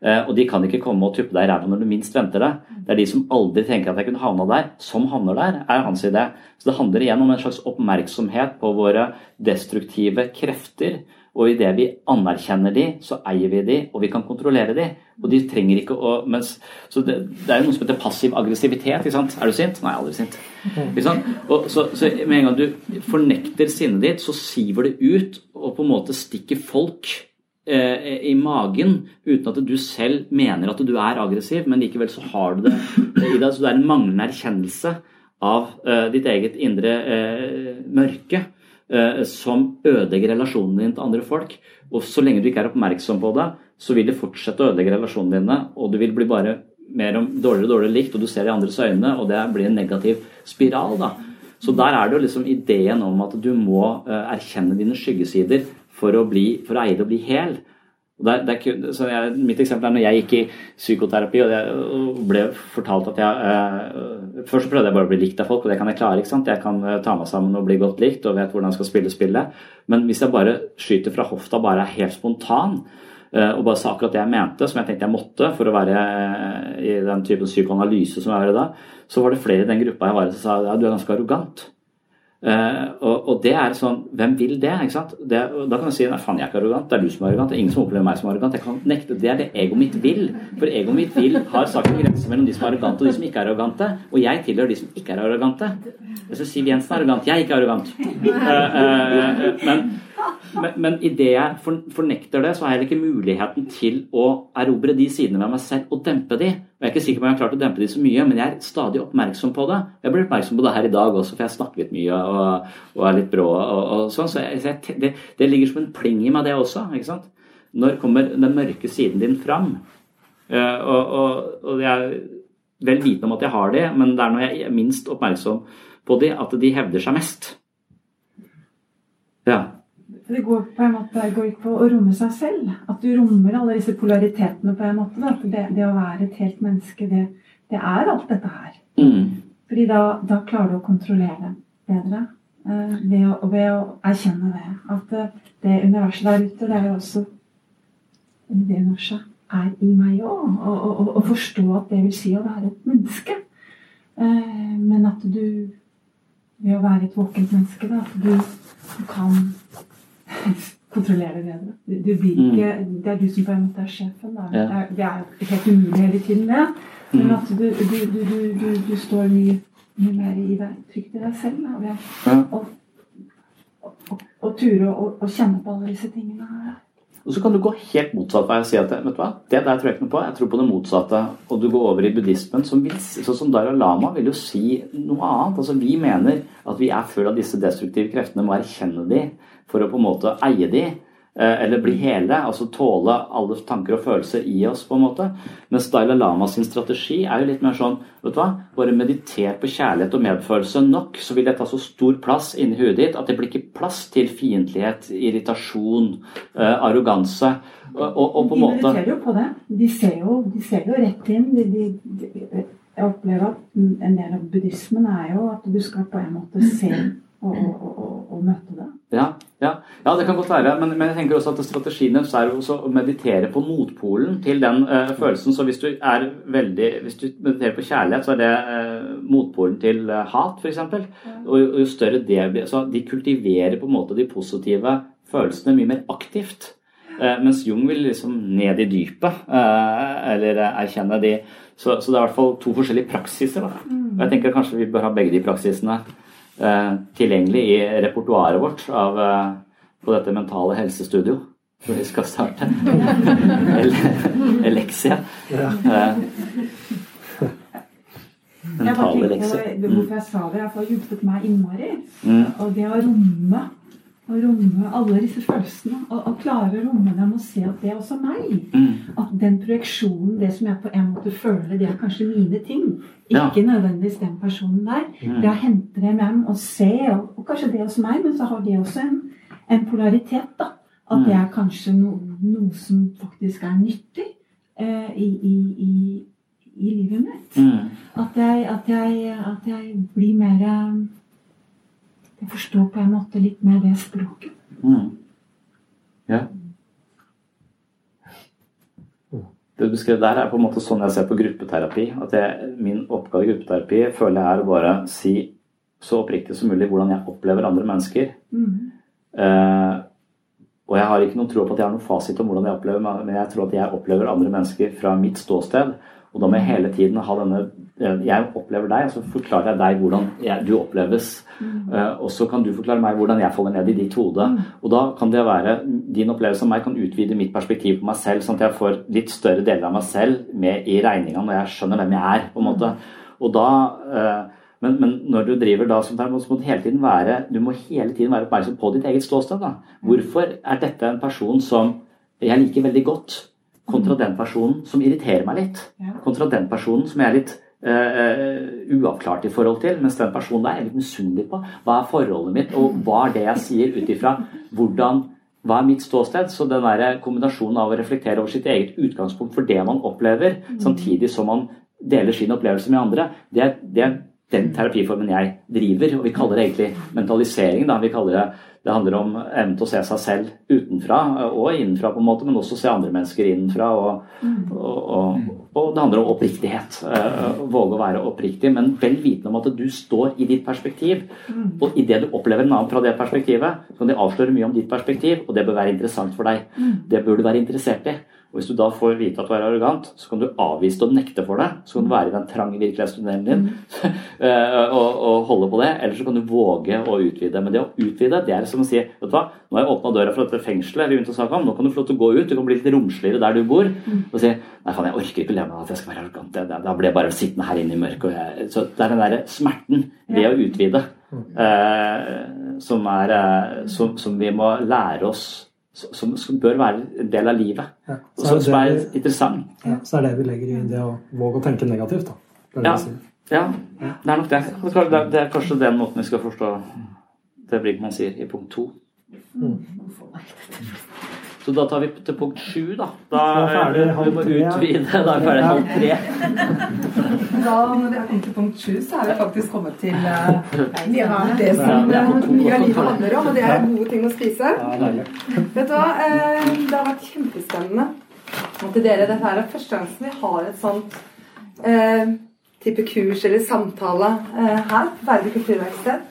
Eh, Og de kan ikke komme og tuppe deg i ræva når du minst venter det. Det er de som aldri tenker at jeg kunne havna der, som havner der, er hans idé. Så det handler igjen om en slags oppmerksomhet på våre destruktive krefter. Og idet vi anerkjenner de, så eier vi de, og vi kan kontrollere de. Og de trenger ikke å mens, Så det, det er jo noe som heter passiv aggressivitet. ikke sant? Er du sint? Nei, aldri sint. Ikke sant? Og så, så med en gang du fornekter sinnet ditt, så siver det ut og på en måte stikker folk eh, i magen uten at du selv mener at du er aggressiv, men likevel så har du det i deg. Så det er en manglende erkjennelse av eh, ditt eget indre eh, mørke. Eh, som ødelegger relasjonen din til andre folk. Og så lenge du ikke er oppmerksom på det, så vil det fortsette å ødelegge relasjonene dine, og du vil bli bare mer om dårligere og dårligere likt, og du ser i andres øyne, og det blir en negativ spiral. da. Så der er det jo liksom ideen om at du må uh, erkjenne dine skyggesider for å, bli, for å eie det og bli hel. Det, det er, jeg, mitt eksempel er når jeg gikk i psykoterapi og, det, og ble fortalt at jeg uh, Først prøvde jeg bare å bli likt av folk, og det kan jeg klare. ikke sant? Jeg kan uh, ta meg sammen og bli godt likt og vet hvordan jeg skal spille spillet. Men hvis jeg bare skyter fra hofta, bare er helt spontan, uh, og bare sa akkurat det jeg mente, som jeg tenkte jeg måtte for å være i den typen psykoanalyse som jeg var i da, så var det flere i den gruppa jeg var i som sa ja, du er ganske arrogant. Uh, og, og, det er sånn Hvem vil det? ikke sant? Det, da kan jeg si nei, faen, jeg er ikke arrogant. Det er du som er arrogant. Det er ingen som opplever meg som arrogant. Jeg kan nekte, Det er det egoet mitt vil. For egoet mitt vil har sagt en grense mellom de som er arrogante og de som ikke er arrogante. Og jeg tilhører de som ikke er arrogante. Skal Siv Jensen er arrogant. Jeg er ikke arrogant. Uh, uh, men men, men idet jeg fornekter det, så har jeg heller ikke muligheten til å erobre de sidene ved meg selv og dempe de. Jeg er ikke sikker på om jeg har klart å dempe de så mye, men jeg er stadig oppmerksom på det. Jeg blir oppmerksom på det her i dag også, for jeg snakker litt mye og, og er litt brå. og, og sånn, så jeg, det, det, ligger som en pling i meg, det også. ikke sant? Når kommer den mørke siden din fram? Uh, og, og, og jeg er vel vitende om at jeg har det, men det er når jeg er minst oppmerksom på de, at de hevder seg mest. Ja. Det går på en måte går ikke på å romme seg selv. At du rommer alle disse polaritetene på en måte. At det, det å være et helt menneske, det, det er alt dette her. Mm. Fordi da, da, klarer du å kontrollere bedre. Eh, ved, å, ved, å, erkjenne det. At det, eh, det universet der ute, det er jo også Det universet er i meg òg. Og, forstå at det vil si å være et menneske. Eh, men at du ved å være et våkent menneske, da, at du, du kan kontrollere det. Du blir Mm. ikke, det er du som på en måte er sjefen. Det, er, det er helt umulig hele tiden, det. Men Mm. at du, du, du, du, du står mye, mye mer i deg, trygt i deg selv. Da, Ja. og, og å ture å å kjenne på alle disse tingene her. Og så kan du gå helt motsatt vei og si at vet du hva, det der tror jeg ikke noe på, jeg tror på det motsatte. Og du går over i buddhismen, som vil, sånn som Dalai Lama vil jo si noe annet. Altså Vi mener at vi er full av disse destruktive kreftene, må erkjenne de for å på en måte eie de. eh, Eller bli hele, altså tåle alle tanker og følelser i oss. på en måte. Mens Dalai Lama sin strategi er jo litt mer sånn vet du hva, Bare mediter på kjærlighet og medfølelse nok, så vil det ta så stor plass inni huet ditt at det blir ikke plass til fiendtlighet, irritasjon, eh, arroganse. Og, og, og på en måte De mediterer jo på det. De ser jo, de ser jo rett inn. De, de, de, jeg opplever at en del av buddhismen er jo at du skal på en måte se og, og, og, og møte det. Ja, ja, ja, det kan godt være. Men, men jeg tenker også at strategien deres er å meditere på motpolen til den uh, følelsen. Så hvis du veldig Hvis du mediterer på kjærlighet, så er det uh, motpolen til uh, hat, f.eks. Og, og jo større det blir Så de kultiverer på en måte de positive følelsene mye mer aktivt. Eh, mens Jung vil liksom ned i dypet, eh, eller erkjenne de. Så, så det er i hvert fall to forskjellige praksiser. Da. Mm. Og jeg tenker kanskje vi bør ha begge de praksisene eh, tilgjengelig i repertoaret vårt av, eh, på dette mentale helsestudio som vi skal starte. Eleksia. Elexia. Eh, mentale lekser. hvorfor jeg sa det. er Det har hjulpet meg innmari. Mm. Og det å romme å romme alle disse følelsene. Og, og klare å romme dem og se at det er også meg. Mm. At den projeksjonen, det som jeg på en måte føler, det er kanskje mine ting. Ja. Ikke nødvendigvis den personen der. Mm. Det å hente dem hjem og se, og, og kanskje det hos meg, men så har det også en, en polaritet. da. At Mm. det er kanskje no, noe som faktisk er nyttig eh, i, i, i, i livet mitt. Mm. At, jeg, at, jeg, at jeg blir mer eh, Jeg forstår på en måte litt mer det språket. Mm. Ja. Det du beskrev der, er på en måte sånn jeg ser på gruppeterapi. At jeg, min oppgave i gruppeterapi føler jeg er å bare si så oppriktig som mulig hvordan jeg opplever andre mennesker. Mm. Eh, Og jeg har ikke noen tro på at jeg har noen fasit om hvordan jeg opplever men jeg tror at jeg opplever andre mennesker fra mitt ståsted. Og da må jeg hele tiden ha denne Jeg opplever deg, og så forklarer jeg deg hvordan jeg, du oppleves. Mm. Uh, og så kan du forklare meg hvordan jeg faller ned i ditt hode. Mm. Og da kan det være Din opplevelse av meg kan utvide mitt perspektiv på meg selv, sånn at jeg får litt større deler av meg selv med i regninga når jeg skjønner hvem jeg er. på en måte. Og da uh, men, men, når du driver da som der, må du hele tiden være du må hele tiden være oppmerksom på ditt eget ståsted. da. Hvorfor er dette en person som jeg liker veldig godt, kontra den personen som irriterer meg litt? Kontra den personen som jeg er litt uh, uavklart i forhold til, mens den personen der er litt misunnelig på. Hva er forholdet mitt, og hva er det jeg sier ut ifra hvordan hva er mitt ståsted? Så den der kombinasjonen av å reflektere over sitt eget utgangspunkt for det man opplever, samtidig som man deler sin opplevelse med andre, det det er den terapiformen jeg driver. Og vi kaller det egentlig mentalisering. Da. Vi kaller det, det handler om evnen til å se seg selv utenfra og innenfra, på en måte, men også se andre mennesker innenfra. Og, og, og, og det handler om oppriktighet. Uh, våge å være oppriktig, men vel vitende om at du står i ditt perspektiv. Og idet du opplever en annen fra det perspektivet, så kan de avsløre mye om ditt perspektiv, og det bør være interessant for deg. Det bør du være interessert i. Og Hvis du da får vite at du er arrogant, så kan du avvise det og nekte for det. Så kan du være i den trange virkelighetstunnelen din eh, og, og, holde på det. Eller så kan du våge å utvide. Men det å utvide, det er som å si vet du hva, Nå har jeg åpna døra for dette fengselet, rundt å snakke om, nå kan du få lov til å gå ut. Du kan bli litt romsligere der du bor. Og si nei, faen, jeg orker ikke leve med at jeg skal være arrogant. Da blir jeg bare sittende her inne i mørket. Jeg... Så det er den derre smerten ved å utvide eh, som, er, eh, som, som vi må lære oss som, som, bør være en del av livet. Ja, så som er, er interessant. Ja, så er det vi legger i det å våge å tenke negativt. Da. Ja, ja, det er nok det. Det er kanskje den måten vi skal forstå det Brigman sier i punkt to. Mm. Så da tar vi til punkt sju, da. Da er vi må utvide. Da er vi ferdig halv tre. Da, når vi er kommet til punkt sju, så er vi faktisk kommet til uh, det som mye av livet handler om, og det er gode ting å spise. Vet du hva, uh, det har vært kjempespennende. Og til dere, dette er første gang vi har et sånt uh, type kurs eller samtale her på Færder kulturverksted.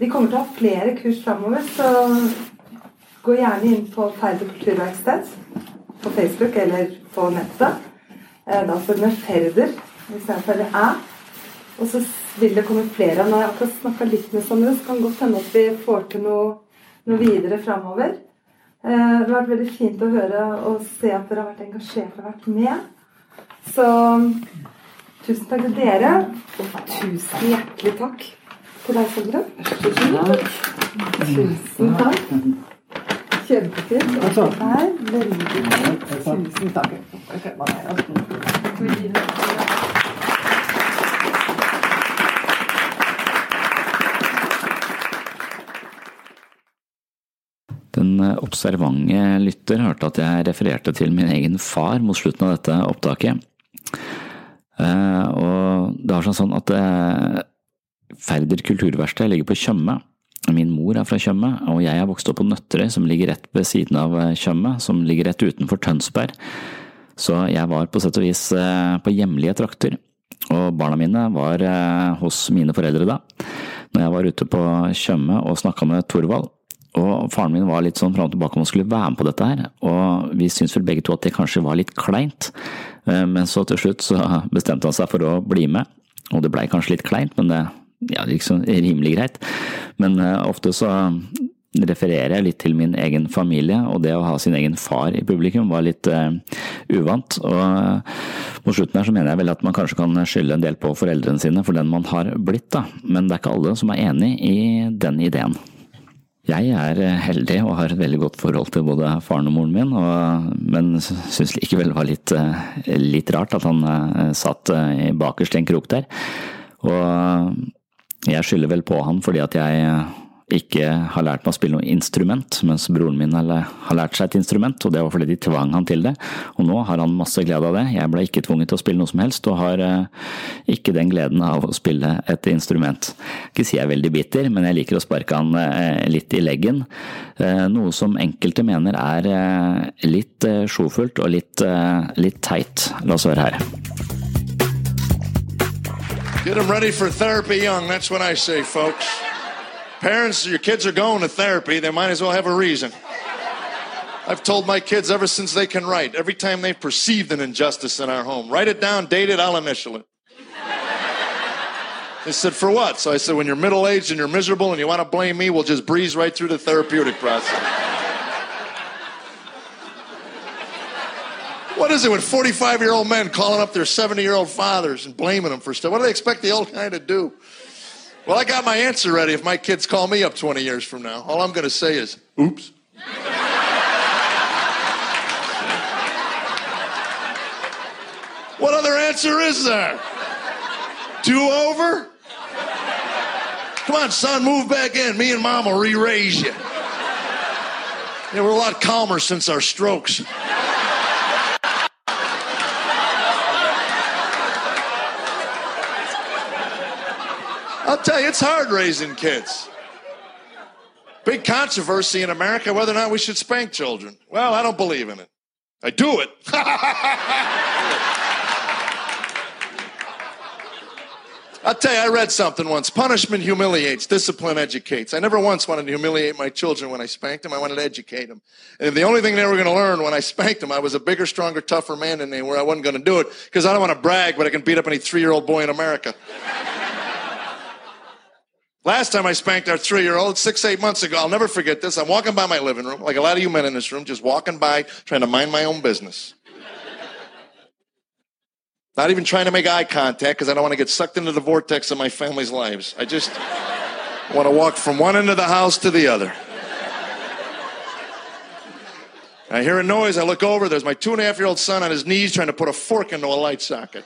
Vi kommer til å ha flere kurs framover, så Gå gjerne inn på Færder kulturverksted på Facebook eller på nettet. Eh, da får du med Ferder istedenfor æ. Og så vil det komme flere. Når jeg akkurat snakka litt med Sondre, så kan det godt hende at vi får til noe, noe videre framover. Eh, det har vært veldig fint å høre og se at dere har vært engasjert og vært med. Så tusen takk til dere, og tusen hjertelig takk til deg, Sondre. Tusen takk. Tusen takk. Kjempefint. Og her, veldig fint. Tusen takk. Den observante lytter hørte at jeg refererte til min egen far mot slutten av dette opptaket. Eh, og det har sånn at eh, Færder kulturverksted ligger på Tjøme. Min mor er fra Tjøme, og jeg er vokst opp på Nøtterøy, som ligger rett ved siden av eh, Tjøme, som ligger rett utenfor Tønsberg. Så jeg var på sett og vis eh, på hjemlige trakter, og barna mine var eh, hos mine foreldre da. Når jeg var ute på Tjøme og snakka med Thorvald, og faren min var litt sånn fram og tilbake om han skulle være med på dette her, og vi syntes vel begge to at det kanskje var litt kleint, men så til slutt så bestemte han seg for å bli med, og det blei kanskje litt kleint, men det ja, liksom rimelig greit. Men uh, ofte så refererer jeg litt til min egen familie, og det å ha sin egen far i publikum var litt uh, uvant. Og på slutten her så mener jeg vel at man kanskje kan skylde en del på foreldrene sine for den man har blitt, da. Men det er ikke alle som er enig i den ideen. Jeg er heldig og har et veldig godt forhold til både faren og moren min, og, men syns likevel det var litt, litt, rart at han satt bakerst i en krok der. Og jeg skylder vel på han fordi at jeg ikke har lært meg å spille noe instrument, mens broren min har lært seg et instrument, og det var fordi de tvang han til det. Og nå har han masse glede av det. Jeg ble ikke tvunget til å spille noe som helst, og har eh, ikke den gleden av å spille et instrument. Ikke si jeg er veldig bitter, men jeg liker å sparke han eh, litt i leggen. Eh, noe som enkelte mener er litt sjofullt og litt, litt teit. La oss høre her. Get them ready for therapy young. That's what I say, folks. Parents, your kids are going to therapy. They might as well have a reason. I've told my kids ever since they can write, every time they've perceived an injustice in our home, write it down, date it, I'll initial it. They said, for what? So I said, when you're middle aged and you're miserable and you want to blame me, we'll just breeze right through the therapeutic process. What is it with 45 year old men calling up their 70 year old fathers and blaming them for stuff? What do they expect the old guy to do? Well, I got my answer ready if my kids call me up 20 years from now. All I'm going to say is, oops. what other answer is there? Do over? Come on, son, move back in. Me and mom will re raise you. Yeah, we're a lot calmer since our strokes. I'll tell you, it's hard raising kids. Big controversy in America whether or not we should spank children. Well, I don't believe in it. I do it. I'll tell you, I read something once. Punishment humiliates, discipline educates. I never once wanted to humiliate my children when I spanked them. I wanted to educate them. And the only thing they were going to learn when I spanked them, I was a bigger, stronger, tougher man than they were. I wasn't going to do it because I don't want to brag, but I can beat up any three year old boy in America. Last time I spanked our three year old, six, eight months ago, I'll never forget this. I'm walking by my living room, like a lot of you men in this room, just walking by, trying to mind my own business. Not even trying to make eye contact because I don't want to get sucked into the vortex of my family's lives. I just want to walk from one end of the house to the other. I hear a noise. I look over. There's my two and a half year old son on his knees trying to put a fork into a light socket.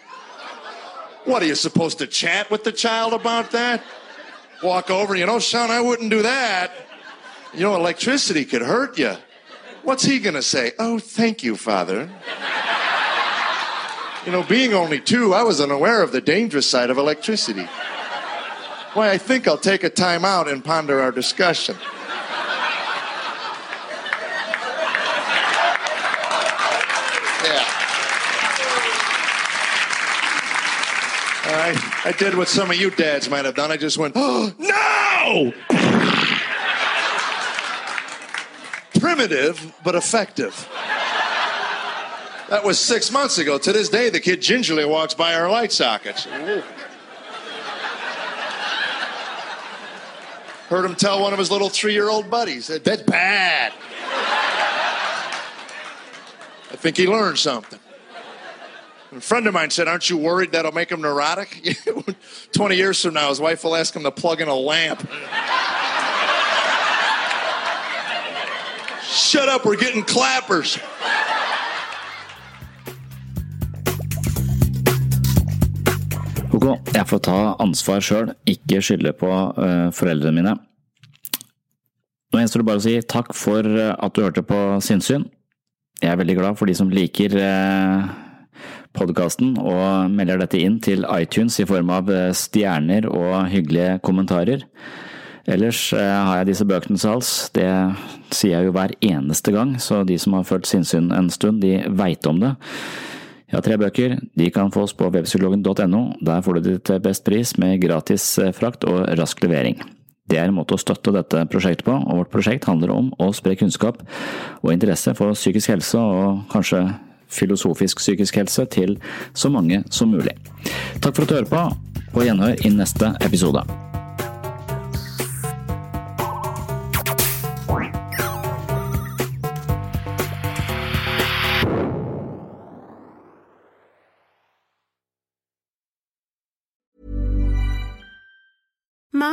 What are you supposed to chat with the child about that? Walk over, you know, son, I wouldn't do that. You know, electricity could hurt you. What's he going to say? Oh, thank you, father. You know, being only two, I was unaware of the dangerous side of electricity. Why, I think I'll take a time out and ponder our discussion. Yeah. All right. I did what some of you dads might have done. I just went, oh, no! Primitive, but effective. That was six months ago. To this day, the kid gingerly walks by our light sockets. Heard him tell one of his little three year old buddies, that's bad. I think he learned something. A friend of mine said, Aren't you worried that'll make him neurotic? 20 years from now, his wife will ask him to plug in a lamp. Shut up, we're getting clappers. Ok, jeg får ta ansvar sjøl, ikke skylde på uh, foreldrene mine. Nå gjenstår det bare å si takk for eh, at du hørte på Sinnsyn. Jeg er veldig glad for de som liker uh, podkasten og melder dette inn til iTunes i form av stjerner og hyggelige kommentarer. Ellers har jeg disse bøkene til salgs, det sier jeg jo hver eneste gang, så de som har følt sinnssyn en stund, de veit om det. Jeg har tre bøker, de kan fås på webpsykologen.no. Der får du det til best pris med gratis eh, frakt og rask levering. Det er en måte å støtte dette prosjektet på, og vårt prosjekt handler om å spre kunnskap og interesse for psykisk helse og kanskje filosofisk psykisk helse til så mange som mulig. Takk for at du hører på, på gjenhør i neste episode.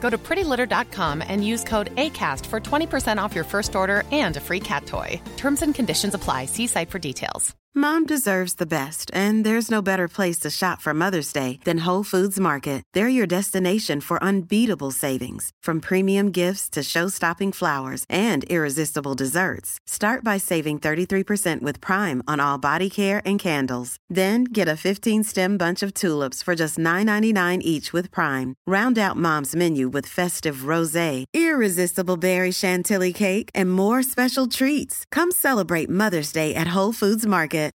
Go to prettylitter.com and use code ACAST for 20% off your first order and a free cat toy. Terms and conditions apply. See site for details. Mom deserves the best, and there's no better place to shop for Mother's Day than Whole Foods Market. They're your destination for unbeatable savings, from premium gifts to show-stopping flowers and irresistible desserts. Start by saving 33% with Prime on all body care and candles. Then get a 15-stem bunch of tulips for just $9.99 each with Prime. Round out Mom's menu with festive rosé, irresistible berry chantilly cake, and more special treats. Come celebrate Mother's Day at Whole Foods Market.